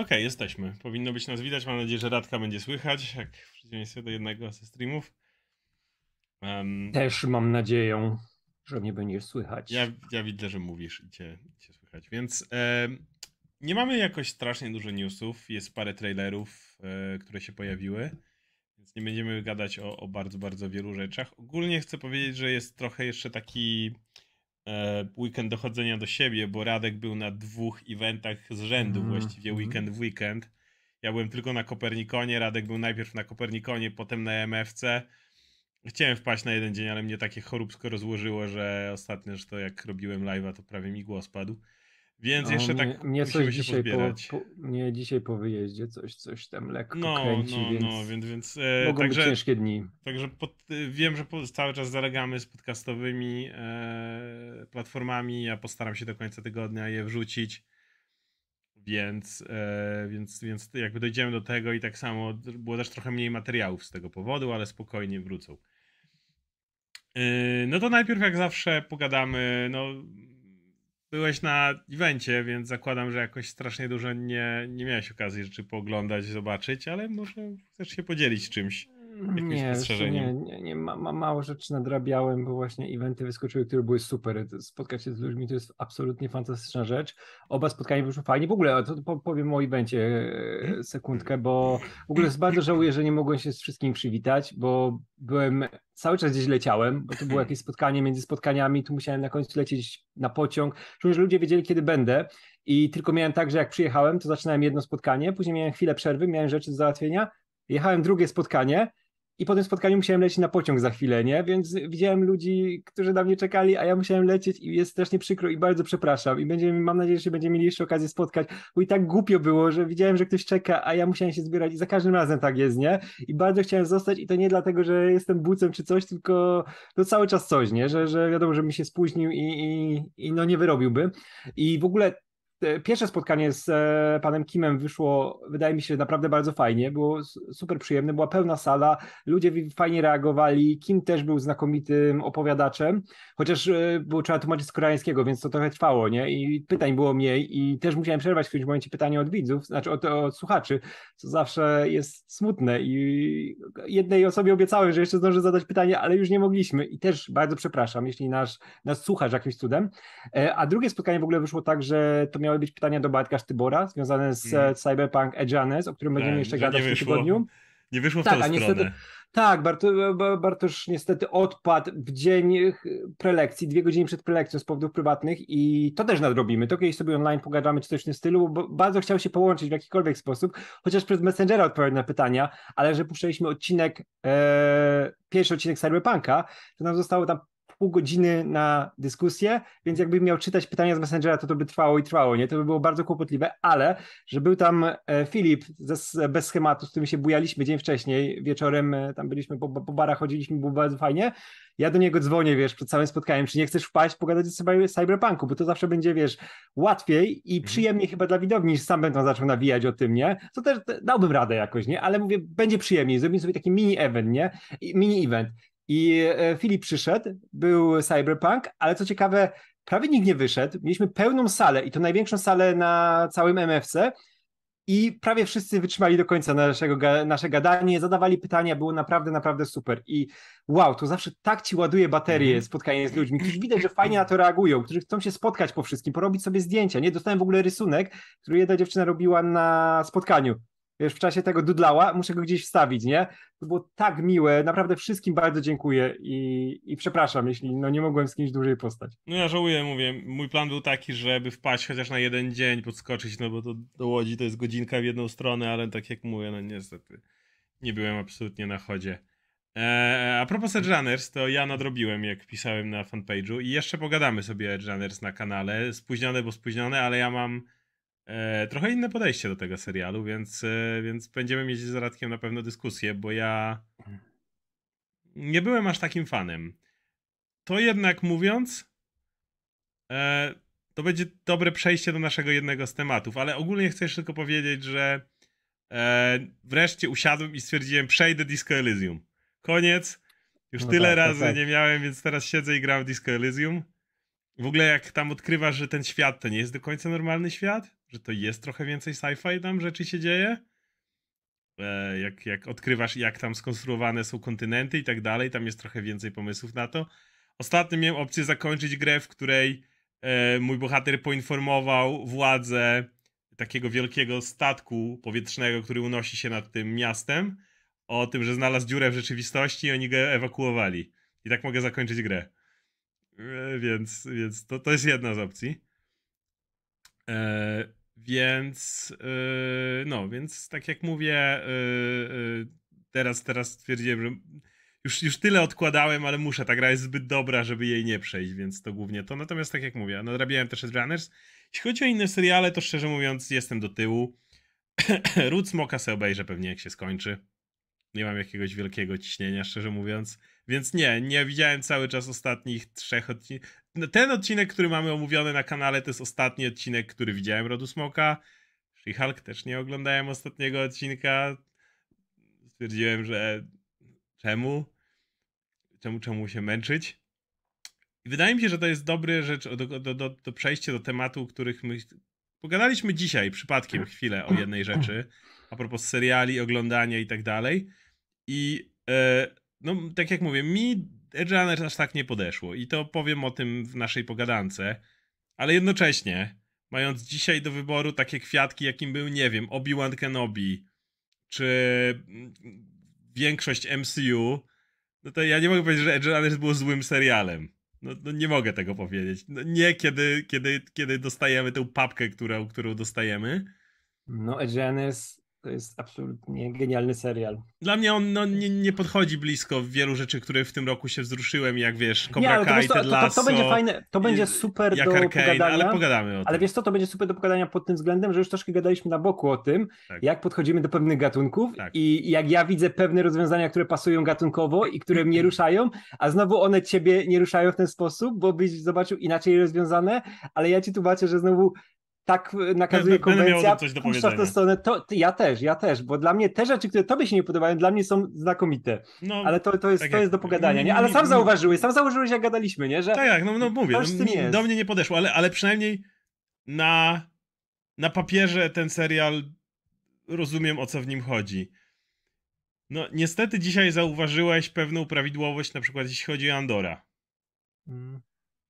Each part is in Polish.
okay, jesteśmy. Powinno być nas widać. Mam nadzieję, że Radka będzie słychać, jak w przeciwieństwie do jednego ze streamów. Um, Też mam nadzieję, że mnie będziesz słychać. Ja, ja widzę, że mówisz i cię, cię słychać. Więc e, nie mamy jakoś strasznie dużo newsów. Jest parę trailerów, e, które się pojawiły. Więc nie będziemy gadać o, o bardzo, bardzo wielu rzeczach. Ogólnie chcę powiedzieć, że jest trochę jeszcze taki weekend dochodzenia do siebie, bo Radek był na dwóch eventach z rzędu, mm, właściwie mm. weekend w weekend. Ja byłem tylko na Kopernikonie, Radek był najpierw na Kopernikonie, potem na MFC. Chciałem wpaść na jeden dzień, ale mnie takie choróbsko rozłożyło, że ostatnio, że to jak robiłem live'a, to prawie mi głos padł. Więc no, jeszcze mnie, tak mnie coś dzisiaj po, po, mnie dzisiaj po wyjeździe coś, coś tam lekko no, kręci, no, więc, no, więc, więc e, mogą także, być ciężkie dni. Także pod, wiem, że cały czas zalegamy z podcastowymi e, platformami. Ja postaram się do końca tygodnia je wrzucić. Więc, e, więc, więc jakby dojdziemy do tego i tak samo było też trochę mniej materiałów z tego powodu, ale spokojnie wrócą. E, no to najpierw jak zawsze pogadamy, no byłeś na evencie, więc zakładam, że jakoś strasznie dużo nie, nie miałeś okazji rzeczy pooglądać, zobaczyć, ale może chcesz się podzielić czymś. Nie, nie, nie, nie ma, ma, mało rzeczy nadrabiałem, bo właśnie eventy wyskoczyły, które były super. Spotkać się z ludźmi to jest absolutnie fantastyczna rzecz. Oba spotkania wyszły fajnie. W ogóle to powiem o evencie e, sekundkę, bo w ogóle bardzo żałuję, że nie mogłem się z wszystkim przywitać, bo byłem, cały czas gdzieś leciałem, bo to było jakieś spotkanie między spotkaniami, tu musiałem na końcu lecieć na pociąg. Czułem, że ludzie wiedzieli, kiedy będę i tylko miałem tak, że jak przyjechałem, to zaczynałem jedno spotkanie, później miałem chwilę przerwy, miałem rzeczy do załatwienia, jechałem drugie spotkanie i po tym spotkaniu musiałem lecieć na pociąg za chwilę, nie? Więc widziałem ludzi, którzy na mnie czekali, a ja musiałem lecieć i jest strasznie przykro i bardzo przepraszam. I będziemy, mam nadzieję, że będziemy mieli jeszcze okazję spotkać, bo i tak głupio było, że widziałem, że ktoś czeka, a ja musiałem się zbierać i za każdym razem tak jest, nie? I bardzo chciałem zostać i to nie dlatego, że jestem bucem czy coś, tylko to cały czas coś, nie? Że, że wiadomo, że mi się spóźnił i, i, i no nie wyrobiłby. I w ogóle pierwsze spotkanie z e, panem Kimem wyszło, wydaje mi się, naprawdę bardzo fajnie. Było super przyjemne, była pełna sala, ludzie fajnie reagowali. Kim też był znakomitym opowiadaczem, chociaż e, było trzeba tłumaczyć z koreańskiego, więc to trochę trwało, nie? I pytań było mniej, i też musiałem przerwać w którymś momencie pytania od widzów, znaczy od, od słuchaczy, co zawsze jest smutne. I jednej osobie obiecałem, że jeszcze zdążę zadać pytanie, ale już nie mogliśmy. I też bardzo przepraszam, jeśli nas, nas słuchasz jakimś cudem. A drugie spotkanie w ogóle wyszło tak, że to miało miały być pytania do Bartka Sztybora związane z mm. Cyberpunk Edgeanes, o którym będziemy jeszcze gadać w tym tygodniu. Nie wyszło w tak, tą stronę. Niestety, tak, Barto, Bartosz niestety odpadł w dzień prelekcji, dwie godziny przed prelekcją z powodów prywatnych i to też nadrobimy. To kiedyś sobie online pogadamy czy coś w tym stylu, bo bardzo chciał się połączyć w jakikolwiek sposób, chociaż przez Messengera odpowiadać na pytania, ale że puszczaliśmy odcinek, e, pierwszy odcinek Cyberpunka, to nam zostało tam pół godziny na dyskusję, więc jakbym miał czytać pytania z Messengera, to to by trwało i trwało, nie? To by było bardzo kłopotliwe, ale że był tam e, Filip ze, bez schematu, z którym się bujaliśmy dzień wcześniej, wieczorem e, tam byliśmy po, po barach, chodziliśmy, było bardzo fajnie. Ja do niego dzwonię, wiesz, przed całym spotkaniem, czy nie chcesz wpaść, pogadać o Cyberpunku, bo to zawsze będzie, wiesz, łatwiej i mhm. przyjemniej chyba dla widowni, niż sam będą zaczął nawijać o tym, nie? To też dałbym radę jakoś, nie? Ale mówię, będzie przyjemniej, zrobimy sobie taki mini event, nie? Mini event. I e, Filip przyszedł, był Cyberpunk, ale co ciekawe, prawie nikt nie wyszedł. Mieliśmy pełną salę i to największą salę na całym MFC. I prawie wszyscy wytrzymali do końca naszego, nasze gadanie, zadawali pytania, było naprawdę, naprawdę super. I wow, to zawsze tak ci ładuje baterię mhm. spotkanie z ludźmi, którzy widać, że fajnie na to reagują, którzy chcą się spotkać po wszystkim, porobić sobie zdjęcia. Nie dostałem w ogóle rysunek, który jedna dziewczyna robiła na spotkaniu wiesz, w czasie tego dudlała, muszę go gdzieś wstawić, nie? To było tak miłe, naprawdę wszystkim bardzo dziękuję i, i przepraszam, jeśli no, nie mogłem z kimś dłużej postać. No ja żałuję, mówię, mój plan był taki, żeby wpaść chociaż na jeden dzień, podskoczyć, no bo to do Łodzi to jest godzinka w jedną stronę, ale tak jak mówię, no niestety nie byłem absolutnie na chodzie. Eee, a propos Edge Runners, to ja nadrobiłem, jak pisałem na fanpage'u i jeszcze pogadamy sobie Edge Runners na kanale. Spóźnione, bo spóźnione, ale ja mam trochę inne podejście do tego serialu, więc, e, więc będziemy mieć z Radkiem na pewno dyskusję, bo ja nie byłem aż takim fanem. To jednak mówiąc, e, to będzie dobre przejście do naszego jednego z tematów, ale ogólnie chcę jeszcze tylko powiedzieć, że e, wreszcie usiadłem i stwierdziłem, przejdę Disco Elysium. Koniec. Już no tyle tak, razy tak. nie miałem, więc teraz siedzę i gram w Disco Elysium. W ogóle jak tam odkrywasz, że ten świat to nie jest do końca normalny świat, że to jest trochę więcej sci-fi, tam rzeczy się dzieje. E, jak, jak odkrywasz, jak tam skonstruowane są kontynenty i tak dalej, tam jest trochę więcej pomysłów na to. Ostatnio miałem opcję zakończyć grę, w której e, mój bohater poinformował władzę takiego wielkiego statku powietrznego, który unosi się nad tym miastem, o tym, że znalazł dziurę w rzeczywistości i oni go ewakuowali. I tak mogę zakończyć grę. E, więc więc to, to jest jedna z opcji. E, więc e, no, więc tak jak mówię, e, teraz, teraz stwierdziłem, że już, już tyle odkładałem, ale muszę. Ta gra jest zbyt dobra, żeby jej nie przejść, więc to głównie to. Natomiast tak jak mówię, nadrabiałem też Runners. Jeśli chodzi o inne seriale, to szczerze mówiąc jestem do tyłu. Ród Smoka se obejrzę pewnie jak się skończy. Nie mam jakiegoś wielkiego ciśnienia, szczerze mówiąc. Więc nie, nie widziałem cały czas ostatnich trzech odcinków. No, ten odcinek, który mamy omówiony na kanale, to jest ostatni odcinek, który widziałem Rodu Smoka. She-Hulk też nie oglądałem ostatniego odcinka. Stwierdziłem, że czemu? Czemu, czemu się męczyć? I wydaje mi się, że to jest dobry rzecz do, do, do, do przejścia do tematu, których my pogadaliśmy dzisiaj przypadkiem chwilę o jednej rzeczy, a propos seriali, oglądania i tak dalej. I e, no, tak jak mówię, mi Edge Runners aż tak nie podeszło i to powiem o tym w naszej pogadance, ale jednocześnie, mając dzisiaj do wyboru takie kwiatki, jakim był, nie wiem, Obi-Wan Kenobi, czy większość MCU, no to ja nie mogę powiedzieć, że Edge Runners było złym serialem. No, no, nie mogę tego powiedzieć. No, nie kiedy, kiedy, kiedy dostajemy tę papkę, którą, którą dostajemy. No, Edge Runners to jest absolutnie genialny serial. Dla mnie on no, nie, nie podchodzi blisko wielu rzeczy, które w tym roku się wzruszyłem, jak wiesz, Cobra nie, Kai, to, to, to, to, będzie fajne, to będzie super do Arcane, pogadania. Ale pogadamy o tym. Ale wiesz co, to będzie super do pogadania pod tym względem, że już troszkę gadaliśmy na boku o tym, tak. jak podchodzimy do pewnych gatunków tak. i jak ja widzę pewne rozwiązania, które pasują gatunkowo i które mnie ruszają, a znowu one ciebie nie ruszają w ten sposób, bo byś zobaczył inaczej rozwiązane, ale ja ci tłumaczę, że znowu tak e, nakazuje konwencja, coś do puszcza w tę stronę, to, ja też, ja też, bo dla mnie te rzeczy, które tobie się nie podobają, dla mnie są znakomite, no, ale to, to, jest, tak to jest do pogadania, nie? Ale sam zauważyłeś, sam zauważyłeś jak gadaliśmy, nie? Że tak jak, no, no mówię, no, do mnie nie podeszło, ale, ale przynajmniej na, na papierze ten serial rozumiem o co w nim chodzi. No niestety dzisiaj zauważyłeś pewną prawidłowość, na przykład jeśli chodzi o Andora. Mm.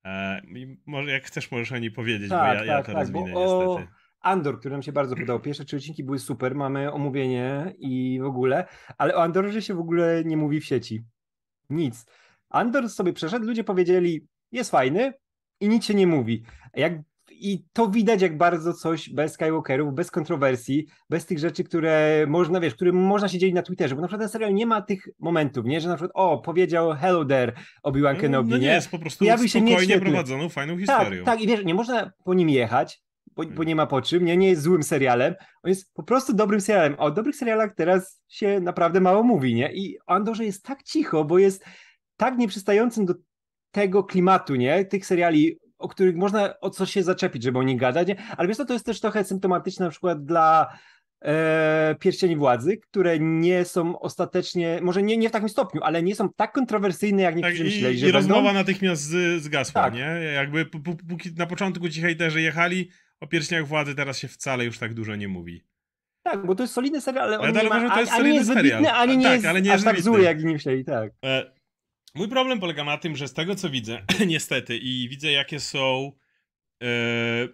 E, może jak chcesz, możesz o niej powiedzieć, tak, bo ja, tak, ja to tak, rozwinę niestety. Andor, który nam się bardzo podobał. Pierwsze trzy odcinki były super, mamy omówienie i w ogóle, ale o Andorze się w ogóle nie mówi w sieci. Nic. Andor sobie przeszedł, ludzie powiedzieli, jest fajny i nic się nie mówi. Jak i to widać, jak bardzo coś bez Skywalkerów, bez kontrowersji, bez tych rzeczy, które można, wiesz, które można się dzielić na Twitterze, bo na przykład ten serial nie ma tych momentów, nie, że na przykład, o, powiedział hello there Obi-Wan no, Kenobi, no, no nie? jest po prostu Pojawił spokojnie prowadzoną, fajną historią. Tak, tak, i wiesz, nie można po nim jechać, bo, bo, hmm. nie ma po czym, nie, nie jest złym serialem, on jest po prostu dobrym serialem, o dobrych serialach teraz się naprawdę mało mówi, nie? I Andorze jest tak cicho, bo jest tak nieprzystającym do tego klimatu, nie? Tych seriali o których można o coś się zaczepić, żeby o nich gadać, nie? ale wiesz co, to jest też trochę symptomatyczne na przykład dla e, pierścieni władzy, które nie są ostatecznie, może nie, nie w takim stopniu, ale nie są tak kontrowersyjne, jak niektórzy tak, myśleli, i, że I będą. rozmowa natychmiast zgasła, tak. nie? Jakby póki na początku ci hejterzy jechali, o pierścieniach władzy teraz się wcale już tak dużo nie mówi. Tak, bo to jest solidny serial, ale on ja nie ma, to jest ani, nie jest wybitny, ani nie tak, jest, ale nie jest aż tak zły, jak inni myśleli, tak. E, Mój problem polega na tym, że z tego co widzę, niestety, i widzę jakie są. E,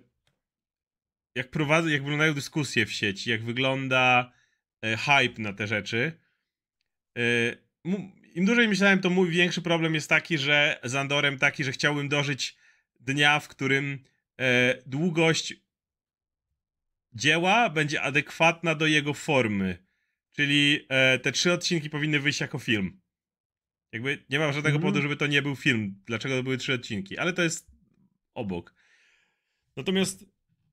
jak prowadzą, jak wyglądają dyskusje w sieci, jak wygląda e, hype na te rzeczy. E, Im dłużej myślałem, to mój większy problem jest taki, że z Andorem taki, że chciałbym dożyć dnia, w którym długość dzieła będzie adekwatna do jego formy. Czyli te trzy odcinki powinny wyjść jako film. Jakby nie ma żadnego mm. powodu, żeby to nie był film. Dlaczego to były trzy odcinki? Ale to jest obok. Natomiast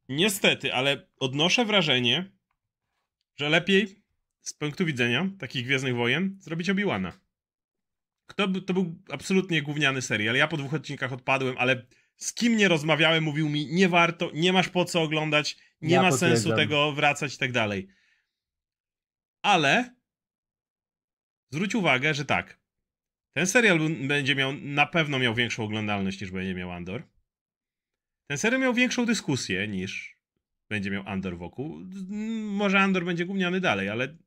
niestety, ale odnoszę wrażenie, że lepiej z punktu widzenia takich Gwiezdnych Wojen zrobić Obi-Wana. To, to był absolutnie gówniany serial. Ja po dwóch odcinkach odpadłem, ale z kim nie rozmawiałem, mówił mi, nie warto, nie masz po co oglądać, nie ja ma sensu tego wracać i tak dalej. Ale zwróć uwagę, że tak, ten serial będzie miał, na pewno miał większą oglądalność niż będzie miał Andor. Ten serial miał większą dyskusję niż będzie miał Andor wokół. Może Andor będzie gówniany dalej, ale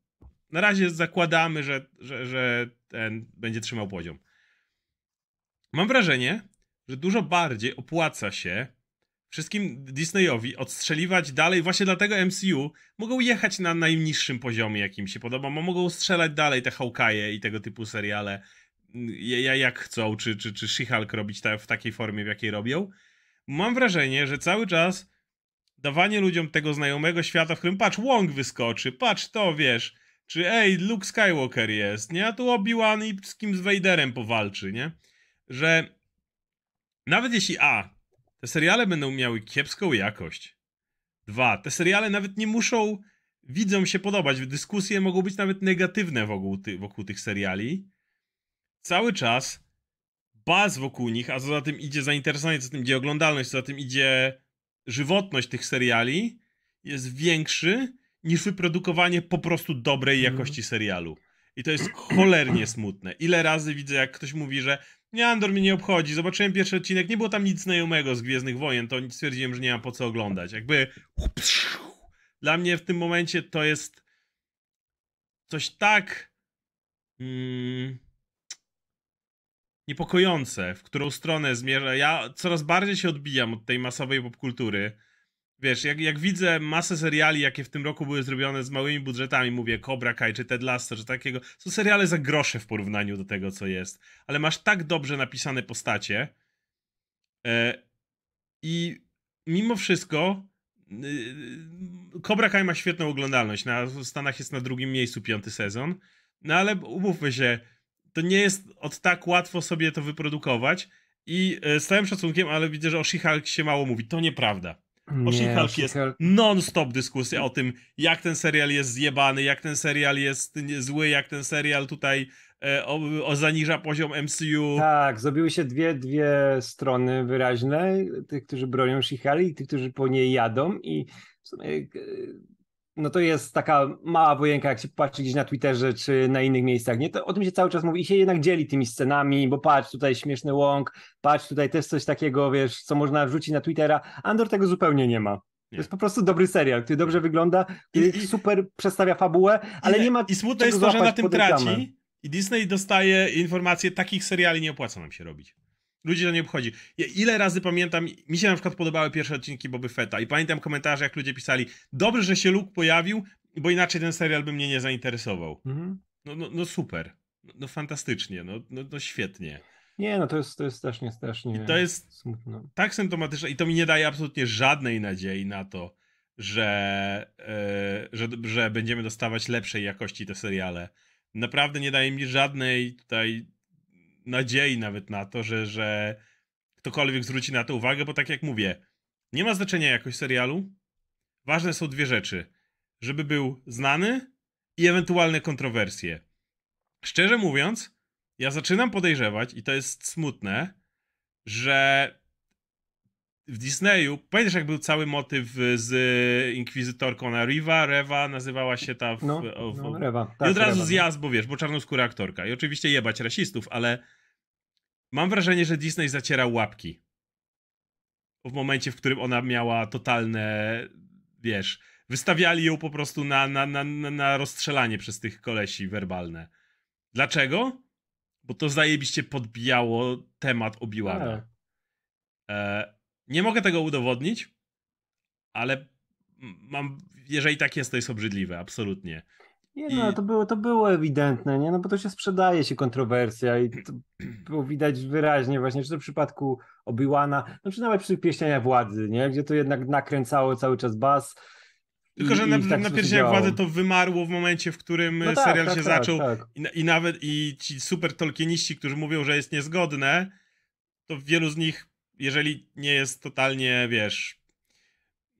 na razie zakładamy, że, że, że ten będzie trzymał poziom. Mam wrażenie, że dużo bardziej opłaca się wszystkim Disneyowi odstrzeliwać dalej, właśnie dlatego MCU mogą jechać na najniższym poziomie, jakim się podoba, mogą strzelać dalej te Hawkeye i tego typu seriale jak chcą, czy, czy, czy She-Hulk robić w takiej formie, w jakiej robią. Mam wrażenie, że cały czas dawanie ludziom tego znajomego świata, w którym patrz, Wong wyskoczy, patrz to, wiesz, czy ej, Luke Skywalker jest, nie? A tu Obi-Wan i z kim z Vaderem powalczy, nie? Że nawet jeśli A, te seriale będą miały kiepską jakość. Dwa, te seriale nawet nie muszą widzom się podobać. Dyskusje mogą być nawet negatywne wokół, ty, wokół tych seriali. Cały czas baz wokół nich, a co za tym idzie zainteresowanie, co za tym idzie oglądalność, co za tym idzie żywotność tych seriali, jest większy niż wyprodukowanie po prostu dobrej mhm. jakości serialu. I to jest cholernie smutne. Ile razy widzę, jak ktoś mówi, że nie, Andor mnie nie obchodzi. Zobaczyłem pierwszy odcinek, nie było tam nic znajomego z Gwiezdnych Wojen, to stwierdziłem, że nie mam po co oglądać. Jakby dla mnie w tym momencie to jest coś tak mm, niepokojące, w którą stronę zmierza. Ja coraz bardziej się odbijam od tej masowej popkultury wiesz, jak, jak widzę masę seriali, jakie w tym roku były zrobione z małymi budżetami, mówię Cobra Kai czy Ted Lasso, czy takiego, są seriale za grosze w porównaniu do tego, co jest. Ale masz tak dobrze napisane postacie e, i mimo wszystko y, Cobra Kai ma świetną oglądalność. Na, w Stanach jest na drugim miejscu piąty sezon. No ale umówmy się, to nie jest od tak łatwo sobie to wyprodukować. I e, z całym szacunkiem, ale widzę, że o She-Hulk się mało mówi. To nieprawda. O She-Hulk jest non-stop dyskusja o tym, jak ten serial jest zjebany, jak ten serial jest zły, jak ten serial tutaj e, o, o, zaniża poziom MCU. Tak, zrobiły się dwie, dwie strony wyraźne, tych, którzy bronią She-Hulk i tych, którzy po niej jadą i w sumie e, no to jest taka mała wojenka, jak się patrzy gdzieś na Twitterze czy na innych miejscach, nie? To o tym się cały czas mówi i się jednak dzieli tymi scenami, bo patrz, tutaj śmieszny łąk, patrz, tutaj też coś takiego, wiesz, co można wrzucić na Twittera. Andor tego zupełnie nie ma. Nie. To jest po prostu dobry serial, który dobrze wygląda, który I, super przedstawia fabułę, ale nie, nie ma. I smutne jest to, że na tym traci. I Disney dostaje informacje, takich seriali nie opłaca nam się robić. Ludzi to nie obchodzi. Ja ile razy pamiętam, mi się na przykład podobały pierwsze odcinki Boby Fetta i pamiętam komentarze, jak ludzie pisali, dobrze, że się Luke pojawił, bo inaczej ten serial by mnie nie zainteresował. Mhm. No, no, no, super. No, no fantastycznie, no, no, no, świetnie. Nie, no to jest, to jest strasznie, strasznie I to jest smutno. tak symptomatyczne i to mi nie daje absolutnie żadnej nadziei na to, że, yy, że, że będziemy dostawać lepszej jakości te seriale. Naprawdę nie daje mi żadnej tutaj nadziei nawet na to, że, że ktokolwiek zwróci na to uwagę, bo tak jak mówię, nie ma znaczenia jakość serialu. Ważne są dwie rzeczy. Żeby był znany i ewentualne kontrowersje. Szczerze mówiąc, ja zaczynam podejrzewać, i to jest smutne, że w Disneyu, pamiętasz jak był cały motyw z inkwizytorką na Riva, Reva nazywała się ta w, no, w, no, Reva. Tak, I od razu Reva, zjazd, bo wiesz, bo czarnoskóra aktorka. I oczywiście jebać rasistów, ale mam wrażenie, że Disney zacierał łapki. W momencie, w którym ona miała totalne, wiesz, wystawiali ją po prostu na, na, na, na rozstrzelanie przez tych kolesi werbalne. Dlaczego? Bo to zajebiście podbijało temat Obiłana. Tak. E, nie mogę tego udowodnić, ale mam, jeżeli tak jest, to jest obrzydliwe, absolutnie. Nie I... no, to było, to było ewidentne, nie? No bo to się sprzedaje się kontrowersja i to było widać wyraźnie właśnie, czy to w przypadku Obi-Wana, no czy nawet przy Pieśniania Władzy, nie? Gdzie to jednak nakręcało cały czas bas. Tylko, że i, na, tak na Władzy to wymarło w momencie, w którym no tak, serial tak, się tak, zaczął tak. I, I, nawet i ci super tolkieniści, którzy mówią, że jest niezgodne, to wielu z nich jeżeli nie jest totalnie, wiesz,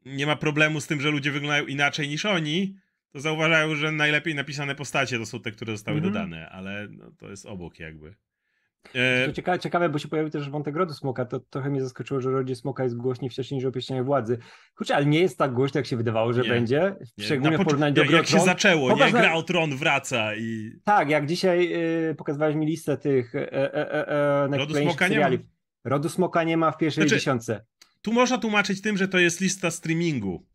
nie ma problemu z tym, że ludzie wyglądają inaczej niż oni, to zauważają, że najlepiej napisane postacie to są te, które zostały mm -hmm. dodane, ale no, to jest obok jakby. E... Ciekawe, ciekawe, bo się pojawił też wątek rodu smoka, to trochę mnie zaskoczyło, że rodzie smoka jest głośniej wcześniej niż opieśnianie władzy. Kurczę, ale nie jest tak głośno, jak się wydawało, że nie. będzie, szczególnie w porównaniu do Jak, jak się zaczęło, nie? Gra o Tron wraca i... Tak, jak dzisiaj y, pokazywałeś mi listę tych e, e, e, e seriali. nie ma. Rodu Smoka nie ma w pierwszej znaczy, dziesiątce. Tu można tłumaczyć tym, że to jest lista streamingu.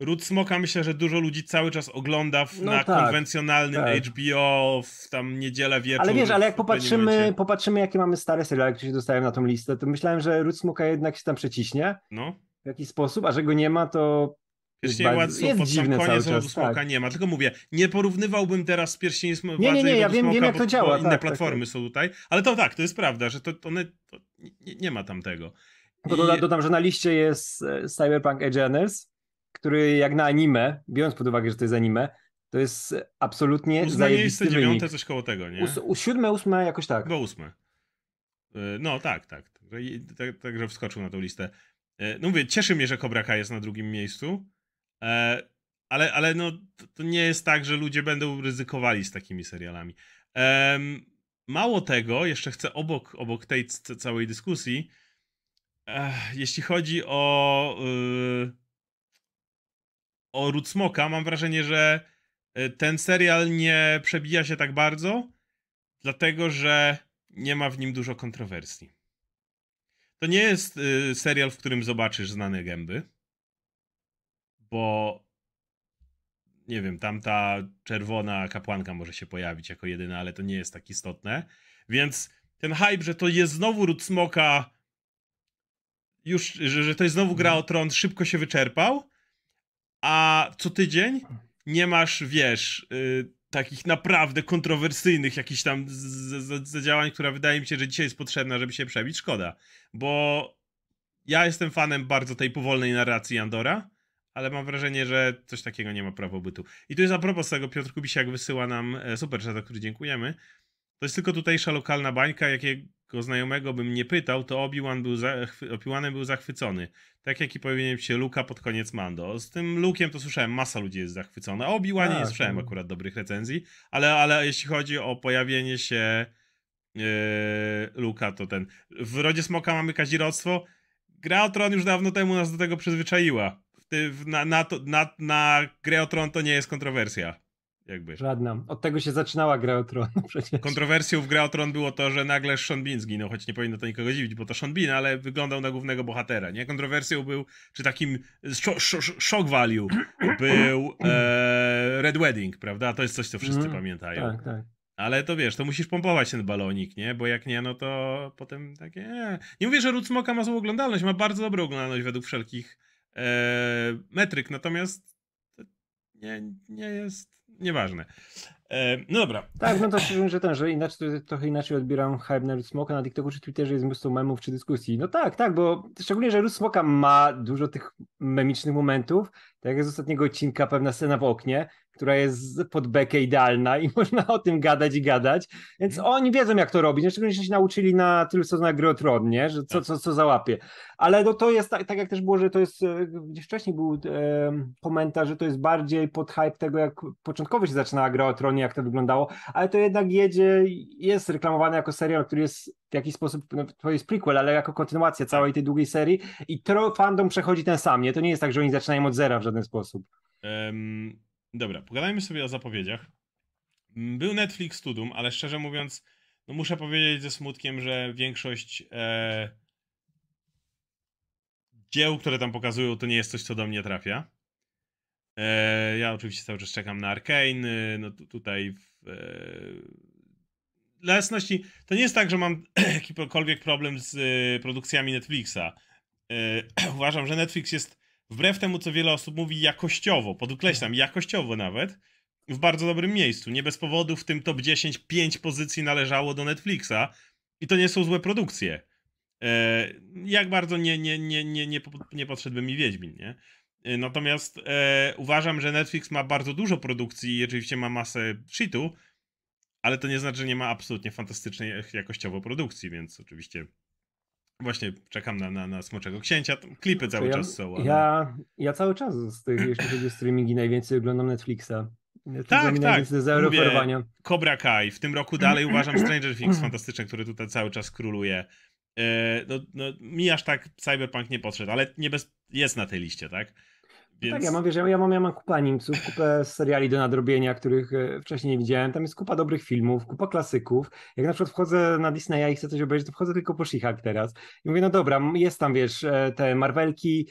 Ród Smoka myślę, że dużo ludzi cały czas ogląda w, no na tak, konwencjonalnym tak. HBO, w tam niedzielę wieczór. Ale wiesz, ale jak popatrzymy, popatrzymy, jakie mamy stare seriale, które się dostają na tą listę, to myślałem, że Ród Smoka jednak się tam przeciśnie. No. W jakiś sposób, a że go nie ma, to Władcy jest pod sam koniec Rodu Smoka tak. nie ma, tylko mówię, nie porównywałbym teraz Pierścienie Władzy Nie, nie, nie, ja wiem, Smoka, wiem jak to działa. Bo inne tak, platformy tak, są tutaj, ale to tak, to jest prawda, że to, one, to nie, nie, ma tam tego. I... Dodam, dodam, że na liście jest e, Cyberpunk Edgerunners, który jak na anime, biorąc pod uwagę, że to jest anime, to jest absolutnie Ósme zajebisty miejsce, dziewiąte, coś koło tego, nie? U, siódme, ósme, jakoś tak. Bo ósme. E, no tak, tak. Także tak, wskoczył na tą listę. E, no mówię, cieszy mnie, że Cobra Kai jest na drugim miejscu, ale, ale no, to nie jest tak, że ludzie będą ryzykowali z takimi serialami. Mało tego, jeszcze chcę obok, obok tej całej dyskusji, jeśli chodzi o o Root Smoka, mam wrażenie, że e, ten serial nie przebija się tak bardzo, dlatego że nie ma w nim dużo kontrowersji. To nie jest y, serial, w którym zobaczysz znane gęby, bo nie wiem, tam ta czerwona kapłanka może się pojawić jako jedyna, ale to nie jest tak istotne. Więc ten hype, że to jest znowu Ród Smoka, już, że, że to jest znowu gra o tron, szybko się wyczerpał a co tydzień nie masz, wiesz, yy, takich naprawdę kontrowersyjnych jakichś tam zadziałań, która wydaje mi się, że dzisiaj jest potrzebna, żeby się przebić. Szkoda, bo ja jestem fanem bardzo tej powolnej narracji Andora, ale mam wrażenie, że coś takiego nie ma prawa bytu. I tu jest a propos tego, Piotr Kubisiak wysyła nam e, super za który dziękujemy. To jest tylko tutejsza lokalna bańka, jakiego znajomego bym nie pytał, to Obi-Wan był, Obi był zachwycony. Tak jak i powinien się Luka pod koniec Mando. Z tym Lukiem to słyszałem, masa ludzi jest zachwycona. O Obi-Wanie nie tak, słyszałem tak. akurat dobrych recenzji, ale, ale jeśli chodzi o pojawienie się yy, Luka, to ten. W Rodzie Smoka mamy kazirodztwo. Gra o Tron już dawno temu nas do tego przyzwyczaiła. Na, na, to, na, na grę o Tron to nie jest kontrowersja. Jakby. Żadna. Od tego się zaczynała gra o Tron przecież. Kontrowersją w gra o Tron było to, że nagle Sean Bean zginął, choć nie powinno to nikogo dziwić, bo to Sean Bean, ale wyglądał na głównego bohatera, nie? Kontrowersją był, czy takim shock value był e, Red Wedding, prawda? To jest coś, co wszyscy mm, pamiętają. Tak, tak. Ale to wiesz, to musisz pompować ten balonik, nie? Bo jak nie, no to potem takie... Nie, nie mówię, że Ród Smoka ma złą oglądalność, ma bardzo dobrą oglądalność według wszelkich e, metryk, natomiast nie, nie jest nieważne. E, no dobra. Tak, no to szczerze, że ten, że inaczej, trochę inaczej odbieram hype na Smoka na TikToku czy Twitterze jest mnóstwo memów czy dyskusji. No tak, tak, bo szczególnie, że Smoka ma dużo tych memicznych momentów, tak jak z ostatniego odcinka pewna scena w oknie, która jest pod bekę idealna i można o tym gadać i gadać. Więc mm. oni wiedzą, jak to robić. Szczególnie, że się nauczyli na tylu sezonach gry o Tron, nie? Że co, tak. co, co załapie. Ale no, to jest tak, tak, jak też było, że to jest, e, gdzieś wcześniej był e, komentarz, że to jest bardziej pod hype tego, jak początkowo się zaczynała gra o Tronie, jak to wyglądało, ale to jednak jedzie, jest reklamowane jako serial, który jest w jakiś sposób, no, to jest prequel, ale jako kontynuacja całej tej długiej serii i tro, fandom przechodzi ten sam, nie? To nie jest tak, że oni zaczynają od zera w żaden sposób. Um, Dobra, pogadajmy sobie o zapowiedziach. Mm, był Netflix Studum, ale szczerze mówiąc, no muszę powiedzieć ze smutkiem, że większość e, dzieł, które tam pokazują, to nie jest coś, co do mnie trafia. E, ja oczywiście cały czas czekam na Arkane. No tutaj w, e, dla jasności, to nie jest tak, że mam jakikolwiek problem z e, produkcjami Netflixa. E, uważam, że Netflix jest wbrew temu, co wiele osób mówi, jakościowo, podkreślam, jakościowo nawet, w bardzo dobrym miejscu. Nie bez powodu w tym top 10 5 pozycji należało do Netflixa i to nie są złe produkcje. E, jak bardzo nie, nie, nie, nie, nie, nie podszedłby mi Wiedźmin, nie? E, natomiast e, uważam, że Netflix ma bardzo dużo produkcji i oczywiście ma masę shitu, ale to nie znaczy, że nie ma absolutnie fantastycznej jakościowo produkcji, więc oczywiście Właśnie czekam na, na, na Smoczego Księcia, klipy cały ja, czas są. Ale... Ja, ja cały czas z tych, jeśli chodzi o streamingi, najwięcej oglądam Netflixa. tak, tak. Mówię, Cobra Kai. W tym roku dalej uważam Stranger Things fantastyczne, który tutaj cały czas króluje. E, no, no, mi aż tak Cyberpunk nie podszedł, ale nie bez, jest na tej liście, tak? Więc... Tak, ja mam, wiesz, ja mam, ja mam kupę animców, kupę seriali do nadrobienia, których e, wcześniej nie widziałem. Tam jest kupa dobrych filmów, kupa klasyków. Jak na przykład wchodzę na Disneya i chcę coś obejrzeć, to wchodzę tylko po she teraz. I mówię, no dobra, jest tam, wiesz, e, te Marvelki,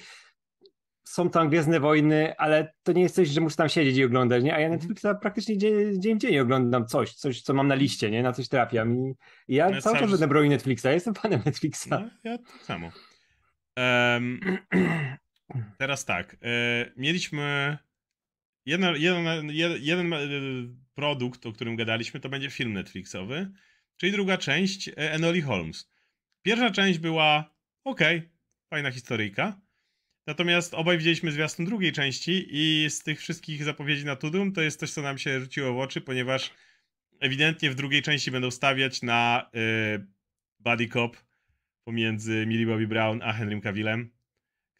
są tam Gwiezdne Wojny, ale to nie jest coś, że muszę tam siedzieć i oglądać, nie? A ja Mhm. Netflixa praktycznie dzień, dzień w dzień oglądam coś, coś, co mam na liście, nie? Na coś trafiam i, i ja No, cały czas będę bronił Netflixa, ja jestem fanem Netflixa. No, ja tak samo. Em, teraz tak. E, mieliśmy jeden, jeden, jeden, produkt, o którym gadaliśmy, to będzie film Netflixowy, czyli druga część e, Enoli Holmes. Pierwsza część była ok, fajna historyjka. Natomiast obaj widzieliśmy zwiastun drugiej części i z tych wszystkich zapowiedzi na Tudum to jest coś, co nam się rzuciło w oczy, ponieważ ewidentnie w drugiej części będą stawiać na y, buddy cop pomiędzy Millie Bobby Brown a Henrym Cavillem,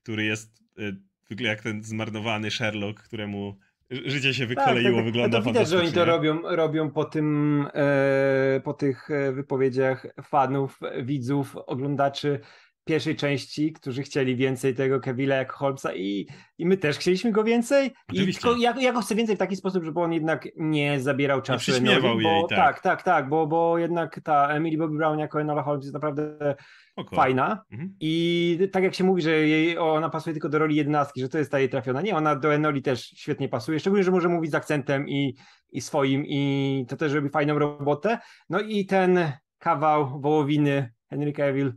który jest y, wygląda jak ten zmarnowany Sherlock, któremu ży- życie się wykoleiło, wygląda Tak, to widać, że oni to robią, robią po tym, e, po tych e, wypowiedziach fanów, widzów, oglądaczy pierwszej części, którzy chcieli więcej tego Kevilla jak Holmesa i, i my też chcieliśmy go więcej. I Oczywiście. tylko ja, ja go chcę więcej w taki sposób, żeby on jednak nie zabierał czasu Enoli, jej, bo, tak. tak, tak, tak, bo, bo jednak ta Emily Bobby Brown jako Enola Holmes jest naprawdę Spoko. fajna. Mhm. I tak jak się mówi, że jej, ona pasuje tylko do roli jednostki, że to jest ta jej trafiona. Nie, ona do Enoli też świetnie pasuje, szczególnie, że może mówić z akcentem i, i swoim i to też robi fajną robotę. No i ten kawał wołowiny Henry Cavill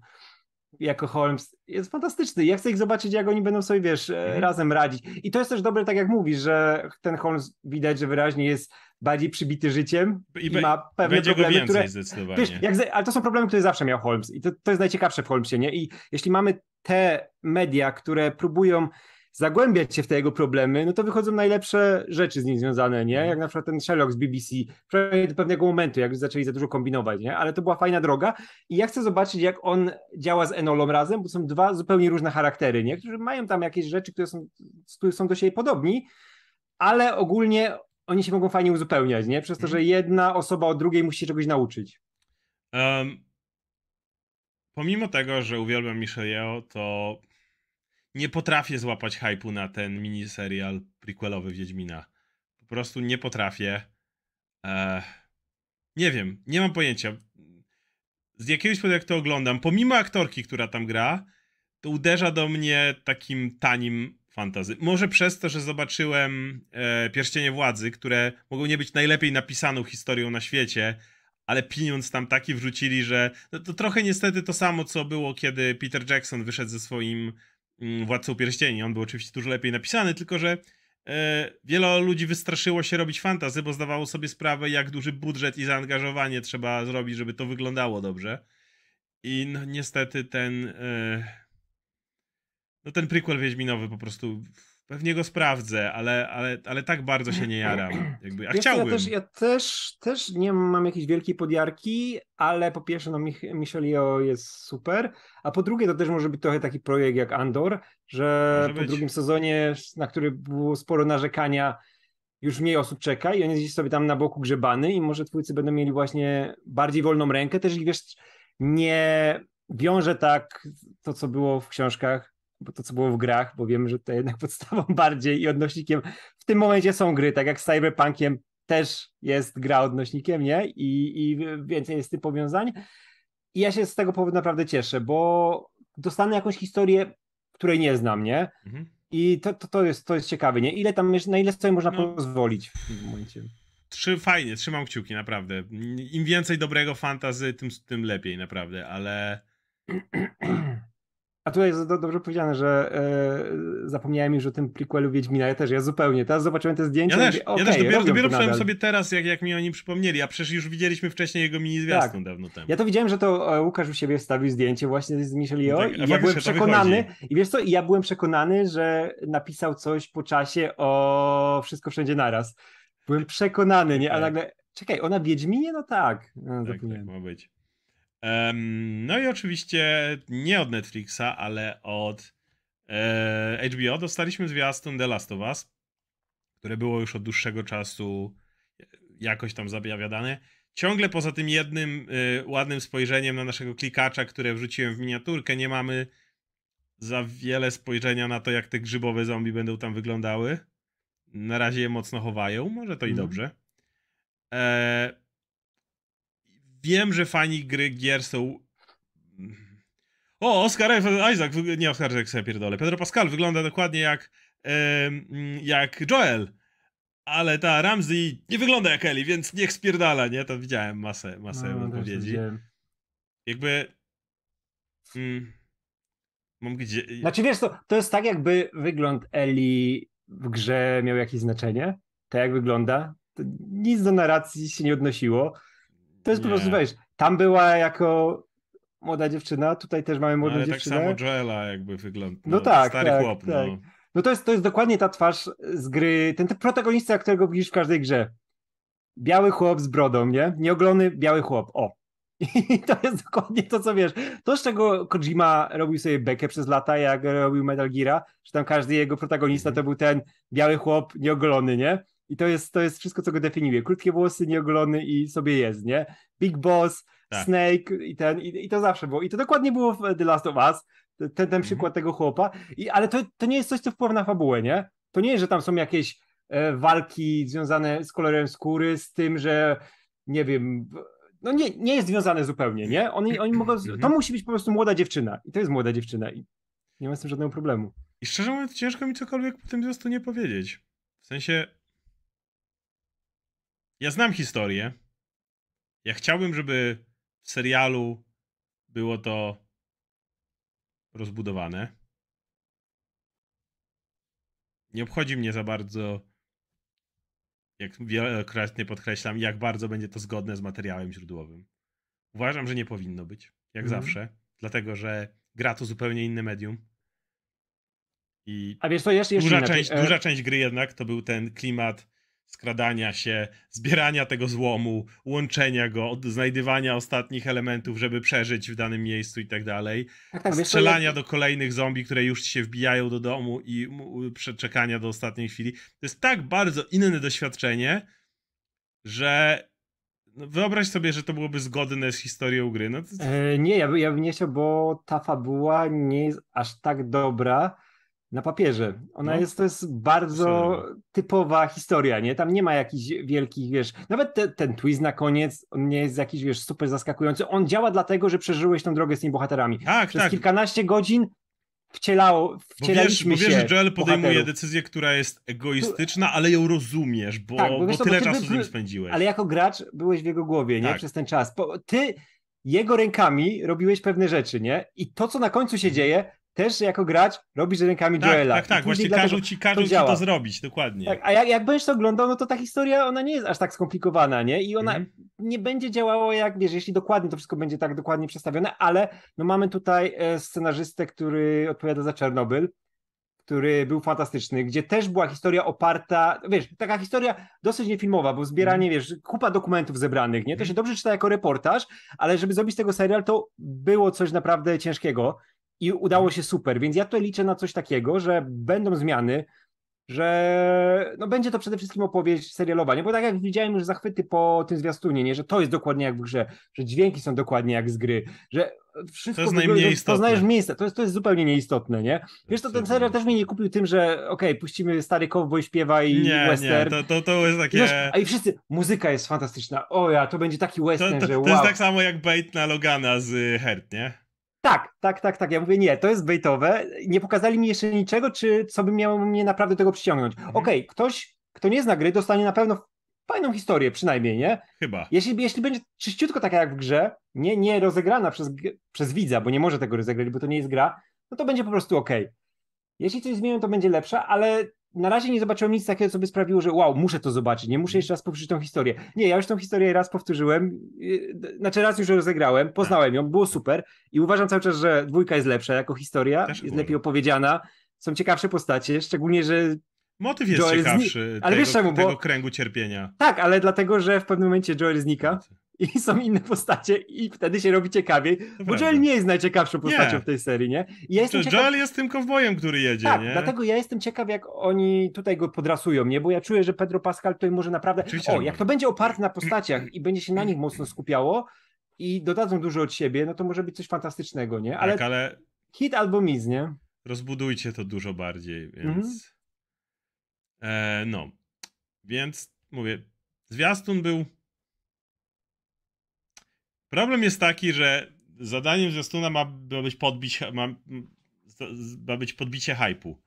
jako Holmes jest fantastyczny. Ja chcę ich zobaczyć, jak oni będą sobie, wiesz, e, Mhm. razem radzić. I to jest też dobre, tak jak mówisz, że ten Holmes widać, że wyraźnie jest bardziej przybity życiem i, I ma pewne Będzie go problemy, więcej które, zdecydowanie. Wiesz, jak, ale to są problemy, które zawsze miał Holmes i to, to jest najciekawsze w Holmesie, nie? I jeśli mamy te media, które próbują zagłębiać się w te jego problemy, no to wychodzą najlepsze rzeczy z nim związane, nie? Jak na przykład ten Sherlock z BBC, do pewnego momentu, jak zaczęli za dużo kombinować, nie? Ale to była fajna droga i ja chcę zobaczyć, jak on działa z Enolą razem, bo są dwa zupełnie różne charaktery, nie? Którzy mają tam jakieś rzeczy, które są, które są do siebie podobni, ale ogólnie oni się mogą fajnie uzupełniać, nie? Przez to, że jedna osoba od drugiej musi się czegoś nauczyć. Um, pomimo tego, że uwielbiam Michelle Yeoh, to nie potrafię złapać hypu na ten miniserial prequelowy Wiedźmina. Po prostu nie potrafię. E, nie wiem, nie mam pojęcia. Z jakiegoś powodu jak to oglądam, pomimo aktorki, która tam gra, to uderza do mnie takim tanim fantazy. Może przez to, że zobaczyłem e, Pierścienie Władzy, które mogą nie być najlepiej napisaną historią na świecie, ale pieniądz tam taki wrzucili, że no, to trochę niestety to samo, co było, kiedy Peter Jackson wyszedł ze swoim Władcą Pierścieni. On był oczywiście dużo lepiej napisany, tylko że e, wiele ludzi wystraszyło się robić fantazy, bo zdawało sobie sprawę, jak duży budżet i zaangażowanie trzeba zrobić, żeby to wyglądało dobrze. I no niestety ten e, no ten prequel Wiedźminowy po prostu pewnie go sprawdzę, ale, ale, ale tak bardzo się nie jaram. Jakby, a Wiesz chciałbym. Ja też, ja też, też nie mam jakiejś wielkiej podjarki, ale po pierwsze, no Mich Michelle Yeoh jest super, a po drugie to też może być trochę taki projekt jak Andor, że Może po być. drugim sezonie, na który było sporo narzekania, już mniej osób czeka i on jest gdzieś sobie tam na boku grzebany i może twórcy będą mieli właśnie bardziej wolną rękę, też ich wiesz, nie wiąże tak to, co było w książkach, bo to, co było w grach, bo wiemy, że to jednak podstawą bardziej i odnośnikiem w tym momencie są gry, tak jak z Cyberpunkiem też jest gra odnośnikiem, nie? I, i więcej jest tym powiązań. I ja się z tego powodu naprawdę cieszę, bo dostanę jakąś historię, której nie znam, nie? Mhm. I to, to, to, jest, to jest ciekawe, nie? Ile tam, na ile sobie można No. pozwolić w tym momencie. Trzy, fajnie, trzymam kciuki, naprawdę. Im więcej dobrego fantazy, tym, tym lepiej, naprawdę, ale A tutaj jest do, dobrze powiedziane, że e, zapomniałem już o tym prequelu Wiedźmina. Ja też, ja zupełnie. Teraz zobaczyłem te zdjęcia ja i też, mówię, ja też dopiero, dopiero sobie teraz, jak, jak mi o nim przypomnieli, a przecież już widzieliśmy wcześniej jego mini zwiastun dawno temu. Ja to widziałem, że to e, Łukasz u siebie wstawił zdjęcie właśnie z Michelle Yeoh Tak, a i ja byłem przekonany, i wiesz co, i ja byłem przekonany, że napisał coś po czasie o Wszystko Wszędzie Naraz. Byłem przekonany, nie? A Tak. nagle, czekaj, ona Wiedźminie? No tak. No, Tak, tak, ma być. Em, no i oczywiście nie od Netflixa, ale od e, HBO dostaliśmy zwiastun The Last of Us, które było już od dłuższego czasu jakoś tam zapowiadane. Ciągle poza tym jednym y, ładnym spojrzeniem na naszego klikacza, które wrzuciłem w miniaturkę, nie mamy za wiele spojrzenia na to, jak te grzybowe zombie będą tam wyglądały. Na razie je mocno chowają, może to i Mhm. dobrze. E, wiem, że fani gry gier są. o, Oscar Isaac, nie Oscar Isaac sobie pierdolę, Pedro Pascal wygląda dokładnie jak, jak Joel, ale ta Ramsey nie wygląda jak Ellie, więc niech spierdala, nie? To widziałem masę, masę no, odpowiedzi. Jakby... Mm, mam gdzie... Znaczy wiesz, to, to jest tak jakby wygląd Ellie w grze miał jakieś znaczenie, tak jak wygląda, to nic do narracji się nie odnosiło. To jest nie. po prostu, wiesz, tam była jako młoda dziewczyna, tutaj też mamy młodą no, ale tak dziewczynę. tak samo Joela jakby wygląda. No, no tak, stary tak, chłop, tak. no. No to jest, to jest dokładnie ta twarz z gry, ten, ten protagonista, którego widzisz w każdej grze. Biały chłop z brodą, nie? Nieoglony biały chłop, o. I to jest dokładnie to, co wiesz. To, z czego Kojima robił sobie bekę przez lata, jak robił Metal Gear, że tam każdy jego protagonista to był ten biały chłop nieogolony, nie? I to jest, to jest wszystko, co go definiuje. Krótkie włosy, nieogolony i sobie jest, nie? Big Boss, tak. Snake i ten, i, i, to zawsze było. I to dokładnie było w The Last of Us, ten, ten mhm. przykład tego chłopa. I, ale to, to nie jest coś, co wpływa na fabułę, nie? To nie jest, że tam są jakieś e, walki związane z kolorem skóry, z tym, że nie wiem, no nie, nie jest związane zupełnie, nie? Oni, oni mogą, to mhm. musi być po prostu młoda dziewczyna. I to jest młoda dziewczyna. I nie ma z tym żadnego problemu. I szczerze mówiąc, ciężko mi cokolwiek po tym zwiastunie nie powiedzieć. W sensie, ja znam historię. Ja chciałbym, żeby w serialu było to rozbudowane. Nie obchodzi mnie za bardzo, jak wielokrotnie podkreślam, jak bardzo będzie to zgodne z materiałem źródłowym. Uważam, że nie powinno być, jak mm. zawsze, dlatego że gra to zupełnie inne medium. I A wiesz co, jeszcze, jeszcze duża, część, e- duża część gry jednak to był ten klimat skradania się, zbierania tego złomu, łączenia go, znajdywania ostatnich elementów, żeby przeżyć w danym miejscu i tak dalej. Tak, strzelania do kolejnych zombie, które już się wbijają do domu i przeczekania do ostatniej chwili. To jest tak bardzo inne doświadczenie, że no wyobraź sobie, że to byłoby zgodne z historią gry. No to... e, nie, ja, ja bym nie chciał, bo ta fabuła nie jest aż tak dobra na papierze. Ona no. jest, to jest bardzo typowa historia, nie? Tam nie ma jakichś wielkich, wiesz, nawet te, ten twist na koniec, on nie jest jakiś, wiesz, super zaskakujący. On działa dlatego, że przeżyłeś tą drogę z tymi bohaterami. Tak, Przez tak. kilkanaście godzin wcielało, wcielaliśmy bo wiesz, bo wiesz, że Joel podejmuje bohaterów. decyzję, która jest egoistyczna, ale ją rozumiesz, bo, tak, bo, bo tyle bo czasu by, z nim spędziłeś. Ale jako gracz byłeś w jego głowie, nie? Tak. Przez ten czas. Ty jego rękami robiłeś pewne rzeczy, nie? I to, co na końcu się mhm. dzieje, też jako gracz robisz rękami tak, Joela. Tak, tak, właśnie każą ci, każą to ci to zrobić, dokładnie. Tak, a jak, jak będziesz to oglądał, no to ta historia, ona nie jest aż tak skomplikowana, nie? I ona mm. nie będzie działała jak, wiesz, jeśli dokładnie to wszystko będzie tak dokładnie przedstawione, ale no mamy tutaj e, scenarzystę, który odpowiada za Czernobyl, który był fantastyczny, gdzie też była historia oparta, wiesz, taka historia dosyć niefilmowa, bo zbieranie, mm. wiesz, kupa dokumentów zebranych, nie? To się mhm. dobrze czyta jako reportaż, ale żeby zrobić tego serial, to było coś naprawdę ciężkiego i udało się super, więc ja tutaj liczę na coś takiego, że będą zmiany, że no będzie to przede wszystkim opowieść serialowa, nie? bo tak jak widziałem już zachwyty po tym zwiastunie, nie? że to jest dokładnie jak w grze, że dźwięki są dokładnie jak z gry, że wszystko to jest najmniej istotne. poznajesz miejsce, to jest, to jest zupełnie nieistotne, nie? Wiesz, to ten serial też mnie nie kupił tym, że okej, okay, puścimy stary cowboy śpiewa i nie, western. Nie, to, to, to jest takie... Wiesz, a i wszyscy, muzyka jest fantastyczna, o ja, to będzie taki western, to, to, że wow. To jest tak samo jak bait na Logana z Hert, nie? Tak, tak, tak, tak. Ja mówię, nie, to jest baitowe. Nie pokazali mi jeszcze niczego, czy co by miało mnie naprawdę do tego przyciągnąć. Mhm. Okej, okay, ktoś, kto nie zna gry, dostanie na pewno fajną historię, przynajmniej, nie? Chyba. Jeśli, jeśli będzie czyściutko taka jak w grze, nie, nie rozegrana przez, przez widza, bo nie może tego rozegrać, bo to nie jest gra, no to będzie po prostu ok. Jeśli coś zmienią, to będzie lepsze, ale na razie nie zobaczyłem nic takiego, co by sprawiło, że wow, muszę to zobaczyć, nie muszę jeszcze raz powtórzyć tą historię. Nie, ja już tą historię raz powtórzyłem, znaczy raz już rozegrałem, poznałem ją, było super i uważam cały czas, że dwójka jest lepsza jako historia, Też jest lepiej opowiedziana, są ciekawsze postacie, szczególnie, że Motyw jest Joel ciekawszy zni... ale tego, wiesz czemu, tego bo... kręgu cierpienia. Tak, ale dlatego, że w pewnym momencie Joel znika i są inne postacie i wtedy się robi ciekawiej, to bo Joel nie jest najciekawszą postacią nie. w tej serii, nie? I ja jestem ciekaw... Joel jest tym kowbojem, który jedzie, tak, nie? dlatego ja jestem ciekaw, jak oni tutaj go podrasują, nie? Bo ja czuję, że Pedro Pascal tutaj może naprawdę... Oczywiście o, jak to będzie oparte na postaciach i będzie się na nich mocno skupiało i dodadzą dużo od siebie, no to może być coś fantastycznego, nie? Ale, tak, ale... hit albo miz, nie? Rozbudujcie to dużo bardziej, więc... Mhm. E, no, więc mówię, zwiastun był Problem jest taki, że zadaniem zwiastuna ma, ma być podbić, ma, ma być podbicie hypu.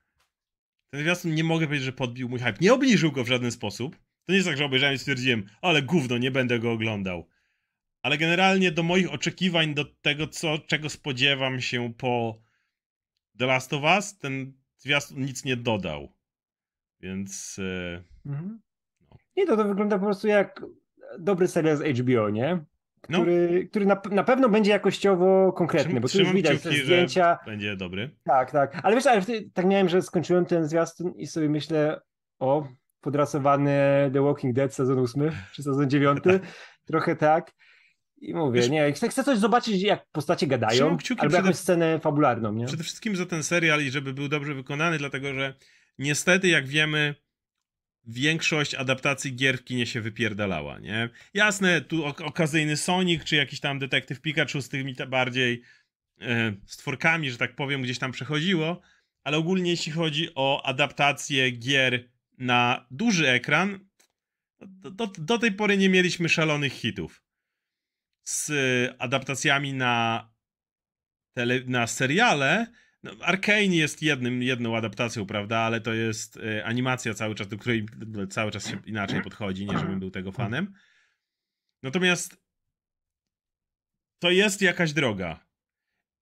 Ten zwiastun nie mogę powiedzieć, że podbił mój hype. Nie obniżył go w żaden sposób. To nie jest tak, że obejrzałem i stwierdziłem, ale gówno, nie będę go oglądał. Ale generalnie do moich oczekiwań, do tego, co, czego spodziewam się po The Last of Us, ten zwiastun nic nie dodał. Więc... Yy... Mhm. No. Nie, to to wygląda po prostu jak dobry serial z HBO, nie? No. Który, no. który na, na pewno będzie jakościowo konkretny, bo tu już widać te zdjęcia. będzie dobry. Tak, tak. Ale wiesz, ale tak miałem, że skończyłem ten zwiastun i sobie myślę, o, podrasowany The Walking Dead sezon 8 czy sezon 9. Trochę tak. I mówię, wiesz, nie, chcę, chcę coś zobaczyć, jak postacie gadają, albo jakąś scenę fabularną, nie? Przede wszystkim za ten serial i żeby był dobrze wykonany, dlatego że niestety, jak wiemy, większość adaptacji gier w kinie się wypierdalała, nie? Jasne, tu okazyjny Sonic, czy jakiś tam detektyw Pikachu z tymi bardziej e, stworkami, że tak powiem, gdzieś tam przechodziło, ale ogólnie jeśli chodzi o adaptację gier na duży ekran, do, do, do tej pory nie mieliśmy szalonych hitów. Z adaptacjami na, tele, na seriale no, Arkane jest jednym, jedną adaptacją, prawda, ale to jest y, animacja cały czas, do której cały czas się inaczej podchodzi, nie żebym był tego fanem. Natomiast to jest jakaś droga.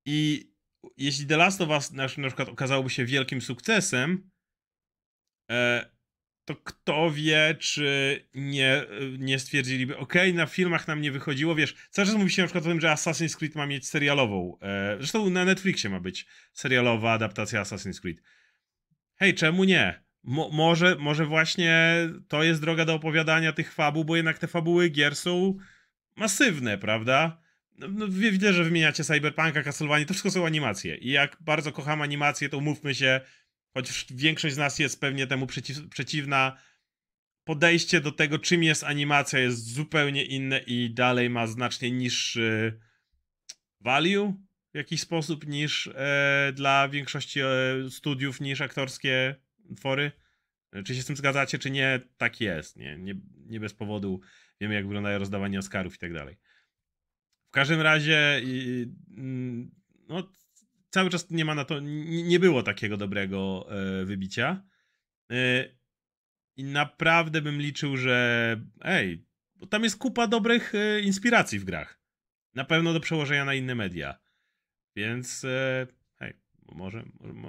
I jeśli The Last of Us na, na przykład okazałoby się wielkim sukcesem, e, to kto wie, czy nie, nie stwierdziliby, ok, na filmach nam nie wychodziło, wiesz, cały czas mówi się na przykład o tym, że Assassin's Creed ma mieć serialową, e, zresztą na Netflixie ma być serialowa adaptacja Assassin's Creed. Hej, czemu nie? Mo może, może właśnie to jest droga do opowiadania tych fabuł, bo jednak te fabuły gier są masywne, prawda? No, no, widzę, że wymieniacie Cyberpunka, Castlevania, to wszystko są animacje. I jak bardzo kocham animacje, to umówmy się, choć większość z nas jest pewnie temu przeciw, przeciwna, podejście do tego, czym jest animacja, jest zupełnie inne i dalej ma znacznie niższy value w jakiś sposób niż e, dla większości e, studiów, niż aktorskie twory. Czy się z tym zgadzacie, czy nie? Tak jest. Nie, nie, nie bez powodu wiemy, jak wyglądają rozdawanie Oscarów i tak dalej. W każdym razie, mm, no, cały czas nie ma na to, nie było takiego dobrego e, wybicia. E, I naprawdę bym liczył, że ej, bo tam jest kupa dobrych e, inspiracji w grach. Na pewno do przełożenia na inne media. Więc hej, może,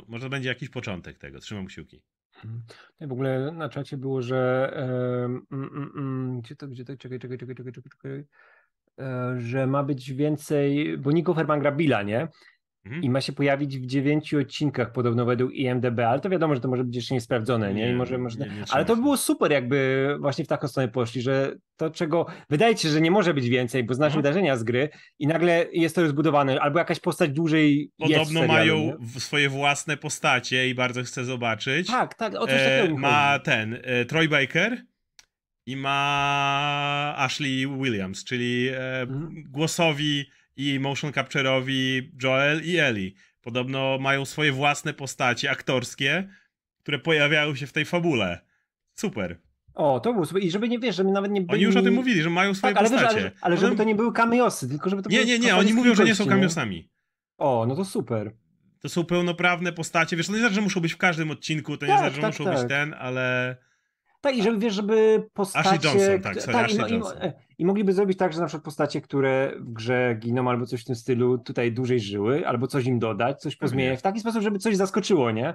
może, będzie jakiś początek tego. Trzymam kciuki. Mhm. w ogóle na czacie było, że mm, mm, mm, gdzie to, gdzie to, czekaj, czekaj, czekaj, czekaj, czekaj, że ma być więcej, bo Nico Herman gra Billa, nie? Mhm. I ma się pojawić w dziewięciu odcinkach podobno według IMDB, ale to wiadomo, że to może być jeszcze niesprawdzone, nie? nie? I może, może... Nie, nie ale to by było super, jakby właśnie w taką stronę poszli, że to, czego wydaje się, że nie może być więcej, bo znasz mhm. wydarzenia z gry i nagle jest to już zbudowane, albo jakaś postać dłużej Podobno serialu, mają nie? swoje własne postacie i bardzo chcę zobaczyć. Tak, tak, o coś e, Ma ten, e, Troy Baker i ma Ashley Williams, czyli e, mhm. głosowi i motion capture'owi Joel i Ellie. Podobno mają swoje własne postacie aktorskie, które pojawiają się w tej fabule. Super. O, to było super. I żeby nie wiesz, żeby nawet nie byli... Oni już o tym mówili, że mają swoje tak, ale postacie. Wiesz, ale, ale żeby to nie były kamiosy, tylko żeby to Nie, nie, nie, oni mówią, że nie są kamiosami. O, no to super. To są pełnoprawne postacie. Wiesz, to nie znaczy, że muszą być w każdym odcinku, to nie tak, znaczy, że tak, muszą tak. być ten, ale... Tak, i żeby wiesz, żeby postacie. Ashley Johnson, tak, sorry, tak Ashley i, Johnson. I, I, mogliby zrobić tak, że na przykład postacie, które w grze giną albo coś w tym stylu, tutaj dłużej żyły, albo coś im dodać, coś pozmieniać, w taki sposób, żeby coś zaskoczyło, nie?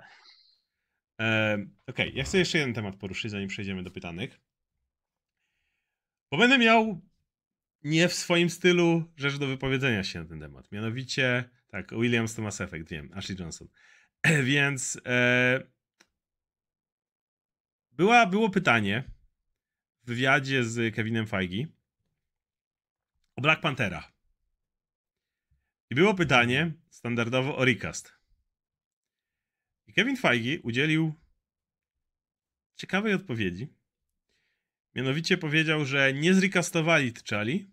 E, Okej, okay. ja chcę jeszcze jeden temat poruszyć, zanim przejdziemy do pytanych. Bo będę miał nie w swoim stylu rzecz do wypowiedzenia się na ten temat. Mianowicie, tak, Williams to Mass Effect, wiem, Ashley Johnson. Więc. E, była, było pytanie w wywiadzie z Kevinem Feige o Black Panthera. I było pytanie standardowo o recast. I Kevin Feige udzielił ciekawej odpowiedzi. Mianowicie powiedział, że nie zrecastowali T'Challi,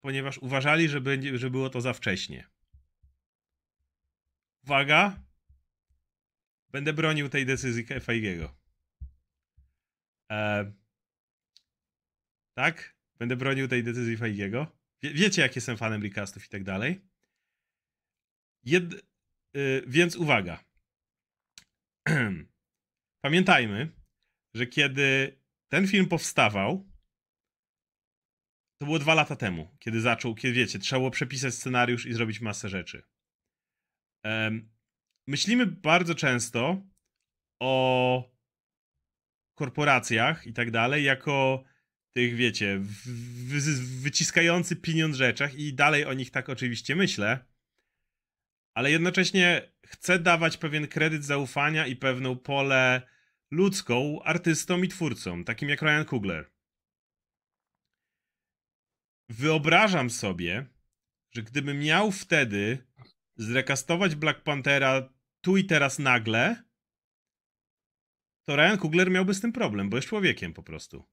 ponieważ uważali, że, będzie, że było to za wcześnie. Uwaga! Będę bronił tej decyzji Feigiego. E, tak? Będę bronił tej decyzji Feigiego. Wie, wiecie, jak jestem fanem recastów i tak dalej. Jed... Yy, więc uwaga. Pamiętajmy, że kiedy ten film powstawał, to było dwa lata temu, kiedy zaczął, kiedy wiecie, trzeba było przepisać scenariusz i zrobić masę rzeczy. Um, myślimy bardzo często o korporacjach i tak dalej, jako tych, wiecie, wyciskający pieniądz rzeczach i dalej o nich tak oczywiście myślę, ale jednocześnie chcę dawać pewien kredyt zaufania i pewną pole ludzką artystom i twórcom, takim jak Ryan Coogler. Wyobrażam sobie, że gdybym miał wtedy zrekastować Black Panthera tu i teraz nagle, to Ryan Coogler miałby z tym problem, bo jest człowiekiem po prostu.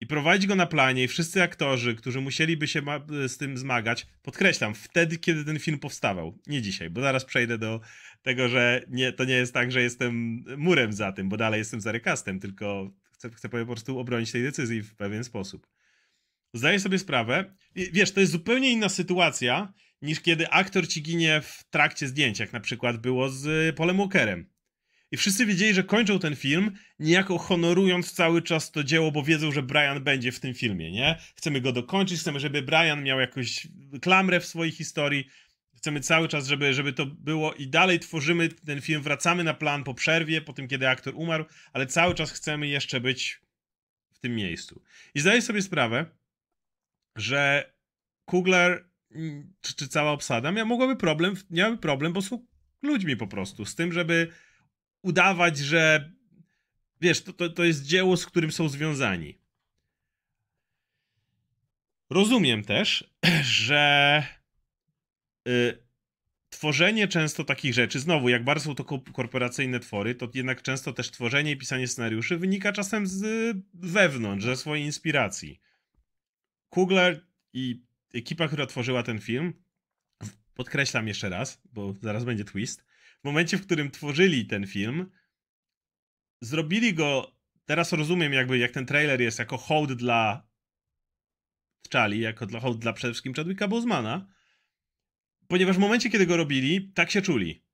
I prowadzić go na planie i wszyscy aktorzy, którzy musieliby się z tym zmagać, podkreślam, wtedy, kiedy ten film powstawał, nie dzisiaj, bo zaraz przejdę do tego, że nie, to nie jest tak, że jestem murem za tym, bo dalej jestem za recastem, tylko chcę, chcę po prostu obronić tej decyzji w pewien sposób. Zdaję sobie sprawę, wiesz, to jest zupełnie inna sytuacja, niż kiedy aktor ci ginie w trakcie zdjęć, jak na przykład było z Polem Walkerem. I wszyscy wiedzieli, że kończą ten film, niejako honorując cały czas to dzieło, bo wiedzą, że Brian będzie w tym filmie, nie? Chcemy go dokończyć, chcemy, żeby Brian miał jakąś klamrę w swojej historii. Chcemy cały czas, żeby, żeby to było i dalej tworzymy ten film, wracamy na plan po przerwie, po tym, kiedy aktor umarł, ale cały czas chcemy jeszcze być w tym miejscu. I zdaję sobie sprawę, że Kugler mm, czy, czy cała obsada miała, mogłaby problem, miałaby problem, bo są ludźmi po prostu, z tym, żeby udawać, że wiesz, to, to, to jest dzieło, z którym są związani. Rozumiem też, że y, tworzenie często takich rzeczy, znowu, jak bardzo są to korporacyjne twory, to jednak często też tworzenie i pisanie scenariuszy wynika czasem z wewnątrz, ze swojej inspiracji. Kugler i ekipa, która tworzyła ten film, podkreślam jeszcze raz, bo zaraz będzie twist, momencie, w którym tworzyli ten film, zrobili go, teraz rozumiem jakby, jak ten trailer jest, jako hołd dla Charlie, jako dla, hołd dla przede wszystkim Chadwicka Bosemana, ponieważ w momencie, kiedy go robili, tak się czuli.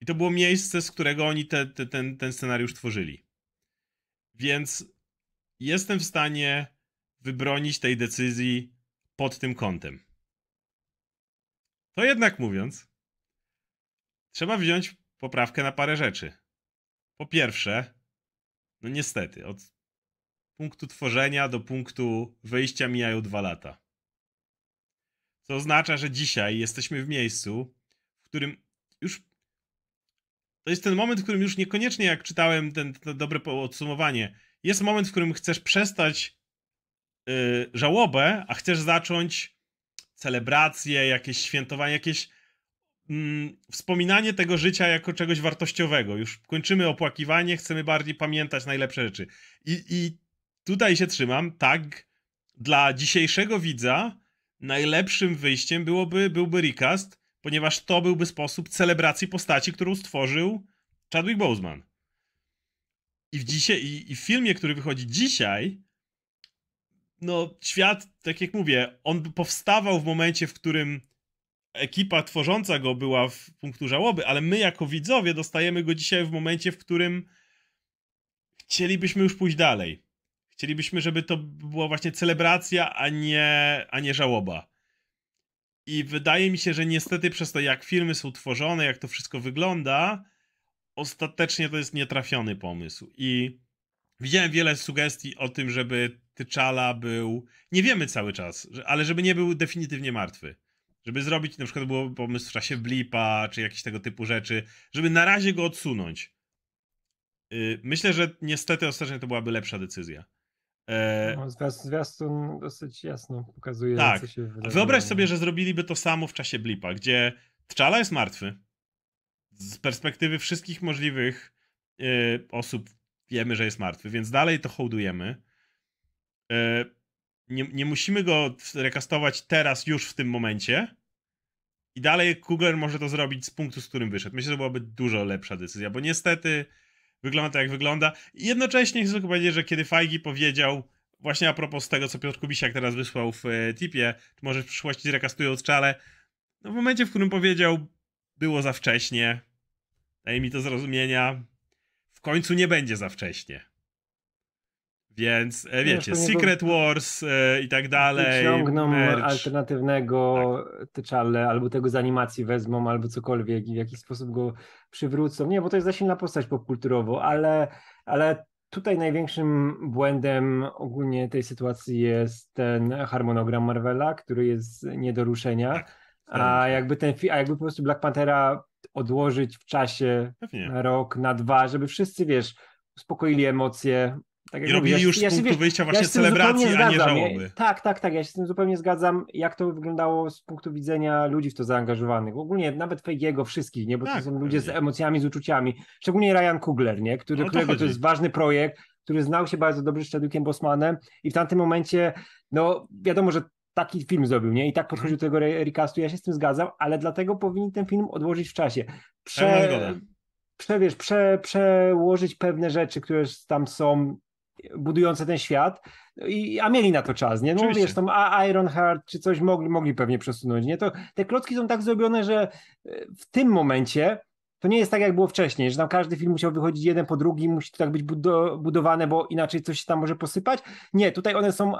I to było miejsce, z którego oni te, te, ten, ten scenariusz tworzyli. Więc jestem w stanie wybronić tej decyzji pod tym kątem. To jednak mówiąc, trzeba wziąć poprawkę na parę rzeczy. Po pierwsze, no niestety, od punktu tworzenia do punktu wyjścia mijają dwa lata. Co oznacza, że dzisiaj jesteśmy w miejscu, w którym już. To jest ten moment, w którym już niekoniecznie, jak czytałem ten, to dobre podsumowanie, jest moment, w którym chcesz przestać yy, żałobę, a chcesz zacząć celebrację, jakieś świętowanie, jakieś mm, wspominanie tego życia jako czegoś wartościowego. Już kończymy opłakiwanie, chcemy bardziej pamiętać najlepsze rzeczy. I, i tutaj się trzymam, tak, dla dzisiejszego widza najlepszym wyjściem byłoby, byłby recast, ponieważ to byłby sposób celebracji postaci, którą stworzył Chadwick Boseman. I w, dzisiaj, i, i w filmie, który wychodzi dzisiaj, no świat, tak jak mówię, on powstawał w momencie, w którym ekipa tworząca go była w punktu żałoby, ale my jako widzowie dostajemy go dzisiaj w momencie, w którym chcielibyśmy już pójść dalej. Chcielibyśmy, żeby to była właśnie celebracja, a nie, a nie żałoba. I wydaje mi się, że niestety przez to, jak filmy są tworzone, jak to wszystko wygląda, ostatecznie to jest nietrafiony pomysł. I widziałem wiele sugestii o tym, żeby T'Challa był, nie wiemy cały czas, ale żeby nie był definitywnie martwy. Żeby zrobić, na przykład było pomysł w czasie blipa, czy jakieś tego typu rzeczy, żeby na razie go odsunąć. Y, myślę, że niestety ostatecznie to byłaby lepsza decyzja. E... No, zwiastun dosyć jasno pokazuje, tak. co się wydarzyło. Wyobraź sobie, że zrobiliby to samo w czasie blipa, gdzie T'Challa jest martwy. Z perspektywy wszystkich możliwych y, osób wiemy, że jest martwy, więc dalej to hołdujemy. E, nie, nie musimy go rekastować teraz, już w tym momencie. I dalej Kugler może to zrobić z punktu, z którym wyszedł. Myślę, że byłaby dużo lepsza decyzja, bo niestety wygląda tak, jak wygląda. I jednocześnie chcę tylko powiedzieć, że kiedy Fajgi powiedział, właśnie a propos tego, co Piotr Kubisiak teraz wysłał w e, tipie, czy może w przyszłości zrekastują czale, no w momencie, w którym powiedział było za wcześnie. Daje mi to zrozumienia. W końcu nie będzie za wcześnie. Więc e, wiecie, Secret. Wars e, i tak dalej. Ciągną merch. alternatywnego tak. T'Challę, albo tego z animacji wezmą, albo cokolwiek i w jakiś sposób go przywrócą. Nie, bo to jest za silna postać popkulturowo, ale, ale tutaj największym błędem ogólnie tej sytuacji jest ten harmonogram Marvela, który jest nie do ruszenia. Tak, a jakby ten a jakby po prostu Black Panthera odłożyć w czasie Pewnie. rok, na dwa, żeby wszyscy, wiesz, uspokoili emocje, tak I robili już ja, z punktu ja wyjścia właśnie ja celebracji, a nie żałoby. tak, tak, tak. Ja się z tym zupełnie zgadzam, jak to wyglądało z punktu widzenia ludzi w to zaangażowanych. Ogólnie nawet Fejgiego, wszystkich, nie? Bo tak, to są ludzie z emocjami, z uczuciami. Szczególnie Ryan Kugler, nie? Który, no to którego chodzi. to jest ważny projekt, który znał się bardzo dobrze z Chadwickiem Bosmanem i w tamtym momencie, no wiadomo, że taki film zrobił, nie? I tak podchodził do tego recastu, ja się z tym zgadzam, ale dlatego powinien ten film odłożyć w czasie. Prze... Prze, wiesz, prze, przełożyć pewne rzeczy, które tam są budujące ten świat, i, a mieli na to czas, nie? No Oczywiście. wiesz, tam Ironheart czy coś mogli, mogli pewnie przesunąć, nie? To te klocki są tak zrobione, że e, w tym momencie to nie jest tak, jak było wcześniej, że tam każdy film musiał wychodzić jeden po drugim, musi to tak być budowane, bo inaczej coś się tam może posypać. Nie, tutaj one są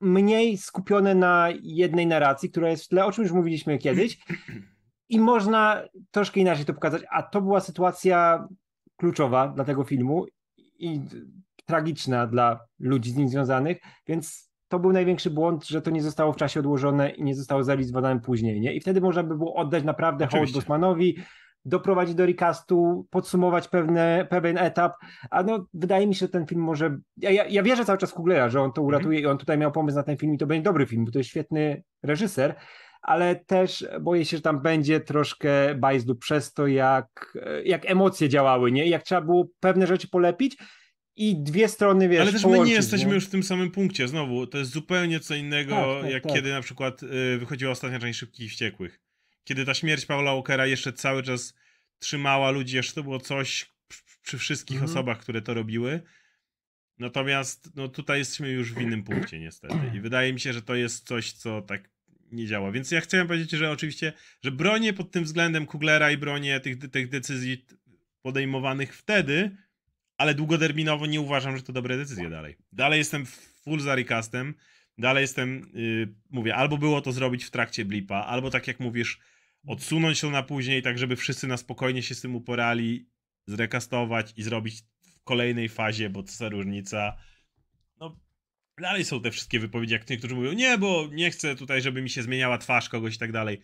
mniej skupione na jednej narracji, która jest w tle, o czym już mówiliśmy kiedyś i można troszkę inaczej to pokazać, a to była sytuacja kluczowa dla tego filmu i tragiczna dla ludzi z nim związanych, więc to był największy błąd, że to nie zostało w czasie odłożone i nie zostało zrealizowane później, nie? I wtedy można by było oddać naprawdę hołd Bosmanowi, doprowadzić do recastu, podsumować pewne, pewien etap, a no wydaje mi się, że ten film może, ja, ja, wierzę cały czas Kuglera, że on to uratuje mm i on tutaj miał pomysł na ten film i to będzie dobry film, bo to jest świetny reżyser, ale też boję się, że tam będzie troszkę bajzdu przez to, jak, jak emocje działały, nie? Jak trzeba było pewne rzeczy polepić, i dwie strony, wiesz, Ale też my nie jesteśmy nie? już w tym samym punkcie, znowu, to jest zupełnie co innego, tak, tak, jak tak. kiedy na przykład y, wychodziła ostatnia część Szybkich i Wściekłych. Kiedy ta śmierć Paula Walkera jeszcze cały czas trzymała ludzi, jeszcze to było coś przy wszystkich mhm. osobach, które to robiły. Natomiast no, tutaj jesteśmy już w innym punkcie niestety i wydaje mi się, że to jest coś, co tak nie działa. Więc ja chciałem powiedzieć, że oczywiście, że bronię pod tym względem Kuglera i bronię tych, tych decyzji podejmowanych wtedy, ale długoterminowo nie uważam, że to dobre decyzje dalej. Dalej jestem full za recastem, dalej jestem, yy, mówię, albo było to zrobić w trakcie blipa, albo tak jak mówisz, odsunąć to na później, tak żeby wszyscy na spokojnie się z tym uporali, zrekastować i zrobić w kolejnej fazie, bo co za różnica. No, dalej są te wszystkie wypowiedzi, jak niektórzy mówią, nie, bo nie chcę tutaj, żeby mi się zmieniała twarz kogoś i tak dalej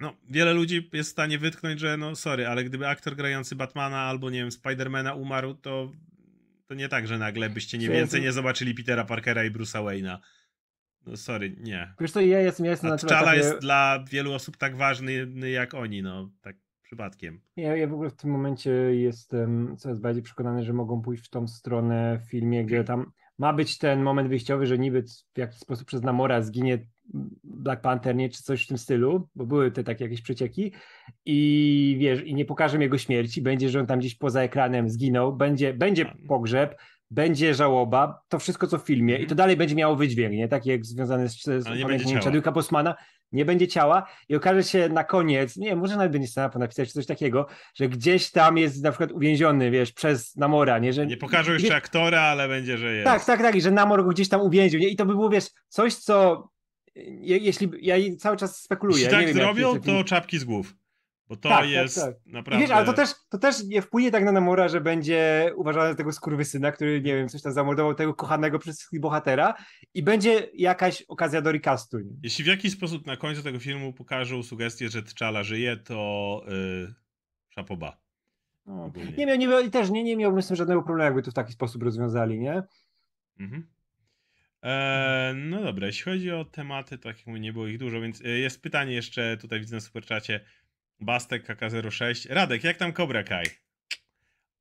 no, wiele ludzi jest w stanie wytknąć, że no sorry, ale gdyby aktor grający Batmana albo nie wiem, Spidermana umarł, to, to nie tak, że nagle byście nie więcej nie zobaczyli Petera Parkera i Bruce'a Wayne'a. No sorry, nie. Wiesz to ja jestem, ja jestem A T'Challa jest dla wielu osób tak ważny jak oni, no tak przypadkiem. Ja, ja w ogóle w tym momencie jestem coraz bardziej przekonany, że mogą pójść w tą stronę w filmie, gdzie tam ma być ten moment wyjściowy, że niby w jakiś sposób przez Namora zginie Black Panther, nie, czy coś w tym stylu, bo były te takie jakieś przecieki i wiesz, i nie pokażę jego śmierci, będzie, że on tam gdzieś poza ekranem zginął, będzie, będzie pogrzeb, będzie żałoba, to wszystko co w filmie. I to dalej będzie miało wydźwięk, nie? Taki jak związany z, z pamiętnikiem Chadwicka Bosmana, nie będzie ciała. I okaże się na koniec, nie może nawet będzie scenariusz napisać czy coś takiego, że gdzieś tam jest na przykład uwięziony, wiesz, przez Namora, nie? Że, nie pokażą jeszcze aktora, ale będzie, że jest. Tak, tak, tak, i że Namor go gdzieś tam uwięził, nie? I to by było, wiesz, coś, co jeśli ja cały czas spekuluję. Jeśli tak wiem, zrobią, to czapki z głów. Bo to tak, tak jest tak, tak. naprawdę. wiesz, ale to też, to też nie wpłynie tak na Namora, że będzie uważany za tego skurwysyna, który, nie wiem, coś tam zamordował tego kochanego przez wszystkich bohatera i będzie jakaś okazja do recastu. Jeśli w jakiś sposób na końcu tego filmu pokażą sugestię, że T'Challa żyje, to yy, szapoba. No. Nie, miał, nie też nie, nie miałbym z tym żadnego problemu, jakby to w taki sposób rozwiązali, nie? Mhm. Eee, no dobra, jeśli chodzi o tematy, tak jak mówię, nie było ich dużo, więc e, jest pytanie jeszcze tutaj widzę na superczacie. Bastek KK06. Radek, jak tam Cobra Kai?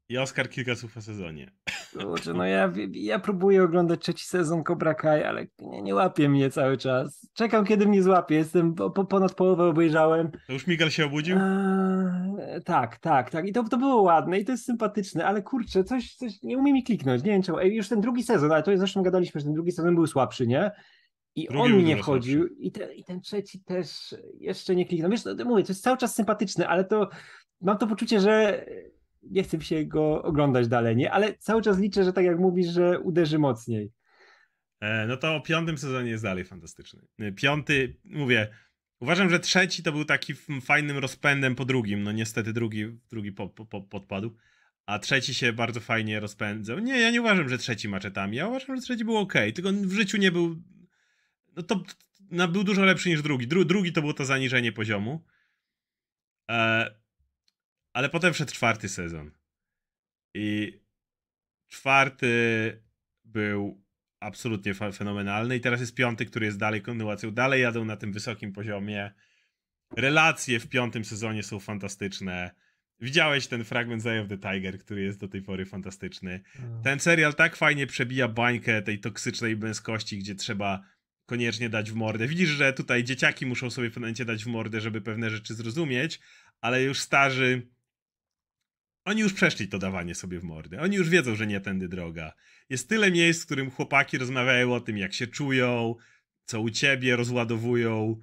I Oskar kilka słów o sezonie. Kurczę, no ja, ja próbuję oglądać trzeci sezon Cobra Kai, ale nie, nie łapie mnie cały czas. Czekam, kiedy mnie złapie. Jestem po, ponad połowę obejrzałem. To już Miguel się obudził? Eee, tak, tak, tak. I to, to było ładne i to jest sympatyczne, ale kurczę, coś, coś nie umie mi kliknąć. Nie wiem czemu. Już ten drugi sezon, ale to zresztą gadaliśmy, że ten drugi sezon był słabszy, nie? I Drugi on mi nie wchodził i, te, i ten trzeci też jeszcze nie kliknął. Wiesz, no, mówię, to jest cały czas sympatyczny, ale to mam to poczucie, że nie chcę mi się go oglądać dalej, nie? Ale cały czas liczę, że tak jak mówisz, że uderzy mocniej. E, no to o piątym sezonie jest dalej fantastyczny. E, Piąty, mówię, uważam, że trzeci to był taki fajnym rozpędem po drugim. No niestety drugi, drugi po, po, podpadł. A trzeci się bardzo fajnie rozpędzał. Nie, ja nie uważam, że trzeci maczetami. Ja uważam, że trzeci był ok. Tylko w życiu nie był. No to no, był dużo lepszy niż drugi. Dru, drugi to było to zaniżenie poziomu. E, ale potem wszedł czwarty sezon. I czwarty był absolutnie fenomenalny. I teraz jest piąty, który jest dalej kontynuacją. Dalej jadą na tym wysokim poziomie. Relacje w piątym sezonie są fantastyczne. Widziałeś ten fragment Eye of the Tiger, który jest do tej pory fantastyczny. Ten serial tak fajnie przebija bańkę tej toksycznej męskości, gdzie trzeba koniecznie dać w mordę. Widzisz, że tutaj dzieciaki muszą sobie w pewnym momencie dać w mordę, żeby pewne rzeczy zrozumieć, ale już starzy oni już przeszli to dawanie sobie w mordę. Oni już wiedzą, że nie tędy droga. Jest tyle miejsc, w którym chłopaki rozmawiają o tym, jak się czują, co u ciebie, rozładowują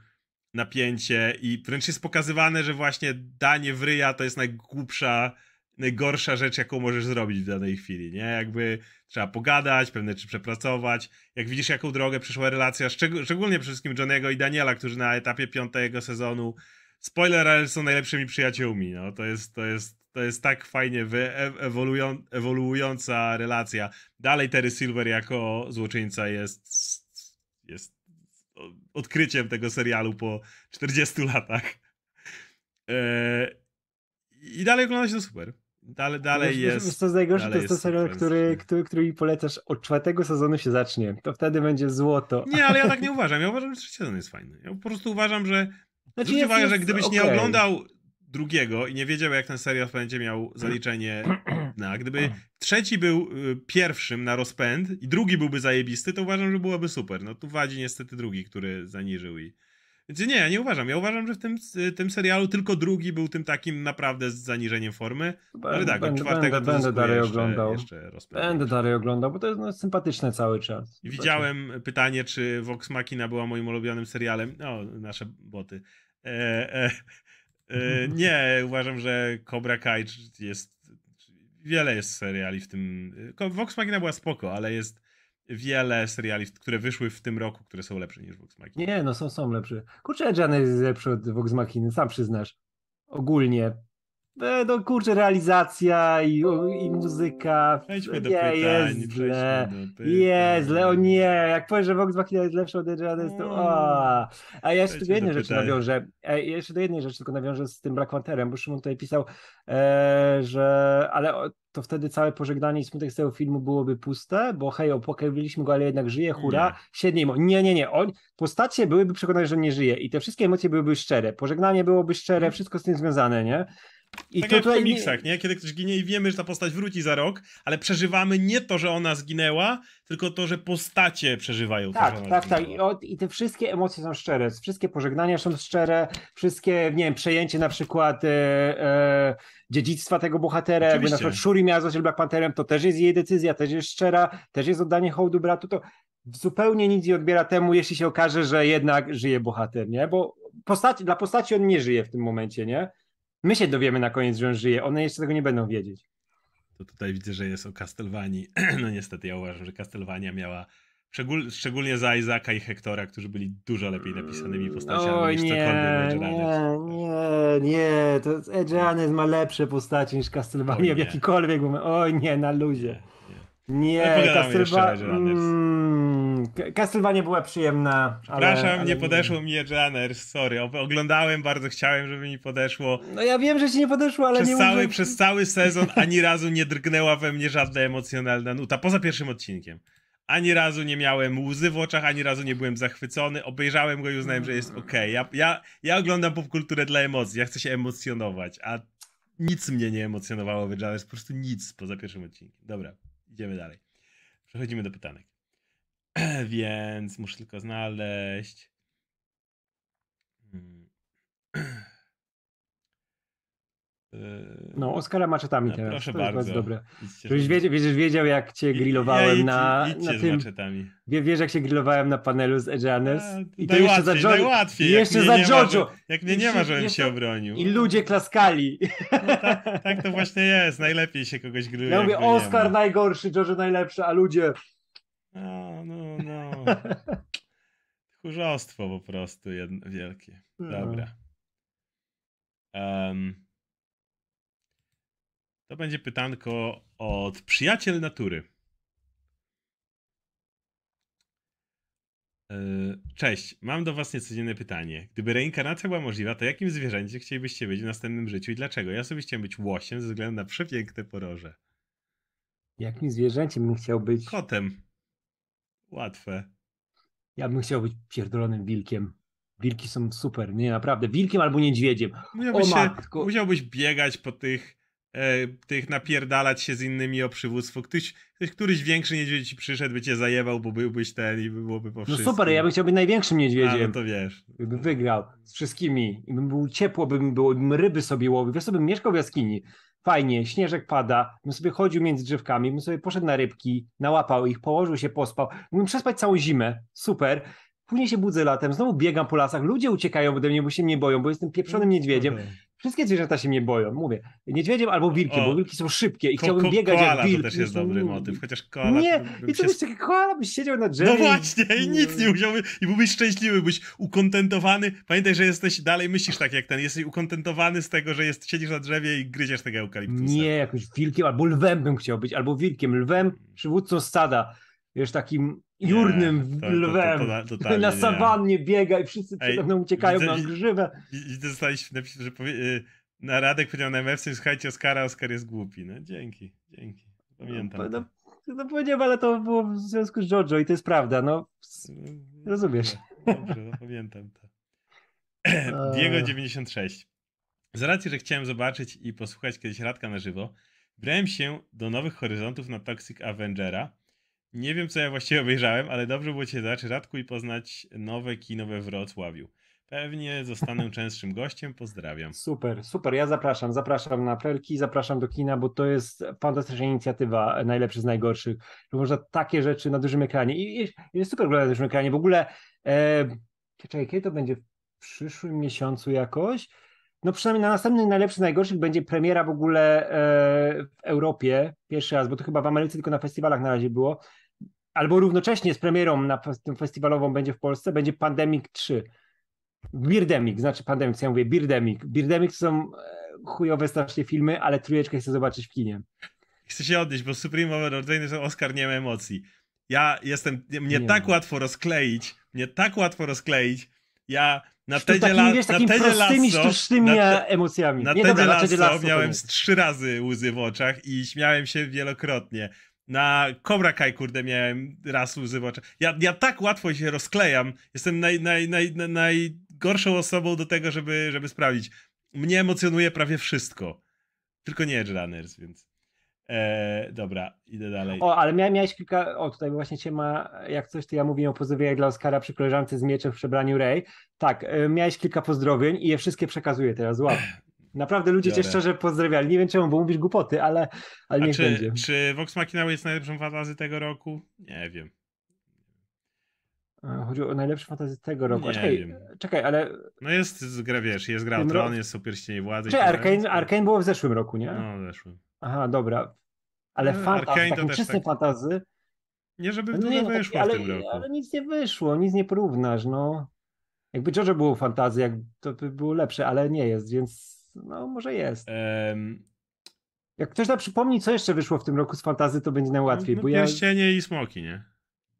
napięcie i wręcz jest pokazywane, że właśnie danie w ryja to jest najgłupsza, najgorsza rzecz, jaką możesz zrobić w danej chwili, nie? Jakby trzeba pogadać, pewne rzeczy przepracować. Jak widzisz, jaką drogę przeszła relacja, szczeg- szczególnie przede wszystkim Johnego i Daniela, którzy na etapie piątego sezonu spoiler, ale są najlepszymi przyjaciółmi, no. To jest, to jest, to jest tak fajnie wyewoluują- ewoluująca relacja. Dalej Terry Silver jako złoczyńca jest, jest odkryciem tego serialu po 40 latach. Eee, I dalej ogląda się to super. Dalej, dalej wiesz, jest. Wiesz, co jest najgorsze, to jest to serial, super. który, który, który mi polecasz od czwartego sezonu się zacznie. To wtedy będzie złoto. Nie, ale ja tak nie uważam. Ja uważam, że trzeci sezon jest fajny. Ja po prostu uważam, że. Znaczy jest- uwagę, że gdybyś nie okej. oglądał drugiego i nie wiedział, jak ten serial będzie miał zaliczenie dna, gdyby trzeci był y, pierwszym na rozpęd i drugi byłby zajebisty, to uważam, że byłoby super. No tu wadzi niestety drugi, który zaniżył i. Więc nie, ja nie uważam. Ja uważam, że w tym, tym serialu tylko drugi był tym takim naprawdę z zaniżeniem formy. Ale tak, od będę, czwartego będę, będę dalej jeszcze, oglądał. Jeszcze. Będę dalej oglądał, bo to jest no, sympatyczne cały czas. I Widziałem pytanie, czy Vox Machina była moim ulubionym serialem. No, nasze boty. E, e, nie, uważam, że Cobra Kai jest. Wiele jest seriali w tym. Ko- Vox Machina była spoko, ale jest wiele seriali, które wyszły w tym roku, które są lepsze niż Vox Machina. Nie, no są, są lepsze. Kurczę, Edgean jest lepszy od Vox Machiny, sam przyznasz. Ogólnie. E, No kurczę, realizacja i, i muzyka. Przejdźmy do nie, pytań. jest źle. Jest źle, o nie, jak powiesz, że Vox jest lepszy od Edgeana, jest to... O. A ja jeszcze do jednej do rzeczy pytań. nawiążę. E, jeszcze do jednej rzeczy tylko nawiążę z tym Black Pantherem, bo Szymon tutaj pisał, e, że ale to wtedy całe pożegnanie i smutek z tego filmu byłoby puste, bo hej, opłakaliśmy go, ale jednak żyje, hura, Nie. siednie mu. Nie, nie, nie. On, postacie byłyby przekonane, że nie żyje i te wszystkie emocje byłyby szczere. Pożegnanie byłoby szczere, wszystko z tym związane, nie? I tak to jak w tutaj nie- komiksach, nie? Kiedy ktoś ginie i wiemy, że ta postać wróci za rok, ale przeżywamy nie to, że ona zginęła, tylko to, że postacie przeżywają to, że Tak, tak, tak. I, o, I te wszystkie emocje są szczere. Wszystkie pożegnania są szczere, wszystkie, nie wiem, przejęcie na przykład e, e, dziedzictwa tego bohatera. Jakby na Oczywiście. przykład Shuri miała zostać Black Pantherem, to też jest jej decyzja, też jest szczera, też jest oddanie hołdu bratu. To zupełnie nic nie odbiera temu, jeśli się okaże, że jednak żyje bohater, nie? Bo postaci, dla postaci on nie żyje w tym momencie, nie? My się dowiemy na koniec, że on żyje. One jeszcze tego nie będą wiedzieć. To tutaj widzę, że jest o Castlevanii. No niestety ja uważam, że Castlevania miała szczegól, szczególnie za Isaaca i Hektora, którzy byli dużo lepiej napisanymi postaciami Oj, niż nie, cokolwiek nie, nie, nie, to Edge Runners ma lepsze postaci niż Castlevania w jakikolwiek moment. Oj nie, na luzie. Nie, nie. Nie, Ale Castlevania była przyjemna. Przepraszam, ale, ale nie podeszło mi Edge Runners, sorry. Oglądałem, bardzo chciałem, żeby mi podeszło. No ja wiem, że ci nie podeszło, ale Przez nie cały, mówię... przez cały sezon ani razu nie drgnęła we mnie żadna emocjonalna nuta, poza pierwszym odcinkiem. Ani razu nie miałem łzy w oczach, ani razu nie byłem zachwycony. Obejrzałem go i uznałem, że jest okej. Ja, ja, ja oglądam popkulturę dla emocji, ja chcę się emocjonować, a nic mnie nie emocjonowało w Edge po prostu nic poza pierwszym odcinkiem. Dobra, idziemy dalej. Przechodzimy do pytanek. Więc muszę tylko znaleźć. Hmm. Yy, No, Oskara maczetami no, teraz. proszę to jest bardzo. dobre. Żebyś wiedział, wiedziesz, wiedział, jak cię grillowałem ja, na, idź, na tym. maczetami. Wie, wiesz, jak się grillowałem na panelu z Edgeaners? A, I to jeszcze za najłatwiej, Jojo. jeszcze za Jojo. Jak mnie nie ma, żebym się obronił. I ludzie klaskali. No, tak, tak to właśnie jest. Najlepiej się kogoś gruje. Ja mówię, Oskar najgorszy, Jojo najlepszy, a ludzie... No, no, no. Tchórzostwo po prostu jedno, wielkie. No. Dobra. Em, to będzie pytanko od przyjaciel natury. E, Cześć, mam do Was niecodzienne pytanie. Gdyby reinkarnacja była możliwa, to jakim zwierzęciem chcielibyście być w następnym życiu i dlaczego? Ja sobie chciałem być łosiem ze względu na przepiękne poroże. Jakim zwierzęciem bym chciał być? Kotem. Łatwe. Ja bym chciał być pierdolonym wilkiem. Wilki są super, nie naprawdę. Wilkiem albo niedźwiedziem. Musiałbyś, O się, matko. musiałbyś biegać po tych, e, tych, napierdalać się z innymi o przywództwo. Ktoś, ktoś, któryś większy niedźwiedź ci przyszedł, by cię zajebał, bo byłbyś ten i by byłoby po No wszystkim. super, ja bym chciał być największym A, niedźwiedziem. no to wiesz. Bym wygrał z wszystkimi. I bym był ciepło, bym było, bym ryby sobie łowił. Wiesz, sobie bym mieszkał w jaskini. Fajnie, śnieżek pada, bym sobie chodził między drzewkami, bym sobie poszedł na rybki, nałapał ich, położył się, pospał. Mógłbym przespać całą zimę. Super. Później się budzę latem, znowu biegam po lasach, ludzie uciekają ode mnie, bo się mnie boją, bo jestem pieprzonym niedźwiedziem. Aha. Wszystkie zwierzęta się mnie boją, mówię. Niedźwiedziem albo wilkiem, O. bo wilki są szybkie i Ko- chciałbym ko- biegać koala jak wilk. to też jest No, dobry no, motyw, chociaż koala... Nie, i to się byś taki koala, byś siedział na drzewie. No właśnie, i nic nie musiałby, i byłbyś szczęśliwy, byś ukontentowany. Pamiętaj, że jesteś, dalej myślisz tak jak ten, jesteś ukontentowany z tego, że jest, siedzisz na drzewie i gryziesz tego eukaliptusa. Nie, jakimś wilkiem, albo lwem bym chciał być, albo wilkiem, lwem, przywódcą stada. Wiesz, takim jurnym to- to- to- lwem. to- totalnie na nie. sawannie biega i wszyscy przede mną uciekają widzę- na grzywę. I, i dostaliśmy napis, że powie, y, na Radek powiedział na MFC, słuchajcie Oskara, Oskar jest głupi. No dzięki, dzięki. Pamiętam. No, to. no, no powiedziałem, ale to było w związku z Jojo i to jest prawda, no. rozumiesz. Dobrze, no, pamiętam to. Diego 96. Z racji, że chciałem zobaczyć i posłuchać kiedyś Radka na żywo, wybrałem się do Nowych Horyzontów na Toxic Avengera. Nie wiem, co ja właściwie obejrzałem, ale dobrze było Cię zobaczyć, Radku, i poznać nowe kino we Wrocławiu. Pewnie zostanę częstszym gościem. Pozdrawiam. Super, super. Ja zapraszam, zapraszam na prelki, zapraszam do kina, bo to jest fantastyczna inicjatywa, najlepszy z najgorszych. Że można takie rzeczy na dużym ekranie. I i- jest super oglądać na dużym ekranie. W ogóle, e, czekaj, kiedy to będzie? W przyszłym miesiącu jakoś? No przynajmniej na następnym najlepszy z najgorszych będzie premiera w ogóle e, w Europie. Pierwszy raz, bo to chyba w Ameryce tylko na festiwalach na razie było. Albo równocześnie z premierą na tą festiwalową będzie w Polsce, będzie Pandemic 3. Birdemic, znaczy Pandemic, co ja mówię, Birdemic. Birdemic to są e, chujowe strasznie filmy, ale trójeczkę chcę zobaczyć w kinie. Chcę się odnieść, bo Supreme Overlord to Oscar nie ma emocji. Ja jestem, mnie Nie tak ma. łatwo rozkleić, mnie tak łatwo rozkleić. Ja na Tedzie, la, wiesz, na Tedzie Lasso, sztucznymi na, e, te, emocjami. na nie, Tedzie dobra, na Tedzie Lasso Lasso miałem z trzy razy łzy w oczach i śmiałem się wielokrotnie. Na Cobra Kai, kurde, miałem raz łzy w oczach. Ja, ja tak łatwo się rozklejam. Jestem naj, naj, naj, naj, najgorszą osobą do tego, żeby, żeby sprawdzić. Mnie emocjonuje prawie wszystko. Tylko nie Edge Runners, więc... Eee, dobra, idę dalej. O, ale miałeś, miałeś kilka. O, tutaj właśnie cię ma. Jak coś, to ja mówiłem o pozdrowieniach dla Oskara przy koleżance z mieczem w przebraniu Ray. Tak, e, miałeś kilka pozdrowień i je wszystkie przekazuję teraz. Łap. Naprawdę ludzie cię Biorę. szczerze pozdrawiali. Nie wiem czemu, bo mówisz głupoty, ale, ale niech czy, będzie. czy Vox Machina jest najlepszą fantazy tego roku? Nie wiem. E, Chodzi o najlepsze fantazy tego roku. Nie czekaj, wiem. czekaj, ale. No jest gra, wiesz, jest gra o Tron, ro- jest Super Ścienie Władzy. Czy tak Arkane. Arkane było w zeszłym roku, nie? No, zeszły. Aha, dobra. Ale No, to takim czystym tak- fantazy. Nie, żeby No nie, no, wyszło taki, ale, w tym roku. ale nic nie wyszło, nic nie porównasz, no. Jakby Jojo było fantazy, jak to by było lepsze, ale nie jest, więc no może jest. Em, Jak ktoś nam przypomni, co jeszcze wyszło w tym roku z fantazy, to będzie najłatwiej, no, bo ja... Pierścienie i Smoki, nie?